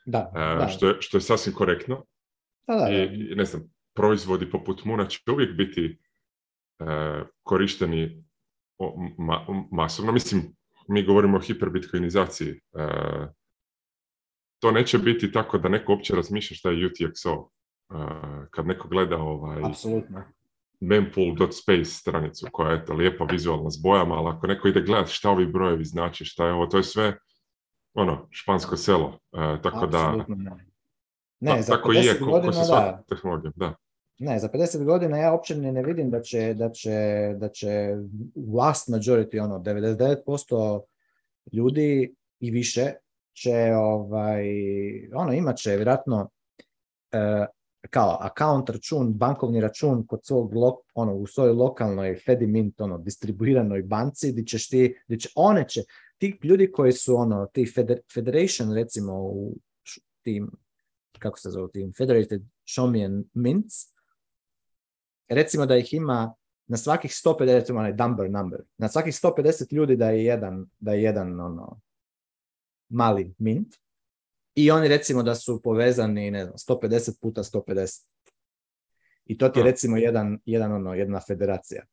S8: da, Što, je, što je sasvim korektno. Da, da, ne znam, proizvodi poput Muna će uvijek biti e, korišteni ma, masovno. Mislim, mi govorimo o hiperbitcoinizaciji. to neće biti tako da neko uopće razmišlja šta je UTXO kad neko gleda ovaj manpool.space mempool.space stranicu koja je to lijepa vizualna s bojama, ali ako neko ide gledati šta ovi brojevi znači, šta je ovo, to je sve ono, špansko selo. tako
S7: da...
S8: Ne,
S7: za 50 godina, da. Ne, za 50 godina ja uopće ne vidim da će, da će, da će vast majority, ono, 99% ljudi i više će, ovaj, ono, imat će vjerojatno e, kao account račun, bankovni račun kod svog ono, u svojoj lokalnoj Fedimint ono, distribuiranoj banci gdje ćeš ti, gdje će, one će, ti ljudi koji su ono, ti federation recimo u tim, kako se zove, tim federated Shomian mints, recimo da ih ima na svakih 150, recimo number number, na svakih 150 ljudi da je jedan, da je jedan ono, mali mint, i oni recimo da su povezani, ne znam, 150 puta 150. I to ti je recimo jedan, jedan ono, jedna federacija.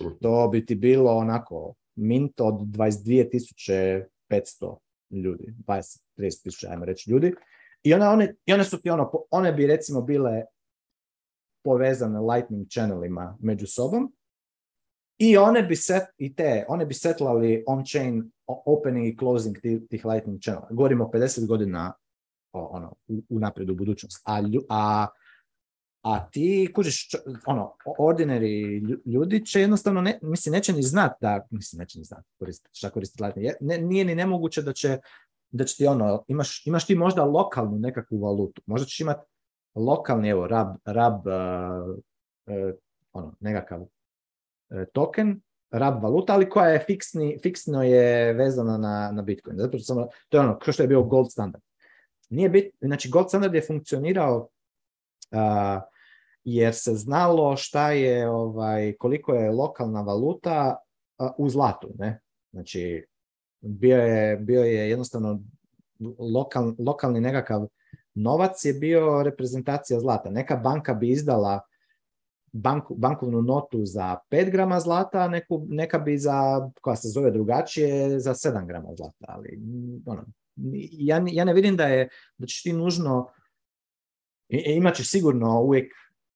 S7: Uh, to bi ti bilo onako mint od 22.500 ljudi, 20-30.000 ajmo reći ljudi. I one, one, i one su ti ono, one bi recimo bile povezane lightning channelima među sobom i one bi, set, i te, one bi setlali on-chain opening i closing tih, tih lightning channel. Govorimo 50 godina ono, u, u budućnost. A, a, a ti, kužiš, ono, ordinary ljudi će jednostavno, ne, mislim, neće ni znat da, mislim, neće ni znat koristiti, šta koristiti lightning. nije ni nemoguće da će, da će ti ono, imaš, imaš ti možda lokalnu nekakvu valutu. Možda ćeš imati lokalni, evo, rab, rab ono, nekakav E, token, rab valuta, ali koja je fiksni, fiksno je vezana na, na Bitcoin. Zato sam, to je ono što je bio gold standard. Nije bit, znači gold standard je funkcionirao jer se znalo šta je ovaj koliko je lokalna valuta u zlatu, ne? Znači bio je, bio je jednostavno lokal, lokalni nekakav novac je bio reprezentacija zlata. Neka banka bi izdala banku, bankovnu notu za 5 grama zlata, neku, neka bi za, koja se zove drugačije, za 7 grama zlata. Ali, mm, ono, ja, ja ne vidim da, je, da ćeš ti nužno, imat ćeš sigurno uvijek,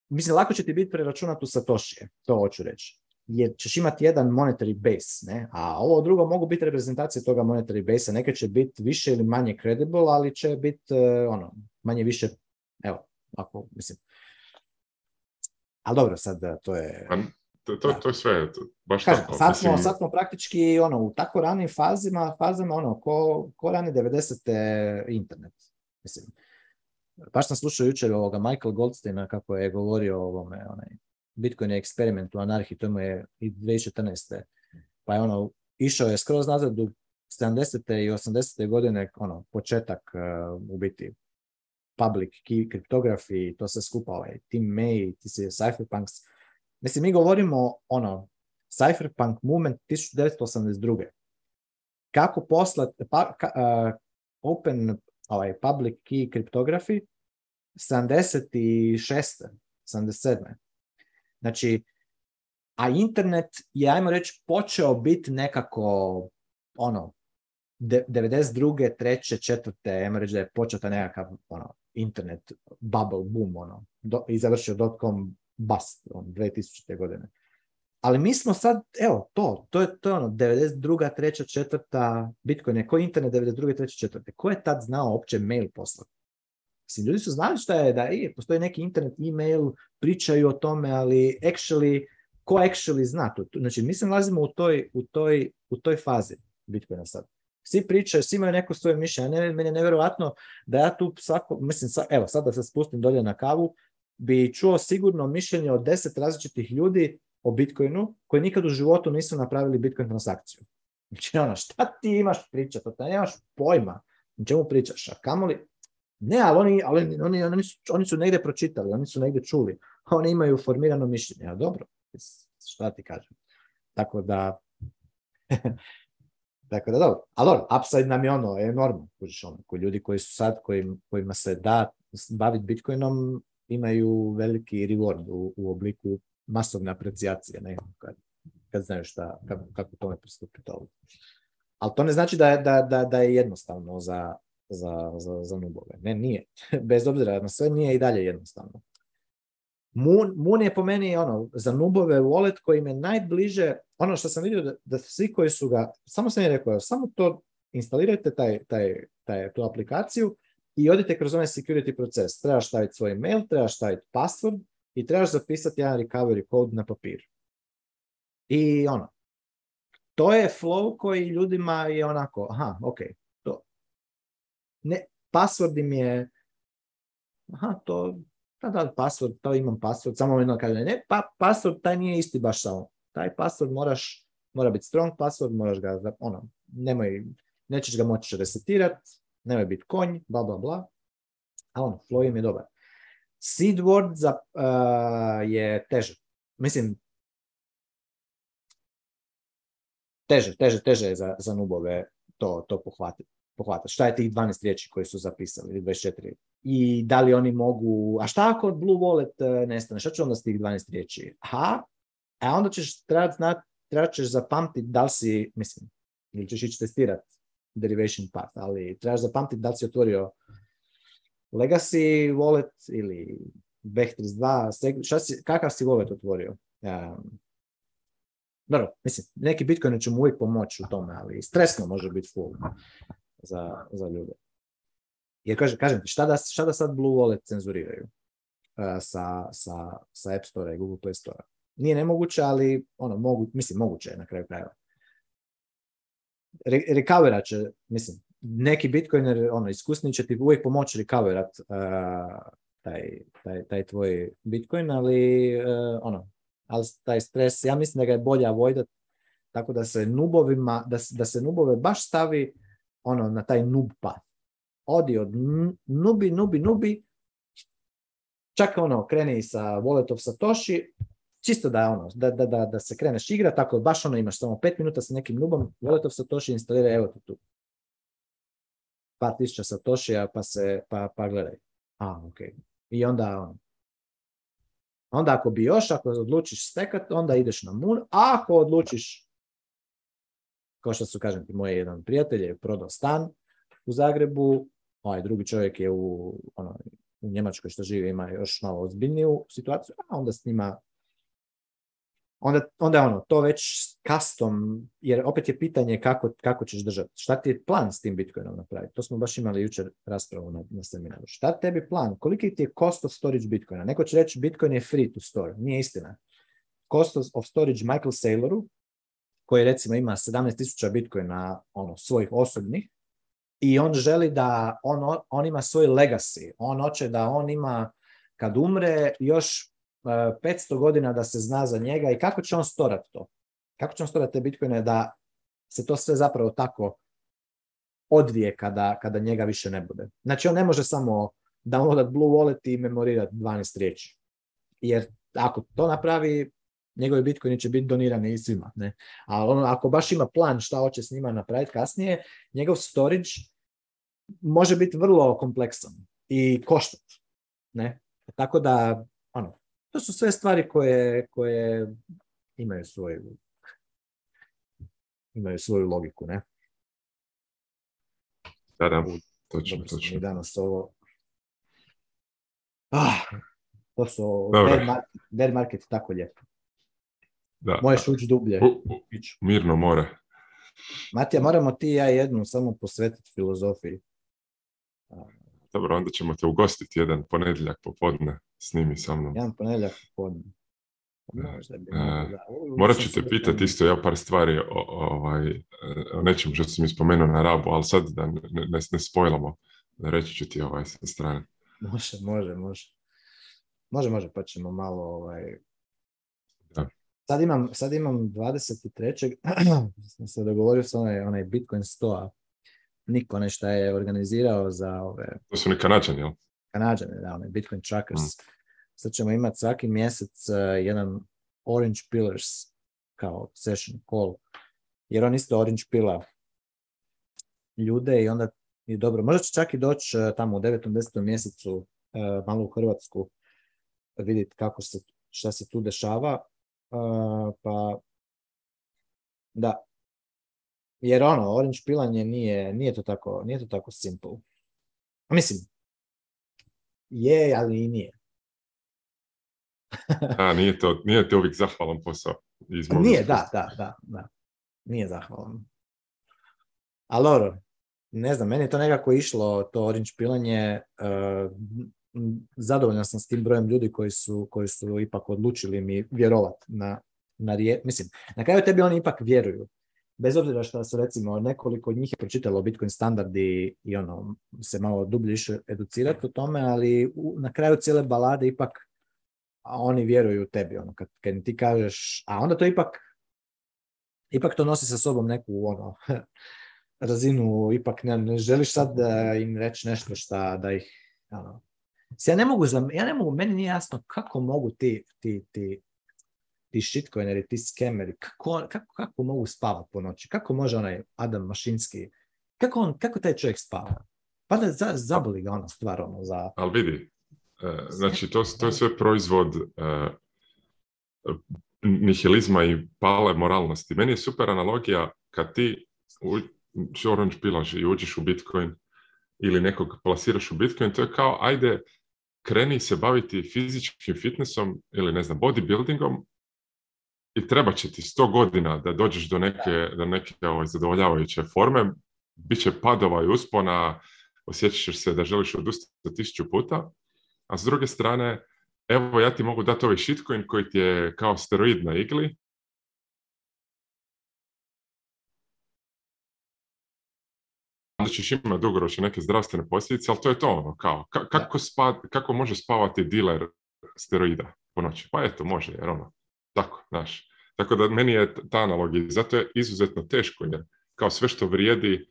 S7: mislim, lako će ti biti preračunat u satošije, to hoću reći jer ćeš imati jedan monetary base, ne? a ovo drugo mogu biti reprezentacije toga monetary base-a, neke će biti više ili manje credible, ali će biti e, ono, manje više, evo, ako, mislim, ali dobro, sad to je... Pa,
S8: to, to, to je sve, baš tako.
S7: Sad smo, sad praktički ono, u tako ranim fazima, fazama ono, ko, ko rani 90. internet. Mislim, baš sam slušao jučer ovoga Michael Goldsteina kako je govorio o ovome, onaj, Bitcoin je eksperiment u anarhiji, to mu je i 2014. Pa je ono, išao je skroz nazad u 70. i 80. godine, ono, početak eh, u biti public key cryptography, to se skupa, ovaj, Tim May, ti si cypherpunks. Mislim, mi govorimo ono, cypherpunk movement 1982. Kako poslat pa, open ovaj, public key kriptografi 76. 77. Znači, a internet je, ajmo reći, počeo biti nekako, ono, 92. 3. 4. ajmo reći da je počeo ta nekakav ono, internet bubble boom, ono, do, i završio dot.com bust, on, 2000. godine. Ali mi smo sad, evo, to, to je, to je ono, 92. 3. 4. Bitcoin je, koji internet 92. 3. 4. Ko je tad znao opće mail poslati? Mislim, ljudi su znali šta je, da je, postoji neki internet, e-mail, pričaju o tome, ali actually, ko actually zna to? Znači, mi se nalazimo u toj, u toj, u toj fazi Bitcoina sad. Svi pričaju, svi imaju neko svoje mišljenje. Ne, meni je nevjerojatno da ja tu svako, mislim, evo sad da se spustim dolje na kavu, bi čuo sigurno mišljenje od deset različitih ljudi o Bitcoinu koji nikad u životu nisu napravili Bitcoin transakciju. Znači, ono, šta ti imaš pričat? to nemaš pojma o čemu pričaš, a kamoli, ne, ali, oni, ali oni, oni, su, oni su negdje pročitali, oni su negdje čuli, a oni imaju formirano mišljenje, a dobro, šta ti kažem. Tako da, Tako da dobro. Ali dobro, upside nam je ono enormno. koji ljudi koji su sad, kojima se da baviti Bitcoinom, imaju veliki reward u, obliku masovne aprecijacije. Ne? Kad, kad znaju šta, kako, tome pristupiti ovdje. Ali to ne znači da, da, da, je jednostavno za, za, za, za nubove. Ne, nije. Bez obzira na sve, nije i dalje jednostavno. Moon, je po meni ono, za nubove wallet koji me najbliže, ono što sam vidio da, da svi koji su ga, samo sam je rekao, samo to instalirajte taj, taj, taj, tu aplikaciju i odite kroz onaj security proces. Trebaš staviti svoj mail, trebaš staviti password i trebaš zapisati jedan recovery code na papir. I ono, to je flow koji ljudima je onako, aha, ok, to. Ne, password im je, aha, to, da, pa da, password, to imam password, samo jedno kaže, ne, pa password taj nije isti baš samo. Taj password moraš, mora biti strong password, moraš ga, ono, nemoj, nećeš ga moći resetirati, nemoj biti konj, bla, bla, bla. A ono, flow im je dobar. Seed word za, je teže. Mislim, teže, teže, teže je za, za nubove to, to pohvatiti. Pohvata Šta je tih 12 riječi koje su zapisali, ili 24? I da li oni mogu... A šta ako Blue Wallet e, nestane? Šta će onda s tih 12 riječi? Aha, a e, onda ćeš trebat znat, trebat ćeš da li si, mislim, ili ćeš ići testirati derivation path, ali trebaš zapamtit da li si otvorio legacy wallet ili BEC32, šta si, kakav si wallet otvorio? dobro, mislim, neki Bitcoin će mu uvijek pomoći u tome, ali stresno može biti full za, za ljude. Jer kažem, kažem šta, da, šta da sad Blue Wallet cenzuriraju e, sa, sa, sa App Store i Google Play Store? Nije nemoguće, ali ono, mogu, mislim, moguće je na kraju krajeva. Re, će, mislim, neki Bitcoiner, ono, iskusni će ti uvijek pomoći recoverat e, taj, taj, taj tvoj Bitcoin, ali e, ono, ali taj stres, ja mislim da ga je bolje avoidat, tako da se nubovima, da, da se nubove baš stavi ono, na taj nub path. Odi od nubi, nubi, nubi, čak ono, kreni sa Wallet of Satoshi, čisto da je ono, da, da, da, da se kreneš igra, tako baš ono imaš samo 5 minuta sa nekim nubom, Wallet of Satoshi instalira, evo ti tu. Par tisuća a pa se, pa, pa gledaj. A, ok. I onda ono, Onda ako bi još, ako odlučiš stekat, onda ideš na Moon, ako odlučiš kao što su, kažem ti, moj jedan prijatelj je prodao stan u Zagrebu, ovaj drugi čovjek je u, ono, u Njemačkoj što živi ima još malo ozbiljniju situaciju, a onda s njima onda, onda je ono, to već custom, jer opet je pitanje kako, kako ćeš držati. Šta ti je plan s tim Bitcoinom napraviti? To smo baš imali jučer raspravu na, na seminaru. Šta tebi plan? Koliki ti je cost of storage Bitcoina? Neko će reći Bitcoin je free to store. Nije istina. Cost of storage Michael Sayloru koji recimo ima 17.000 bitcoina ono, svojih osobnih i on želi da on, on ima svoj legacy. On hoće da on ima kad umre još 500 e, godina da se zna za njega i kako će on storati to? Kako će on storati te bitcoine da se to sve zapravo tako odvije kada, kada njega više ne bude. Znači on ne može samo downloadat Blue Wallet i memorirat 12 riječi. Jer ako to napravi, njegove Bitcoine će biti donirane i svima. Ne? A ono, ako baš ima plan šta hoće s njima napraviti kasnije, njegov storage može biti vrlo kompleksan i koštat. Ne? Tako da, ono, to su sve stvari koje, koje imaju svoju imaju svoju logiku, ne?
S8: Da, da,
S7: točno, i danas ovo... Ah, to su... bear market, market tako lijepo. Da, Možeš ući dublje.
S8: U, mirno more.
S7: Matija, moramo ti ja jednu samo posvetiti filozofiji.
S8: Dobro, onda ćemo te ugostiti jedan ponedjeljak popodne. Snimi sa mnom. Jedan
S7: ponedjeljak popodne. Pa
S8: e, morat ću te pitati isto ja par stvari o, ovaj, o nečem što sam spomenuo na rabu, ali sad da ne, ne, ne spojlamo, reći ću ti ovaj sa strane.
S7: Može, može, može. Može, može, pa ćemo malo ovaj, sad imam, sad imam 23. sam se dogovorio sa onaj, onaj Bitcoin stoa. Niko nešto je organizirao za ove...
S8: To su oni Kanadžani, jel?
S7: Kanadžani, da, onaj Bitcoin Trackers. Mm. Sad ćemo imati svaki mjesec e, jedan Orange Pillars kao session call. Jer on isto Orange Pila ljude i onda je dobro. Možda će čak i doći e, tamo u 9. 10. mjesecu e, malo u Hrvatsku vidjeti kako se, šta se tu dešava Uh, pa, da. Jer ono, orange pilanje nije, nije to tako, nije to tako simple. Mislim, je, ali i nije.
S8: A, nije to, nije to uvijek zahvalan posao.
S7: Pa nije, da, da, da, da. Nije zahvalan. Ali ne znam, meni je to nekako išlo, to orange pilanje, eh, zadovoljan sam s tim brojem ljudi koji su, koji su ipak odlučili mi vjerovati na, na mislim, na kraju tebi oni ipak vjeruju. Bez obzira što su recimo nekoliko od njih je pročitalo Bitcoin standardi i ono se malo dublje više educirati o tome, ali na kraju cijele balade ipak oni vjeruju tebi. Ono, kad, kad ti kažeš, a onda to ipak ipak to nosi sa sobom neku ono, razinu, ipak ne, ne želiš sad da im reći nešto šta, da ih ono, ja ne mogu, ja ne mogu, meni nije jasno kako mogu ti, ti, ti, ti shitcoineri, ti skemeri, kako, kako, kako mogu spavati po noći, kako može onaj Adam Mašinski, kako, on, kako taj čovjek spava? Pa da za, zaboli ga ona stvar, ono, za...
S8: Ali vidi, e, znači to, to je sve proizvod e, nihilizma i pale moralnosti. Meni je super analogija kad ti u, orange pilaš i uđeš u Bitcoin ili nekog plasiraš u Bitcoin, to je kao, ajde, kreni se baviti fizičkim fitnessom ili ne znam bodybuildingom i treba će ti sto godina da dođeš do neke, ovaj, zadovoljavajuće forme, bit će padova i uspona, osjećaš se da želiš odustati tisuću puta, a s druge strane, evo ja ti mogu dati ovaj shitcoin koji ti je kao steroid na igli onda ćeš imati dugoročno neke zdravstvene posljedice, ali to je to ono, kao, ka, kako, spa, kako može spavati diler steroida po noći? Pa eto, može, jer ono, tako, znaš. Tako da meni je ta analogija, zato je izuzetno teško, jer kao sve što vrijedi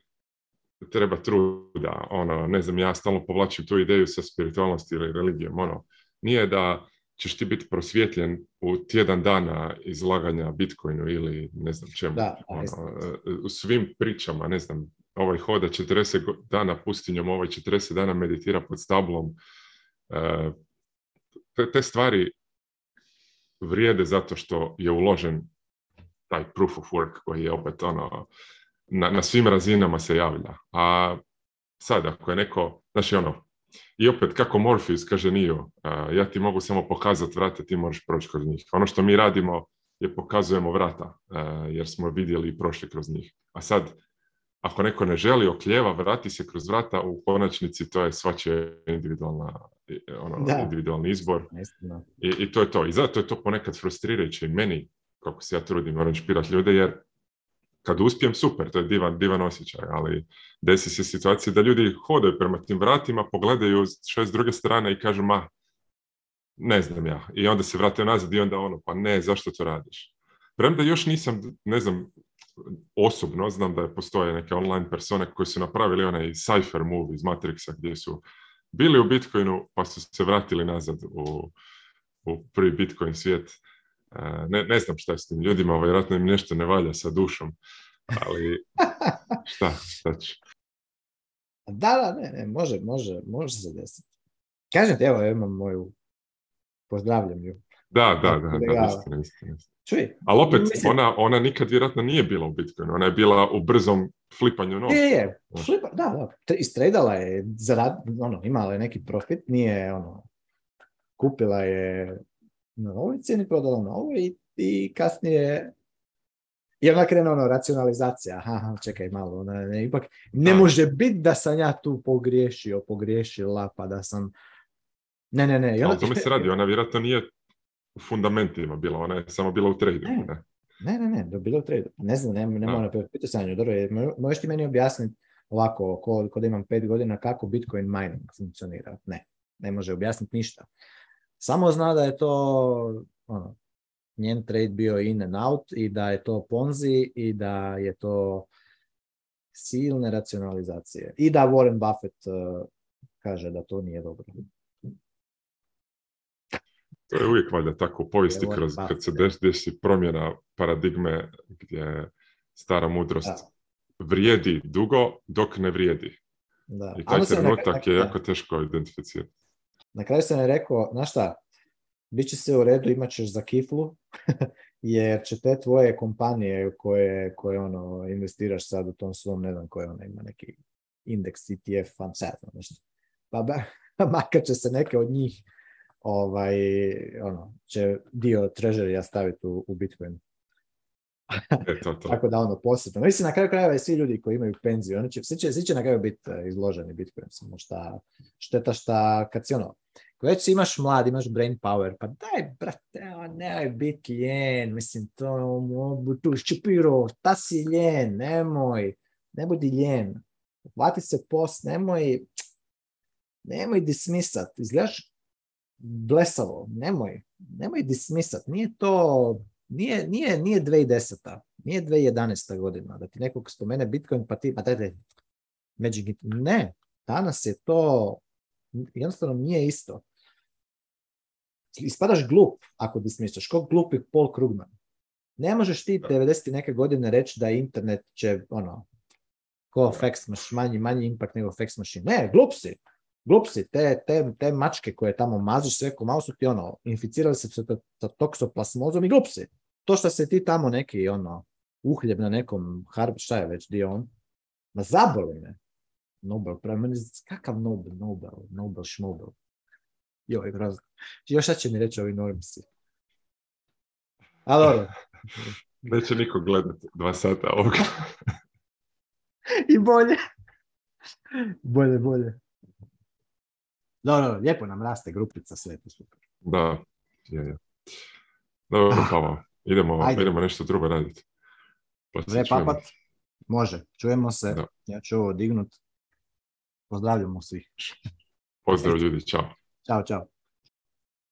S8: treba truda, ono, ne znam, ja stalno povlačim tu ideju sa spiritualnosti ili religijom, ono, nije da ćeš ti biti prosvjetljen u tjedan dana izlaganja Bitcoinu ili ne znam čemu.
S7: Da,
S8: ono, u svim pričama, ne znam, ovaj hoda 40 dana pustinjom, ovaj 40 dana meditira pod stablom. E, te, te stvari vrijede zato što je uložen taj proof of work koji je opet ono, na, na svim razinama se javlja. A sad ako je neko, znači ono, i opet kako Morpheus kaže Nio, e, ja ti mogu samo pokazati vrata, ti moraš proći kroz njih. Ono što mi radimo je pokazujemo vrata, e, jer smo vidjeli i prošli kroz njih. A sad ako neko ne želi, okljeva, vrati se kroz vrata, u konačnici to je svačije individualna, ono, individualni izbor. I, I, to je to. I zato je to ponekad frustrirajuće i meni, kako se ja trudim špirat ljude, jer kad uspijem, super, to je divan, divan osjećaj, ali desi se situacija da ljudi hodaju prema tim vratima, pogledaju što s druge strane i kažu, ma, ne znam ja. I onda se vrate nazad i onda ono, pa ne, zašto to radiš? Premda još nisam, ne znam, osobno znam da je postoje neke online persone koji su napravili onaj cypher move iz Matrixa gdje su bili u Bitcoinu pa su se vratili nazad u, u prvi Bitcoin svijet. E, ne, ne znam šta je s tim ljudima, vjerojatno im nešto ne valja sa dušom, ali šta, šta
S7: Da, da, ne, ne, može, može, može se desiti. Kažem evo, imam moju, pozdravljam ju.
S8: Da, da, da, da, da,
S7: Čuj,
S8: Ali opet, ona, ona nikad vjerojatno nije bila u Bitcoinu, ona je bila u brzom flipanju
S7: novca. Je, je, Flipa, da, da, istredala je, zarad, ono, imala je neki profit, nije, ono, kupila je na novoj cijeni, prodala na i, i kasnije i onda krene ono, racionalizacija, aha, aha čekaj malo, ona, ne, ipak ne može biti da sam ja tu pogriješio, pogriješila, pa da sam... Ne, ne, ne.
S8: Ona... to mi se radi, ona vjerojatno nije u fundamentima bila, ona je samo bila u
S7: tradu. ne? Ne, ne, ne, da bila u tradu. Ne znam, ne, ne moram pitati sanju. Dobro, možeš ti meni objasniti ovako, ko, da imam pet godina, kako Bitcoin mining funkcionira? Ne, ne može objasniti ništa. Samo zna da je to ono, njen trade bio in and out i da je to ponzi i da je to silne racionalizacije. I da Warren Buffett eh, kaže da to nije dobro.
S8: To je uvijek valjda tako u povijesti kroz, pa, kad se desi promjena paradigme gdje stara mudrost vrijedi dugo dok ne vrijedi.
S7: Da.
S8: I taj trenutak je jako teško identificirati.
S7: Na kraju sam je rekao, znaš šta, bit će se u redu, imat ćeš za kiflu, jer će te tvoje kompanije koje, koje ono, investiraš sad u tom svom, ne znam koje ona ima neki indeks, ETF, fan, sad, nešto. Pa ba, makar će se neke od njih ovaj, ono, će dio trežerija staviti u, u Bitcoin. E, to, Tako da ono posebno. Mislim, na kraju krajeva i svi ljudi koji imaju penziju, oni će, svi, će, svi će na kraju biti eh, izloženi Bitcoin. Samo šta, šteta šta, kad si ono, već imaš mlad, imaš brain power, pa daj, brate, ono, nemoj biti ljen, mislim, to mogu ono, tu ščipiro, ta si ljen, nemoj, ne budi ljen, hvati se post, nemoj, nemoj dismisat, izgledaš blesavo, nemoj, nemoj dismisat, nije to, nije, nije, nije 2010. Nije 2011. godina, da ti nekog spomene Bitcoin, pa ti, pa dajte, Magic Ne, danas je to, jednostavno nije isto. Ispadaš glup ako dismisaš, ko glupi Paul Krugman. Ne možeš ti 90. neke godine reći da internet će, ono, ko fax manje, manji impact nego fax machine. Ne, glup si glupsi, te, te, te mačke koje tamo maziš sve ko malo su ti ono, inficirali se sa toksoplasmozom i glupsi. To što se ti tamo neki ono, uhljeb na nekom harb, šta je već dio on, ma zaboli me. Nobel, pravi, meni kakav Nobel, Nobel, Nobel, šmobel. Joj, grozno. Još šta će mi reći ovi normsi? Ali dobro.
S8: Neće niko gledat dva sata ovoga.
S7: I bolje. Bolje, bolje. Dobro, lijepo nam raste grupica, sve to super.
S8: Da, je, je. Dobro, pa idemo, idemo nešto drugo raditi.
S7: Pa se može, čujemo se. Ja ću ovo dignut. Pozdravljamo svih.
S8: Pozdrav ljudi, čao.
S7: Ćao, čao.